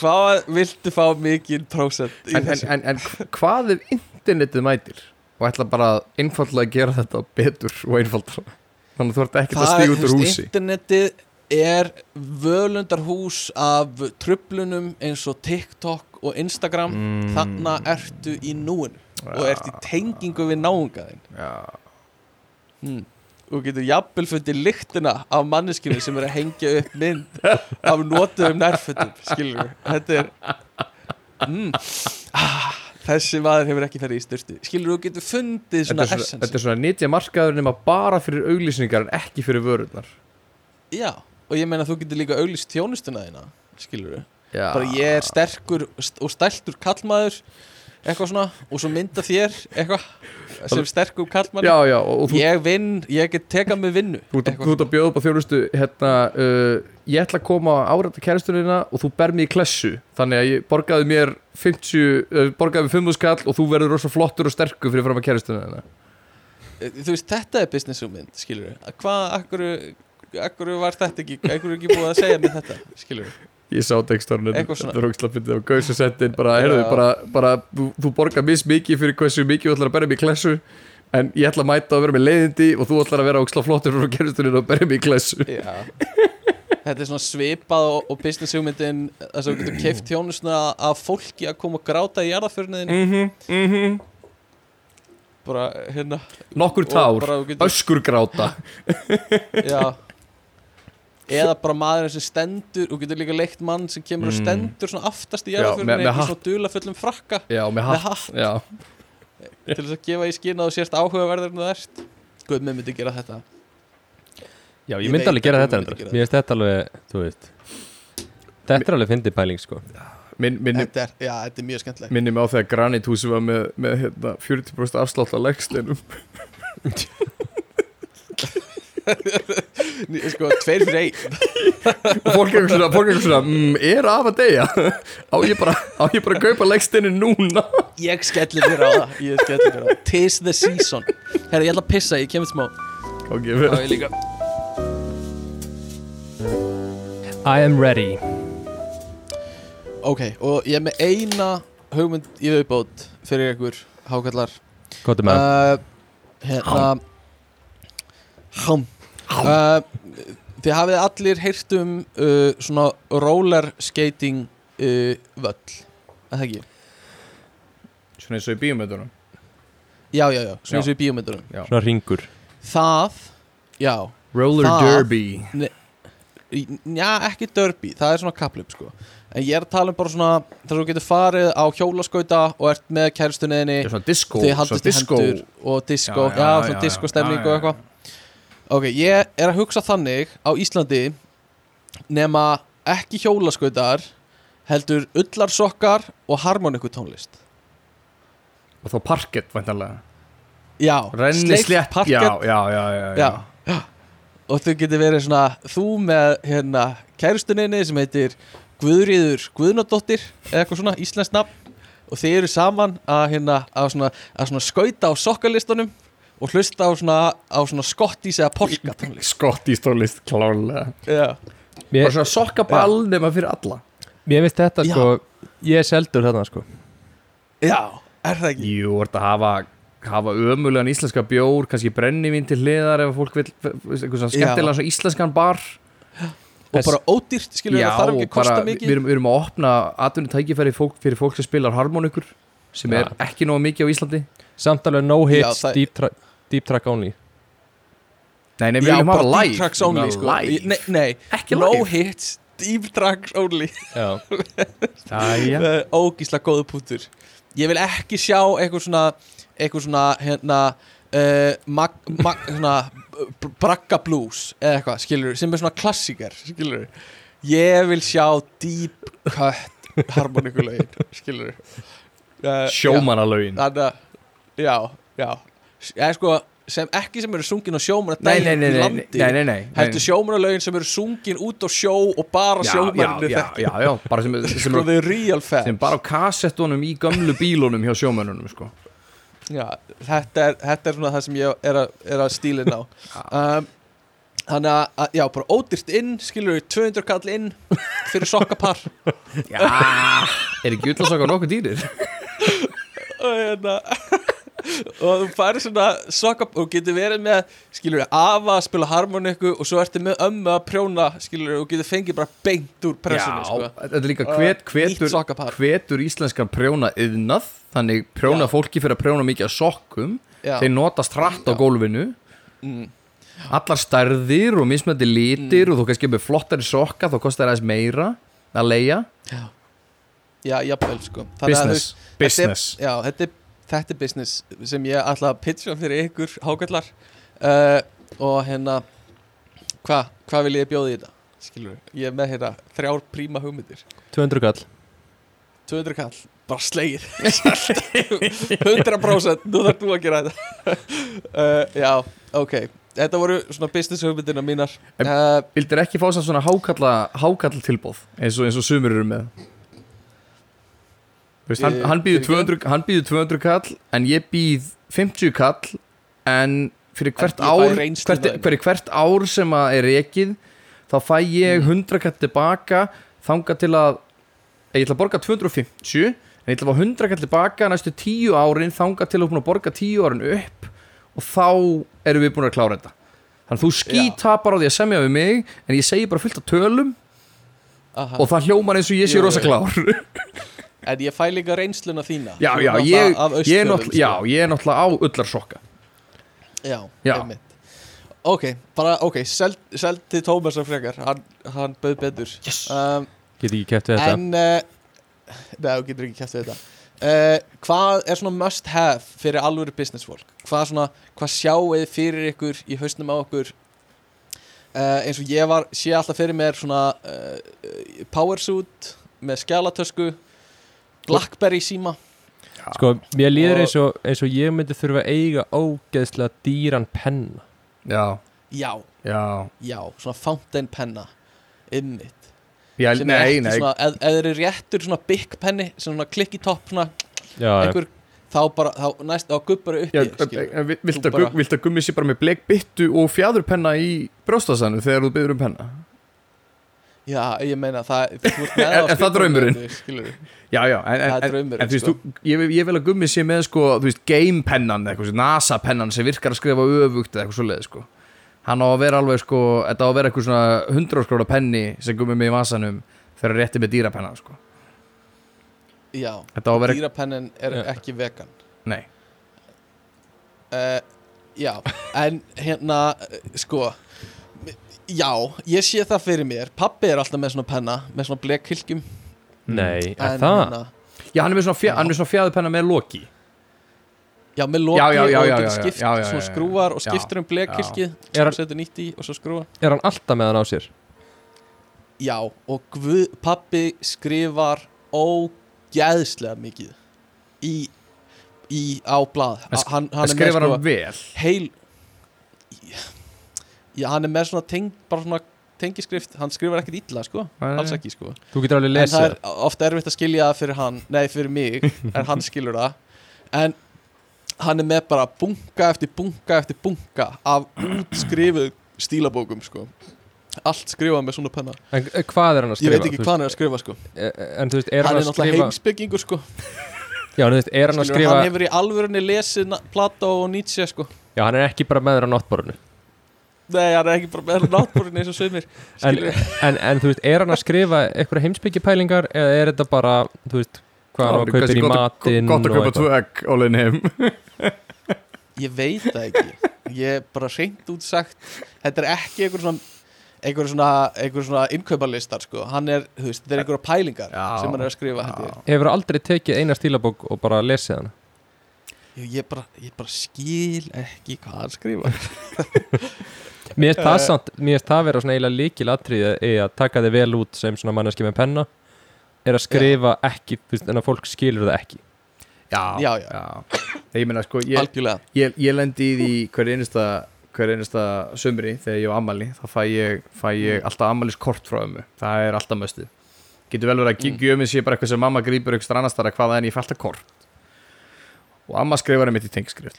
A: Hvað viltu fá mikið prósent í
D: en, en,
A: þessu?
D: en, en hvað ef internetið mætir og ætla bara að einfallega gera þetta betur og einfaldra þannig að þú ert ekki að stíga út úr húsi.
A: internetið er völundarhús af trublunum eins og TikTok og Instagram.
D: Mm.
A: þannig ertu í núinu og ert í tengingu við náungaðin
D: Já,
A: hmm. og getur jafnvel fundið lyktina af manneskinu sem er að hengja upp mynd af notuðum nærfötum skilur við, þetta er mm. ah, þessi maður hefur ekki ferið í styrtu skilur þú getur fundið svona essence
D: þetta er svona nýtja markaður nema bara fyrir auglýsingar en ekki fyrir vörurnar.
A: Já, og ég meina þú getur líka auglýst þjónustuna þína skilur
D: Já,
A: bara ég er sterkur st- og stæltur kallmaður eitthvað svona og svo mynda þér eitthvað sem sterkur kallmaður
D: já, já þú,
A: ég vinn, ég get tekað með vinnu.
D: Þú, ert að bjóða upp á þjónustu hérna, uh, ég ætla að koma á árætta kæristunina og þú ber mig í klessu. Þannig að ég borgaði mér 50, uh, borgaði mér 5 skall og þú verður rosa flottur og sterkur fyrir fram að kæristunina
A: svona. þú veist, þetta er business hugmynd skilur við, hvað, akkur akkur var þetta ekki, akkur er ekki búið að segja mér þetta skilur við,
D: Ég sá
A: Eitthvað svona.
D: Þetta er ógislega fyndið. Og gauðs að setja inn bara, heyrðu, bara, bara þú, þú borgar mis mikið fyrir hversu mikið þú ætlar að berja mig í klessu en ég ætla að mæta að vera með leiðindi og þú ætlar að vera ógislega flottur frá gerðustuninu og berja mig í klessu.
A: Þetta er svona svipað og, og business hugmyndin þess að þú getur keift þjónustuna af fólki að koma og gráta í jarðaförniðin
D: mm -hmm, mm -hmm.
A: bara hérna.
D: Nokkur tár,
A: bara þú getur
D: öskur gráta.
A: Já Eða bara maðurinn sem stendur og getur líka leikt mann sem kemur og
D: Mm.
A: stendur svona aftast í
D: Já,
A: í
D: hatt.
A: svona dulafullum frakka.
D: Já, með
A: með
D: hatt. Já,
A: til þess að gefa í að þú sérst áhugaverður en þú ert. Guð, mér myndi gera þetta.
C: Já, ég
A: Ég
C: myndi alveg gera þetta endur Mér finnst þetta. alveg, þú veist Þetta er alveg fyndið pæling, sko.
D: Minn, minni,
A: þetta er, Já, þetta er mjög skemmtilegt.
D: minni mig á þegar Granit húsi var með, með hérna, 40% afslátt á leggsteinum.
A: Ný- Sko, tveir fyrir einn.
D: Og fólk er svona, fólk er svona mm, er af að deyja? Á ég bara, á ég bara að kaupa leggsteinin núna?
A: Ég skelli mér á það Ég skelli mér á það. Tis the season. Herra, ég ætla að pissa, ég kemur smá.
D: Ok, við,
A: Já, ég líka.
C: I am ready.
A: Ok, og ég er með eina hugmynd í viðbót fyrir ykkur hákallar
C: Kóttu með
A: uh, Hérna Hám. Uh, Þið hafið allir heyrt um uh, svona roller skating uh, völl Er það ekki?
D: svona eins og í bíómyndunum.
A: Já, já, já, svona
D: Já.
A: eins og í bíómyndurum
C: Svona ringur
A: Það, já.
D: Roller
A: Það-
D: derby.
A: Í- Já, ekki derby, það er svona kaplöp sko. En ég er að tala um bara svona þar sem þú getur farið á hjólaskauta og ert með
D: er svona disco,
A: þið haldist
D: svona
A: í
D: disco.
A: hendur og disco,
D: Já,
A: já,
D: já,
A: svona
D: já,
A: disco
D: já,
A: stemning
D: já,
A: og
D: já.
A: eitthvað ok, ég er að hugsa þannig á Íslandi nema ekki hjólaskautar heldur ullarsokkar og harmonikutónlist
D: og þá parkett væntanlega.
A: Já, sleikt parkett,
D: já, já, já,
A: já, já. og þau getur verið svona þú með hérna kæristunniðinni sem heitir Guðríður Guðnadóttir eða eitthvað svona íslenskt nafn. Og þið eru saman að hérna að svona, að svona skauta á sokkalistunum og hlusta á svona, á svona skottís eða polka tónlist.
D: Skott í stólist klálega.
A: Já,
C: Mér,
D: Bara svona sokkaball nema fyrir alla.
C: Mér finnst þetta
A: Já.
C: sko Ég er seldur þarna sko.
A: Já er það ekki?
D: Jú, ert að hafa hafa ömulegan íslenska bjór kannski brennivín til hliðar ef fólk vil eitthvað svona skemmtilega svona íslenskan bar.
A: Og bara ódýrt, skilur
D: Já,
A: það þarf ekki að kosta
D: bara, við
A: mikið.
D: erum, við erum að opna atvinni tækifæri fólk, fyrir fólk sem spilar harmonikur sem er
C: Já.
D: ekki nógu mikið á Íslandi.
C: Samt alveg no hits,
A: Já, það-
C: deep, tra deep track only.
D: Nei, nei, við
A: Já,
D: viljum
A: bara
D: hafa
A: deep
D: live
A: tracks
D: við
A: only sko. Nei, nei,
D: Ekki
A: no
D: live.
A: hits, deep tracks only.
C: Já,
D: Jæja.
A: uh, Ógísla góðu pútur Ég vil ekki sjá eitthvað svona eitthvað svona hérna uh, mag, mag, svona b- bragga blues eða eitthvað, skilur sem er svona klassíker, skilur Ég vil sjá deep cut harmonikulögin, skilur uh,
D: Sjómanalögin
A: Þannig að, já, já Eða sko, sem ekki sem eru sungin á
D: nei, nei,
A: í
D: nei,
A: landi
D: nei, nei, nei,
A: Heldur
D: nei.
A: sjómanalögin sem eru sungin út á sjó og bara
D: já, bara sem, sem,
A: Sko,
D: er, sem bara á kassettunum í gömlu bílunum hjá sjómönunum sko.
A: Já, þetta er, þetta er svona það sem ég er að, er að stílin á um, Þannig að, já, bara ódýrt inn Skilur við 200 kall inn Fyrir sokkapar
D: Já, er ekki ullasokkar nokkuð dýrir?
A: og, hérna, og þú færir svona sokkapar Og getur verið með Skilur við afa að spila harmoniku Og svo ertu með ömmu að prjóna Skilur við og getur fengið bara beint úr pressinu
D: Já,
A: sko.
D: þetta er líka hvet, hvetur, hvetur íslenskan prjóna yðnað Þannig prjóna
A: Já.
D: fólki fyrir að prjóna mikið af sokkum.
A: Já.
D: Þeir notast hratt á gólfinu.
A: Mm,
D: Allar stærðir og mismöndi litir Og þú kannski með flottari sokka Þá kostar það aðeins meira að leia
A: Já, jafnvel sko. Þannig að
D: Business,
A: veist,
D: business
A: þetta er, Já, þetta er, þetta er business sem ég ætla að pitcha fyrir ykkur hákallar uh, og hérna hvað hva vil ég bjóða í þetta? Skilur, ég er með hérna þrjár príma hugmyndir.
C: 200 kall.
A: 200 kall, bara slegið. 100% nú þarf þú að gera þetta. Uh, Já, ok. Þetta voru svona business hugmyndina mínar.
D: En-
A: uh,
D: Vildir ekki fá samt svona hákalla, hákall tilbóð eins og, eins og sumur eru með veist, hann, hann, býður
A: fyrir
D: 200, hann býður 200 kall en ég býð 50 kall en fyrir hvert ár hvert, fyrir hvert ár sem að er rekið þá fæ ég
A: Mm.
D: 100 kall tilbaka þanga til að ég ætla að borga 250 en ég ætla að fá 100 kall tilbaka næstu 10 árin þanga til að borga 10 árin upp og þá erum við búin að klára þetta. Þannig að þú skítapar á því að semja við mig en ég segi bara fullt af tölum
A: aha.
D: og það hljómar eins og ég sé rosa klár
A: En ég fæ líka reynsluna þína?
D: Já, já, ég, ég, er náttúrulega, já,
A: sko.
D: ég er náttúrulega á ullarsokka
A: Já,
D: Já.
A: einmitt. Ok, bara, ok, seld, seld til Tómas og frekar, hann, hann bauð betur.
D: Yes.
A: um,
C: Get ekki kæft við þetta?
A: En, uh, neða, þú getur ekki kæft við þetta. Uh, Hvað er svona must have fyrir alvöru business fólk? Hvað svona, hvað sjáu þið fyrir ykkur í hausnum á okkur? Uh, eins og ég var, sé alltaf fyrir mér svona uh, powersuit með skjálatösku Blackberry síma.
C: Sko, mér líður eins og, eins og ég myndi þurfa að eiga ógeðslega dýran penna.
D: Já,
A: Já,
D: já,
A: já, svona fountain penna Einmitt
D: já
A: sem er
D: nei, nei.
A: ef þeir eru réttur svona big penni, svona klikki topp svona
C: Já,
A: einhver, þá bara, þá næst, þá gubbar upp í,
D: vilt að gummi sé bara með bleik byttu og fjæðurpenna í brjóstasannu þegar þú byrður um penna
A: Já, ég meina það, ert með
D: Er- það draumurinn? Já, já, en, en,
A: Það
D: en, en þú veist,
A: sko.
D: þú, ég, ég vil að gummi sé með sko, þú veist, gamepennan eitthvað, svo, NASA-pennan sem virkar að skrifa öfugt eða eitthvað svo leið, sko. Hann á að vera alveg, sko, þetta á að vera eitthvað svona 100 skróla penni sem gummi með í vasanum þegar rétti með dýrapennan, sko.
A: Já,
D: vera,
A: dýrapennin er ekki vegan.
D: Nei.
A: Uh, Já, en hérna, eh, sko Já, ég sé það fyrir mér. Pappi er alltaf með svona penna Með svona blekkilkjum
C: Nei, er
A: en,
C: það?
A: hérna,
D: Já, hann er með svona, fjö,
A: Já.
D: hann er með svona fjæðurpenna með loki.
A: Já, með loki
D: Já, já, já,
A: og
D: já,
A: getur
D: já,
A: skipt
D: já, já, já, já.
A: skrúvar og
D: Já,
A: skiptur um blekkilkið
C: Er
A: Svo
C: hann-
A: setur nýtt í og svo skrúva
C: Er hann alltaf með hann á sér?
A: Já, og guð, pappi skrifar ógæðslega mikið í, í á blað.
D: En sk-
A: hann, hann er með
D: skrifar
A: sko
D: hann vel?
A: heil Já, hann er með svona teng, svona tengiskrift, hann skrifar ekkert illa sko,
D: Nei,
A: alls ekki sko.
C: Þú getur alveg
A: en það er ofta erfitt að skilja það fyrir hann nei, fyrir mig, en hann skilur það. En hann er með bara bunga eftir bunga eftir bunga af útskrifuð stílabókum sko. Allt skrifað með svona penna.
C: En eh, hvað er hann að
A: ég
C: skrifa?
A: veit ekki hvað hann er að skrifa sko.
C: Hvað En þú veist, er
A: hann
C: hann
A: er náttúrulega
C: skrifa
A: heimsbyggingur sko.
C: Já, þú veist, er hann skrifa
A: hann hefur í alvörunni lesið Plato og Nietzsche sko.
C: Já, hann er ekki bara með þér á náttborinu
A: nei, hann er ekki bara með náttbúrin eins og sömur
C: en, en, en þú veist, er hann að skrifa eitthvað heimsbyggipælingar eða er þetta bara, þú veist, hvað hann kaupir í matinn
D: Gott að kaupa tvö egg á leiðin heim
A: ég veit það ekki ég er bara reynd út sagt þetta er ekki einhver svona einhver svona, einhver svona innkaupalistar sko. hann er, þú veist, þetta er einhverja pælingar
D: Já.
A: sem hann er að skrifa.
C: Hefur aldrei tekið eina stílabók og bara lesið hana
A: Ég, ég, bara, ég bara skil ekki hvað hann skrifa
C: Mér
A: Eh.
C: það samt, mér finnst það vera svona eiginlega líkil atriði í að taka þig vel út sem svona manneski með penna er að skrifa ekki, þú veist, en að fólk skilur það ekki.
D: Já,
A: Já, já.
D: Ég meina sko, ég,
A: algjörlega.
D: ég, ég lendi í því hver einasta hver einasta sömri þegar ég á ammali þá fæ ég, fæ ég alltaf ammælis kort frá ömmu. Það er alltaf möstuð getur vel verið að
A: Mm.
D: gjöfið sé bara eitthvað sem mamma grípur eitthvað annars þar að hvaða en ég fæ alltaf kort. Og amma skrifar einmitt í tengskrift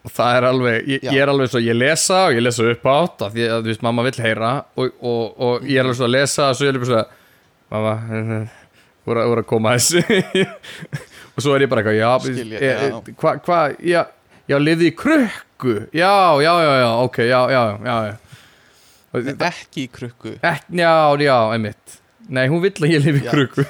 D: og það er alveg, ég, ég er alveg svo ég lesa og ég lesa upp átt af því að þú veist mamma vill heyra og, og, og ég er alveg svo að lesa og svo ég er alveg svo að mamma, voru, að koma þessu. Og svo er ég bara eitthvað já,
A: ég,
D: eh,
A: já.
D: hvað, hva, já já, liði í krukku. Já, já, já, já, ok, já, já, já, já.
A: Ekki í krukku.
D: Ek, já, já, einmitt. Nei, hún vill að ég lifi í krukku.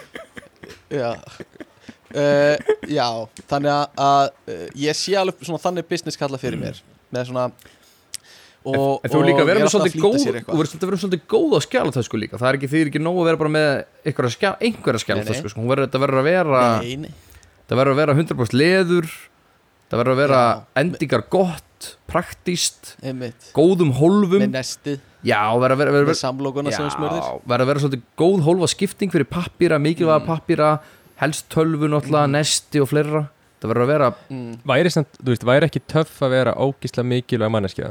A: Já uh, já, þannig að, uh, ég sé alveg svona þannig business kalla fyrir mér með svona og,
D: En þú líka
A: er alltaf
D: svolítið góð Þú verður svolítið góð á skjálatösku líka. Það er ekki því ekki nóg að vera bara með einhverja, skjá, einhverja skjálatösku sko. Hún verður þetta verður að vera
A: nei, nei,
D: Það verður að vera 100% leður Það verður að vera
A: Já.
D: endingar gott Praktíst
A: einmitt.
D: Góðum hólfum.
A: Með nestið,
D: Já, verður að vera, verður að vera svolítið góð hólfa skipting fyrir pappíra, mikilvæga
A: Mm.
D: Helst tölvu náttúrulega, nesti og fleira. Það verður að vera
A: mm,
C: Væri, samt, veist, væri ekki töff að vera ógísla mikilvæg manneskja?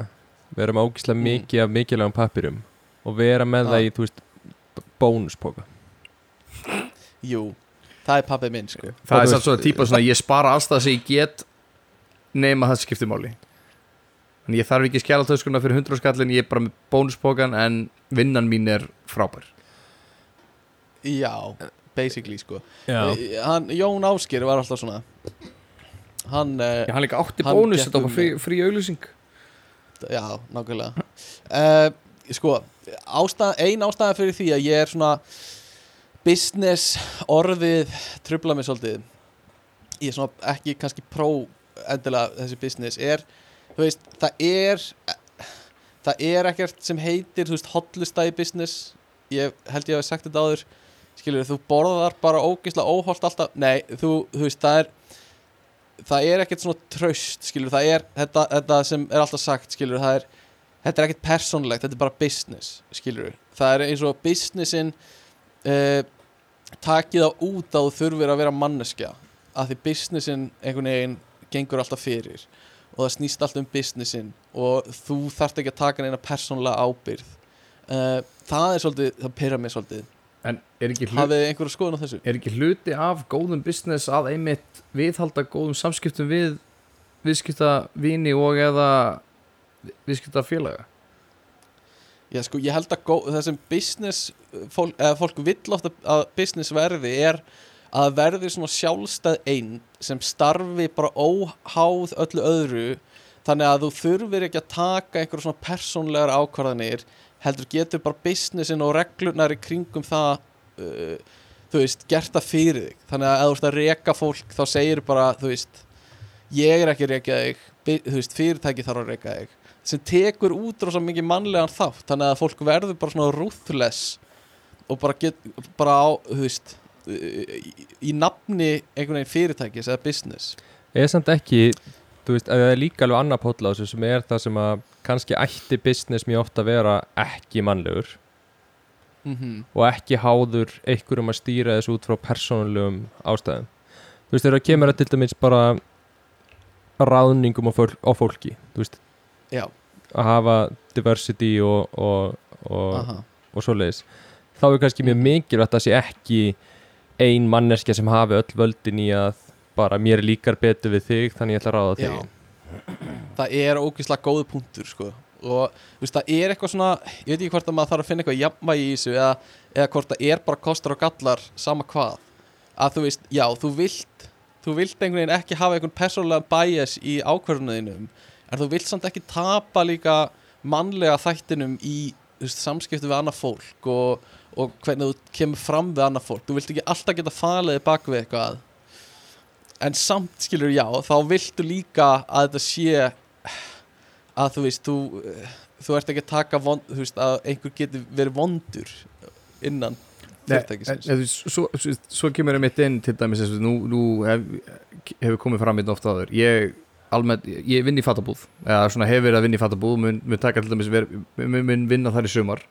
C: Vera með ógísla
A: Mm.
C: mikið af mikilvægum pappirum og vera með
A: Já.
C: það í, þú veist, bónuspoka?
A: Jú, það er pappið minn sko.
D: Það
C: Og
D: er samt svona típa svona ég spara alls það sem ég get nema það skiptir máli. Þannig ég þarf ekki skjálatöskuna fyrir 100 skallin ég er bara með bónuspókan en vinnan mín er frábær.
A: Já, basically sko. Eh, hann, Jón Ásker var alltaf svona. Hann, uh,
D: Já, hann líka átti bónus, þetta var
A: um-
D: frí, frí auðlýsing
A: já, nákvæmlega. Uh, sko ástæð, ein ástæða fyrir því að ég er svona business orðið trubla mig svolítið. Ég er svona ekki kannski pró endilega þessi business er, þú veist, það er það er ekkert sem heitir, þú veist, hotlusta í business. Ég held ég hef sagt þetta áður skilur, þú borðar bara ógeðslega óholt alltaf, nei, þú, þú veist, það er það er ekkert svona traust, skilur, það er þetta, þetta sem er alltaf sagt, skilur, það er þetta er ekkert persónlegt, þetta er bara business skilur, það er eins og businessin uh, takið á út að þú þurfir að vera manneskja að því businessin einhvern veginn gengur alltaf fyrir og það snýst alltaf um businessin og þú þarft ekki að taka neina persónlega ábyrð uh, það er svolítið, það pyrra mig svolítið
D: En er ekki, hlut,
A: hafið þið einhverju skoðun á þessu?
D: er ekki hluti af góðum business að einmitt viðhalda góðum samskiptum við viðskiptavini og eða viðskiptafélaga
A: Já, sko, ég held að gó, það sem business fólk, fólk vill ofta að business verði er að verði svona sjálfstæð einn sem starfi bara óháð öllu öðru þannig að þú þurfir ekki að taka einhverjum svona persónlegar ákvarðanir heldur getur bara businessin og reglurnar í kringum það uh, þú veist, gert það fyrir þig. Þannig að ef þú ert að reka fólk þá segir bara, þú veist ég er ekki að reka þig, þú veist, fyrirtæki þarf að reka þig. Sem tekur út rosa mikið mannlegan þátt. Þannig að fólk verður bara svona ruthless og bara get bara á, þú veist í, í nafni einhvern veginn fyrirtækis eða business.
C: Er samt ekki þú veist, að það er líka alveg annar pótla á þessu sem er það sem að kannski ætti business mjög ofta að vera ekki mannlegur
A: mm
C: og ekki háður einhverjum að stýra þessu út frá persónulegum ástæðum. Þú veist, þegar það kemur að til dæmis bara ráðningum á, fólk, á fólki þú veist,
A: já,
C: að hafa diversity og, og, og, og svoleiðis þá er kannski mjög mikilvægt að það sé ekki ein manneskja sem hafi öll völdin í að bara mér líkar betur við þig þannig ég ætla að ráða þig
A: Já. það er ógeðslega góðu punktur sko. og veist, það er eitthvað svona ég veit ekki hvort að maður þarf að finna eitthvað jafnvægi í þessu eða, eða hvort það er bara kostur og gallar sama hvað að þú veist, já, þú vilt þú vilt einhvern veginn ekki hafa einhvern persónulegan bias í ákvörðunum en þú vilt samt ekki tapa líka mannlega þættinum í veist, samskipti við annað fólk og, og hvernig þú kemur fram við annað fólk þú vilt ekki alltaf geta faliði bak við eitthvað en samt skilur já þá viltu líka að þetta sé að þú veist þú, þú ert ekki að taka vond, þú veist að einhver getur verið vondur innan
D: Nei,
A: fyrirtækisins.
D: en, þú veist, svo, svo, svo kemur ég mitt inn til dæmis og nú, nú hef, hefur komið fram mitt ofta áður. Ég, almennt, ég vinn í fattabúð eða svona hefur verið að vinna í fattabúð mun, mun taka til dæmis mun, mun vinna þar í sumar.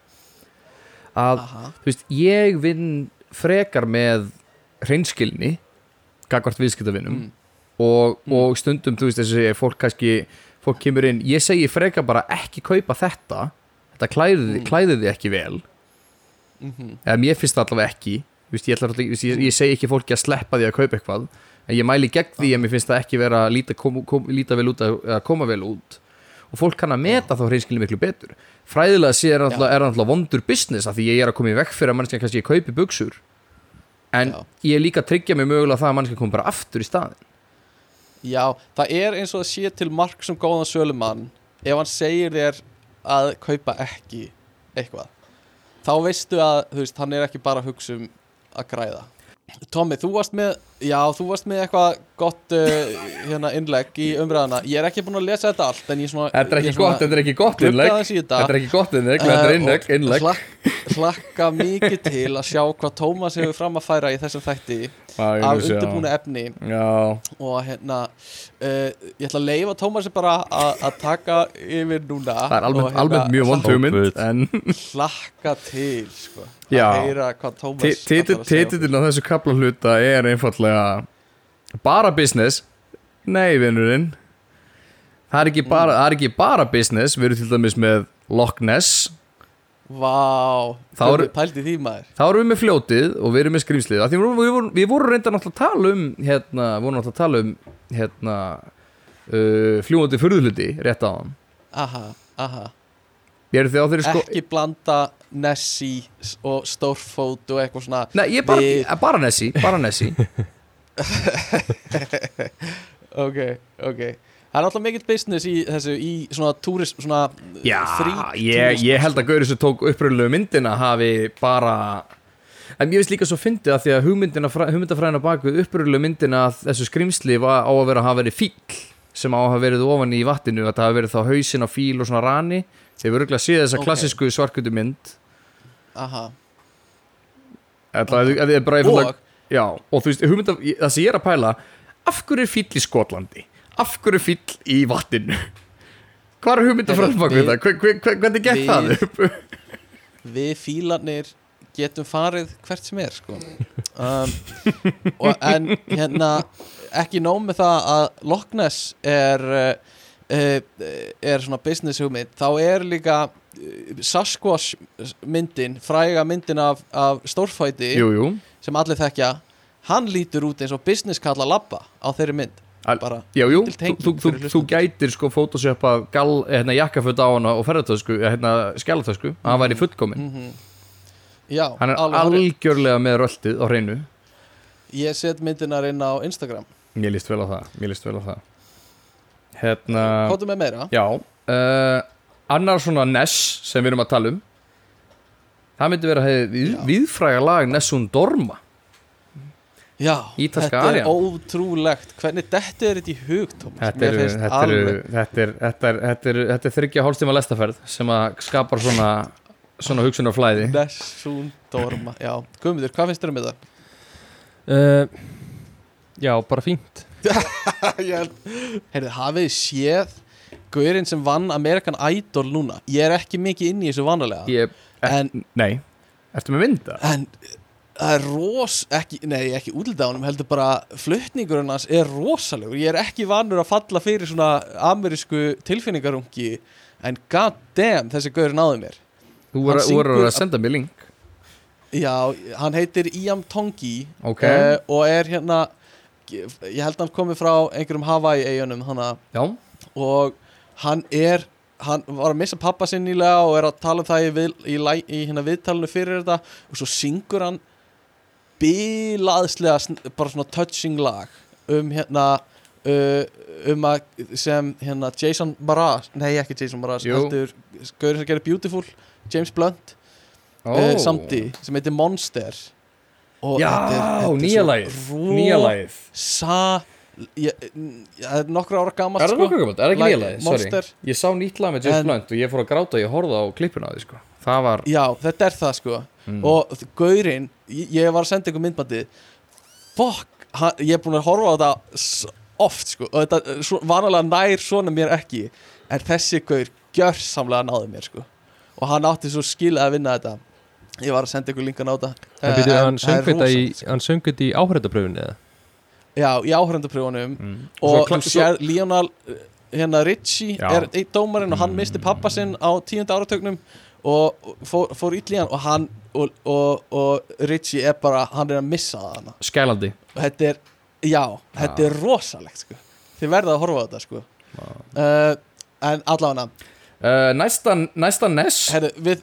D: Að
A: Aha,
D: þú veist, ég vinn frekar með hreinskilni gagvart viðskiptavinnum
A: mm,
D: og,
A: Mm.
D: og stundum, þú veist, þess að fólk kannski, fólk kemur inn. Ég segi frekar bara ekki kaupa þetta. Þetta klæðið,
A: Mm.
D: ekki vel.
A: Mhm,
D: eða mér finnst það allavega ekki. Veist, ég, þú veist, ég, ég segi ekki fólki að sleppa því að kaupa eitthvað en ég mæli gegn því að mér finnst það ekki vera að líta, kom, kom, líta vel út að, að koma vel út. Og fólk kann að meta þá hreinskilni miklu betur. Fræðilega sé er er alltaf vondur business af því ég er að koma í vekk fyrir að mannskja kannski ég kaupi buksur en
A: Já.
D: ég er líka að tryggja mig mögulega það að mannskja koma bara aftur í staðin
A: já, það er eins og að sé til mark sem góðan sölumann ef hann segir þér að kaupa ekki eitthvað þá veistu að, þú veist, hann er ekki bara að hugsa um að græða Tommy, þú varst með, já, þú varst með eitthvað gott uh, hérna innlegg í umræðana, ég er ekki búin að lesa þetta allt en ég svona
D: Þetta er ekki
A: svona
D: gott, þetta er ekki gott innlegg.
A: þetta.
D: Er ekki gott innlegg, þetta er
A: Eh,
D: innlegg, innlegg.
A: hlakk, hlakka mikið til að sjá hvað Tómas hefur fram að færa í þessum þætti
D: ég
A: af undirbúinu efni.
D: Já,
A: og hérna uh, ég ætla að leifa Tómasi bara að taka yfir núna
D: það er almennt,
A: hérna
D: mjög vond hugmynd
A: hlakka til sko. Að heyra hvað Tómas
D: Titillin á þessu. kapla hluta er einfallega bara business. Nei, vinnurinn Það er ekki bara, það er ekki bara business. Við erum til dæmis með Loch Ness.
A: Vá,
D: Þá eru-
A: Gummi, pældi því maður?
D: Þá erum við með fljótið og við erum með skrýmslið við vorum, vorum reynda náttúrulega að tala um Hérna, vorum náttúrulega að tala um Hérna uh, Fljúandi furðuluti, rétt á hann
A: Aha, aha
D: sko
A: Ekki blanda Nessie og Stórfót og eitthvað svona
D: Nei, ég er bara,
A: Við-
D: bara Nessi Bara Nessi
A: Ok, ok. Það er alltaf mikill business í þessu í svona túrist, svona
D: Já,
A: frí
D: ég, ég held að Gauri sem tók uppröðulegu myndina hafi bara En ég veist líka svo fyndið að því að hugmyndafræðina baku uppröðulegu myndina að þessu skrimsli var á að vera að hafa verið fíl sem á að hafa verið ofan í vatninu að það hafa verið þá hausinn á fíl og svona rani Þeir voru örgulega að sé þessa
A: Ok.
D: klassísku svarkutu mynd
A: Aha
D: Ætla, að, að, að bara, og,
A: Og,
D: Já, og þú veist, hugmynda, það sem ég er að pæla Af hverju er fíl í Skotlandi? Af hverju er fíl í vatninu? Hvað er hugmyndafræðin baku
A: Við-
D: þetta? Hver- hver- hver- Hvernig
A: við-
D: það upp?
A: við fílarnir getum farið hvert sem er sko. um, og, en hérna ekki nóg með það að Loch Ness er uh, er svona business hugmynd þá er líka uh, Sasquatch myndin fræga myndin af, af stórfæti
D: Jú, jú.
A: sem allir þekkja hann lítur út eins og business kalla labba á þeirri mynd. Bara
D: Já, jú,
A: lítil
D: þú, þú, þú, þú gætir sko photoshopa gal, hérna, jakkaföt á hana og ferðartösku, hérna, skjálatösku að hann væri fullkomin
A: mm já,
D: Hann er algjörlega með röltið á hreinu.
A: Ég set myndinar inn á Instagram.
D: Mér líst vel á það, mér líst vel á það Hérna,
A: hvað með meira?
D: já uh, Annar svona Ness sem við erum að tala um Það myndi vera hef, við, viðfræga lag Nessun Dorma
A: Já,
D: Ítalska
A: þetta er
D: arían.
A: ótrúlegt Hvernig detti er þetta í hug?
D: Þetta er, þetta, er, þetta, er, þetta, er, þetta, er, þetta er þryggja hálfstíma lestaferð sem að skapar svona, svona hugsunar flæði
A: Nessun Dorma Já, Guðmundur, hvað finnst þér um þetta?
C: uh, Já, bara fínt
A: Heyrðu, hafið séð Guðurinn sem vann American Idol núna? Ég er ekki mikið inn í þessu vanalega.
D: Ég,
A: En,
D: Nei, ertu með mynda?
A: en það er ros ekki, Nei, ekki útlita á honum Heldur bara flutningurinn hans er rosalegur. Ég er ekki vanur að falla fyrir svona Amerísku tilfinningarungi En god damn, þessi Guðurinn náði mér.
D: Þú voru að senda mér link.
A: Já, hann heitir Iam Tongi
D: Ok,
A: uh, og er hérna ég held að hann komi frá einhverjum Hawaii eigunum og hann er hann var að missa pappa sinn nýlega og er að tala um það í, við, í, í hérna viðtalinu fyrir þetta. Og svo syngur hann bilaðslega sn- bara svona touching lag um hérna uh, um að sem hérna Jason Mraz nei ekki Jason Mraz heldur Gaurinn sem gerir Beautiful James Blunt
D: Ó.
A: uh, samti sem heitir Monster og
D: Já, nýja lagið Nýja lagið.
A: Sa ég, Það er nokkra ára gamalt
D: Er það nokkuð gammalt? Er það ekki nýja lagið? Sorry.
A: Monster.
D: Ég sá nýtt lag með James Blunt og ég fór að gráta og ég horfði á klippuna á því sko. Það var
A: Já, þetta er það sko.
D: Mm.
A: Og gaurinn, ég, var að senda ykkur myndbandið. Fuck, ég er búin að horfa á þetta oft sko. Og þetta eh, vanalega nær svona mér ekki. En þessi gaur gjörsamlega náði mér sko. Og hann átti svo skilið að vinna þetta Ég var að senda ykkur linkan á þetta
C: En
A: Eh,
C: byrju,
A: en
C: hann
A: það
C: söng þetta í,
A: sko.
C: hann söng þetta í áhörðapröfunni eða?
A: Já, í áhörðandaprjónum
D: mm.
A: Og
D: Svo
A: þú
D: kla- svo-
A: sér Lionel uh, hérna Richie
D: Já.
A: er einn dómarinn og hann misti pappa sinn á tíunda áratögnum og fór, fór ítli hann og hann og, og, og Richie er bara hann er að missa það hana
D: Skælandi
A: og þetta er, já, þetta er rosalegt sko. þið verða að horfa á þetta sko. uh, en allavega
D: uh, Næsta, næsta Ness
A: herri, við,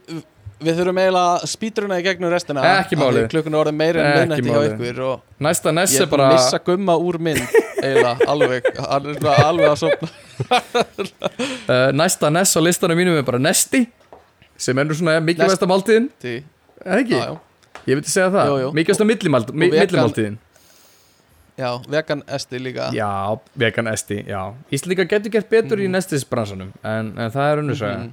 A: við þurfum eiginlega að spýtruna í gegnum restina.
D: Ekki
A: af því
D: málið.
A: klukkun er orðið meira en minnætti hjá ykkur
D: Næsta
A: ég
D: er bara
A: að missa gumma úr mynd eiginlega, alveg, alveg að sopna
D: uh, Næsta Ness á listanum mínum er bara Nesti Sem nú svona mikilvægsta máltíðin. Er ekki?
A: já,
D: Ég myndi segja það. Mikilvægsta millimáltíðin.
A: Já, vegan esti líka.
D: Já, vegan esti, já. Íslendinga getur gert betur í nestisbransanum en, en það er unnur saga.
A: Mhm.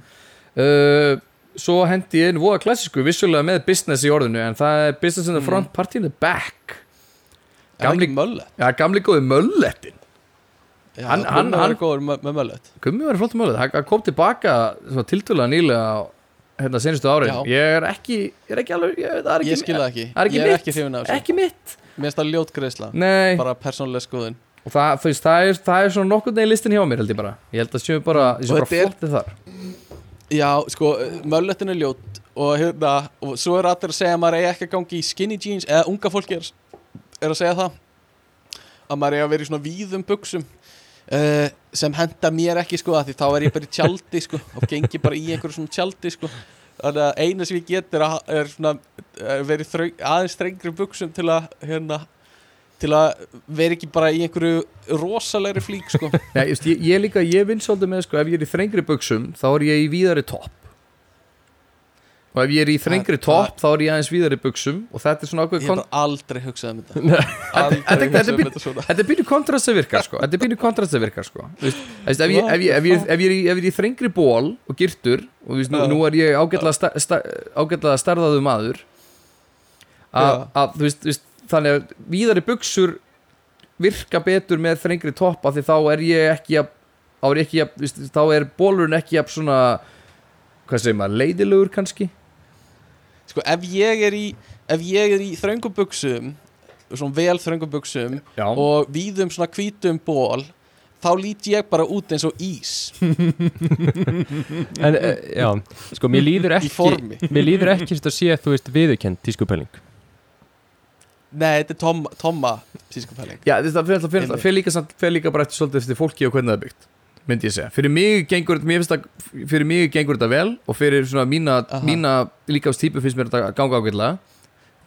D: uh, Svo hendi ég einu voða klassísku vissulega með business í orðinu en það er business in the
A: Mhm.
D: front, party in the back.
A: Það
D: Gamli-
A: möllet?
D: Já, gamli góði möllettin
A: Já,
D: Hann-
A: hann,
D: hann-
A: góður með, með möllet.
D: Gummi var flott möllet, hann kom tilbaka svona tiltölulega nýlega hérna senustu árin.
A: Já.
D: Ég er ekki, ég er ekki alveg ég, það er ekki,
A: Ég skil það ekki,
D: það er ekki
A: ég er ekki hrifin af þessu.
D: Ekki mitt.
A: Mér finnst það ljót greiðsla,
D: Nei,
A: bara persónlega skoðun.
D: Og það, veist, það, er, það er svona nokkurn veginn listin hjá mér held ég bara. Ég held að séu bara,
A: Og
D: bara flottið þar
A: Já, sko, mölletin er ljót og hérna, og svo er allir að segja að maður eigi ekki að gangi í skinny jeans eða unga fólki er, er að segja það. Að maður eigi að vera í svona víðum buksum uh, sem henda mér ekki sko að því þá er ég bara í tjaldi sko og gengi bara í einhverju svona tjaldi sko. Þannig að eina sem ég get er, að, er svona er verið þröng, aðeins þrengri buksum til að hérna til að vera ekki bara í einhverju rosalegri flík sko.
D: Nei, just, ég, ég líka, ég vinn svolítið með sko, ef ég er í þrengri buksum, þá er ég í víðari topp. Og ef ég er í þrengri topp, þá er ég aðeins víðari buksum og þetta er svona
A: ég
D: ákveð
A: hef
D: kon
A: bara aldrei hugsað um þetta. Um
D: þetta- er pínu kontrast að virka sko. Þetta er pínu kontrast að virka sko. Ef, ég, ég, ég, ég er í, ég þrengri ból og girtur og veist, nú, nú er ég ágætlega starðaðu maður að, þú veist þannig að víðari buksur virka betur með þrengri topp af því þá er ég ekki að, þá er, ekki að, veist, þá er bólurinn ekki að svona hvað segir maður, leidilegur kannski?
A: Sko ef ég er í ef ég er í þröngum buksum svona vel þröngum buksum
D: Já,
A: og víðum svona hvítum ból þá lít ég bara út eins og ís.
C: En, uh, já, sko, mér líður
A: í
C: ekki
A: formi.
C: Mér líður ekki sem þetta sé, þú veist, viðurkend tískupæling
A: Nei, þetta er tom, tomma tískupæling
D: Já, það fer líka, líka bara eftir svolítið eftir fólki og hvernig það er byggt myndi ég segja, fyrir mig gengur mér finnst það, fyrir mig gengur þetta vel og fyrir svona mína, mína líkast típu finnst mér þetta ganga ágætlega.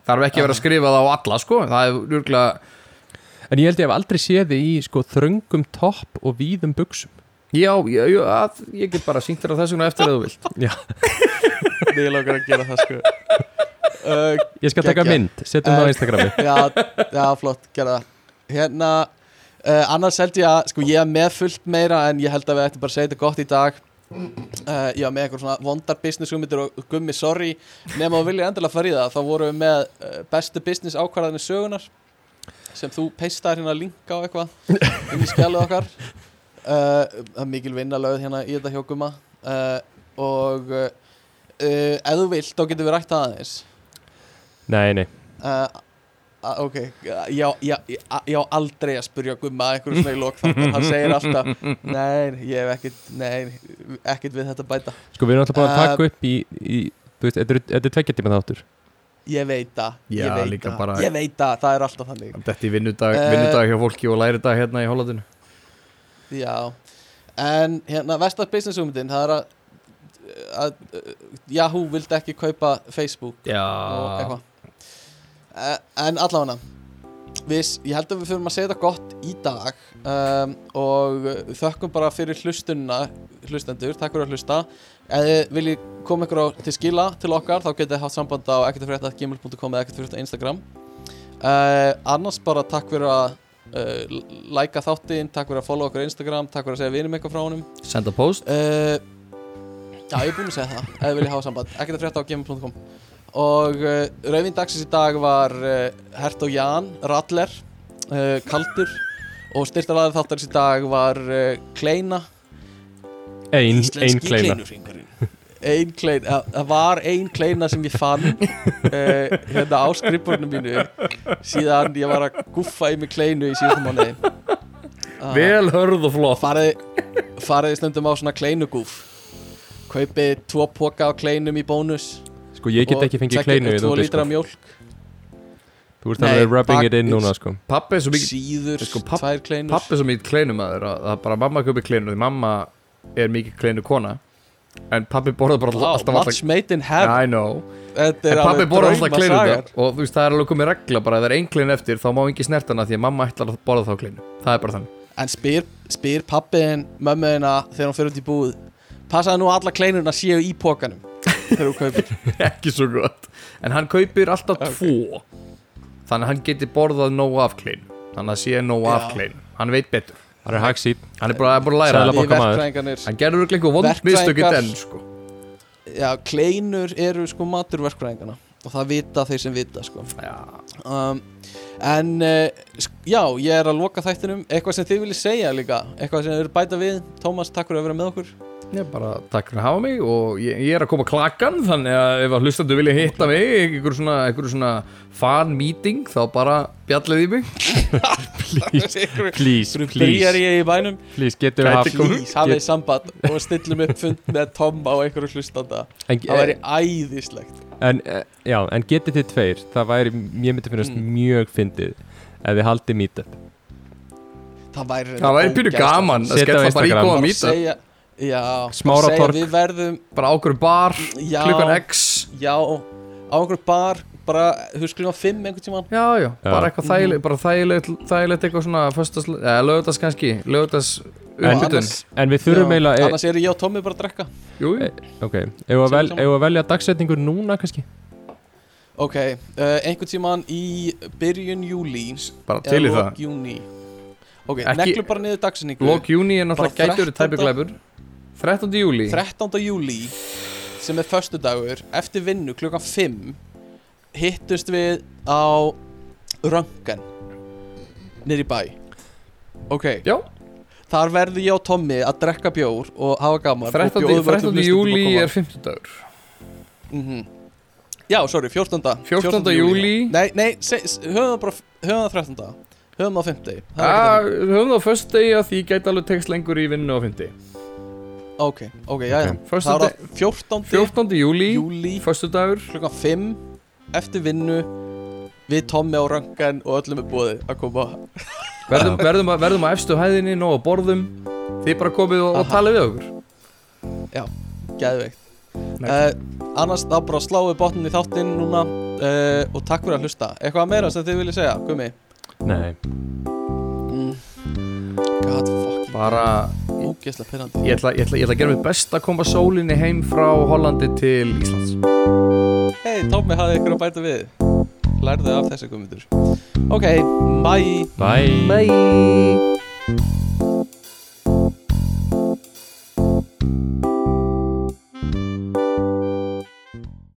D: Þarf ekki að vera að skrifa það á alla sko, það er rúglega
C: En ég held ég hef aldrei séð þið í, sko, þröngum topp og víðum buksum
D: já, já, já að, ég get bara sýnt þér á þess vegna eftir að þú vilt.
C: Já,
A: Ég lókar að gera það sko uh,
C: ég skal taka mynd, setjum það á
A: Eh,
C: Instagrami.
A: já, já, flott, gera það. Hérna, uh, annars held ég að sko ég er með fullt meira en ég held að við ættum bara að segja þetta gott í dag. Uh, Ég var með eitthvað svona vondar business hugmyndir og gummi, sorry. Nema þú vilja endilega fara í það þá vorum við með uh, bestu business ákvarðanir sögunar sem þú peistar hérna linka á eitthvað inn í skjálið okkar. Uh, Það er mikil vinna lögð hérna í þetta uh, og uh, uh, ef þú vilt þá getum við rætt aðeins
C: Nei, nei,
A: Uh, uh, ok, já, já, já, já aldrei að spurja Gumma einhverju svona í lók þannig hann segir alltaf nei, ég hef ekkert, nei, ekkert við þetta bæta.
C: Sko, við erum alltaf bara að
A: Uh,
C: taka upp í, í þú veist, þetta er- þetta er tveggja tíma þáttur.
A: Ég veit það, ég veit það ég veit það, það er alltaf þannig.
D: Þetta er vinnudag, vinnudag hjá fólki og læri dag hérna í Hollandinu.
A: Já, En hérna, vestar business hugmyndin Það er að, að uh, Yahoo vildi ekki kaupa Facebook og
D: Já
A: eitthvað. Eh, En allavega Ég held að við fyrir að segja þetta gott í dag um, og þökkum bara fyrir hlustunna hlustendur, takk fyrir að hlusta. Ef þið viljið koma ykkur til skila til okkar þá getið haft samband á ekkertafrétta.gmail.com eða ekkertafrétta Instagram. Uh, annars bara takk fyrir að uh, læka þáttinn, takk fyrir að follow okkur á Instagram takk fyrir að segja vinum eitthvað frá honum.
D: Senda post.
A: Uh, Já, ég er búinn að segja það ef þið viljið hafa samband, ekkert og uh, rauðvín dagsins í dag var uh, Hert og Jan Rattler, uh, Kaldur. Og styrtaraðið þáttarins í dag var uh, Kleina.
C: Ein, ein kleina.
A: kleinurhringurinn Ein kleina, það var ein kleina sem ég fann uh, hérna á skrifbórnum mínu síðan ég var að guffa í mig kleinu í síðan mánuði. Uh,
D: Vel hörð og flott.
A: Farið, farið stundum á svona kleinugúf kaupið tvo póka á kleinum í bónus
C: Sko ég get
A: og
C: ekki fengið kleinu í
A: tvo
C: þúti
A: lítra
C: sko.
A: mjólk.
C: Þú ert alveg rubbing it in núna sko.
D: Pappi er svo mikið
A: síður,
D: Sko, papp-
A: tvær kleinur.
D: Pappi er svo mikið kleinum að þeirra Það er bara mamma kaupi kleinu Því mamma er mikið kleinu kona. En pappi borða bara
A: Wow,
D: alltaf alltaf
A: Match made in heaven.
D: I know.
A: Þetta
D: En
A: er
D: pappi borða alltaf kleinu
A: sagar.
D: Og þú veist það er alveg komið regla bara Ef það er ein kleinu eftir Þá má ekki snert hana Því að mamma ætlar að borða þá kleinu. Það er bara þannig.
A: En spyr, spyr pappiðin mömmuðina þegar hún fyrir út í búð Passaði nú að alla kleinurna séu í pókanum Þegar hún kaupir.
D: Ekki svo gott. En hann kaupir alltaf tvo. Þannig að hann geti borðað nóg af kleinu Þannig að sé nóg af
A: Já.
D: kleinu Hann veit betur.
C: Það er hagsít
D: Hann er bara, bara að læra. Hann gerður örugglega einhver vond mistökit enn sko.
A: Já, kleinur eru sko matur verkfræðingarna Og það vita þeir sem vita sko. Um, En uh, já, ég er að loka þættinum. Eitthvað sem þið viljið segja líka? Eitthvað sem þið eru bæta við? Tómas, takk fyrir að vera með okkur
D: Ég bara takk fyrir að hafa mig og ég, ég er að koma klakkan þannig að ef að hlustandu vilja hitta mig einhver svona, einhver svona fan meeting þá bara bjallið í mig.
C: Please, please, please.
A: ég í bænum?
C: Please, getum við haft
A: hafið samband og stillum upp fund með Tom á einhverju hlustanda.
C: En,
A: Það væri æðislegt.
C: en, eh, já, en getið þið tveir Það væri, ég myndi finnast
A: Mm.
C: mjög fyndið Ef þið haldið meetup.
A: Það væri
D: það væri
A: ógeðslegt.
D: gaman að skella bara í góða
A: segja, Já, bara
C: Smára
A: segja
C: torg.
A: Við verðum
D: bara á okkur bar
A: Já,
D: klukkan x.
A: Já. Á einhverju bar Bara, þú veist, klukkan 5 einhvern tímann.
D: Já, já, bara
C: Já.
D: eitthvað þægilegt bara þægilegt, þægilegt eitthvað svona eða lögðast kannski uppbytun.
A: Annars-
C: En við þurfum eiginlega e,
A: Annars eru ég og Tommi bara að drekka.
D: Jú, jú.
C: Ok, eigum við að vel, að velja dagsetningur núna kannski?
A: Ok, uh, einhvern tímann í byrjun júlí
D: bara til í það.
A: júni Ok, neglum bara niður dagsinningu
D: lók júni er náttúrulega
A: Bara
D: gætur
A: 13.
D: tæpiglæpur 13. júli
A: 13. júlí sem er föstudagur eftir vinnu klukkan 5 hittust við á Röngan í bæ ok,
D: já,
A: þar verður ég og Tommi að drekka bjór og hafa gaman
D: 13.
A: og bjóðum
D: 13.
A: öllum
D: júli
A: hlustendum að
D: er 50 dagur
A: koma. Mhm. já, sorry, 14.
D: 14. júlí.
A: nei, nei, se, se, höfum það bara höfum það 13. höfum það á 50 það er ekki
D: höfum það á föstu degi að því gæti alveg tekst lengur í vinnu á 50
A: þannig. Ok, ok, já, já
C: Ok.
D: Föstu
A: það er á 14.
D: 14. júli,
A: júli
D: föstu dagur
A: klukkan 5 eftir vinnu við Tommi á Röngan og öllum er búið að koma
D: verðum, verðum, að, verðum að efstu hæðinni, nóg að borðum Þið bara komið og, og talið við okkur
A: Gæðveikt
D: Nei.
A: uh, Annars þá bara sláum við botnin í þáttinn núna uh, Og takk fyrir að hlusta Eitthvað meira sem þið viljið segja, Gumi
C: Nei,
A: mm. God fucking
D: Bara,
A: Ógeðslega pyrrandi
D: ég ætla, ég, ætla, ég ætla að gera mitt best að koma sólinni heim frá Hollandi til Íslands.
A: Hei, Tómi hafði ykkur að bæta við. Lærðu af þessi gumitur Ok, bye.
C: Bye.
D: Bye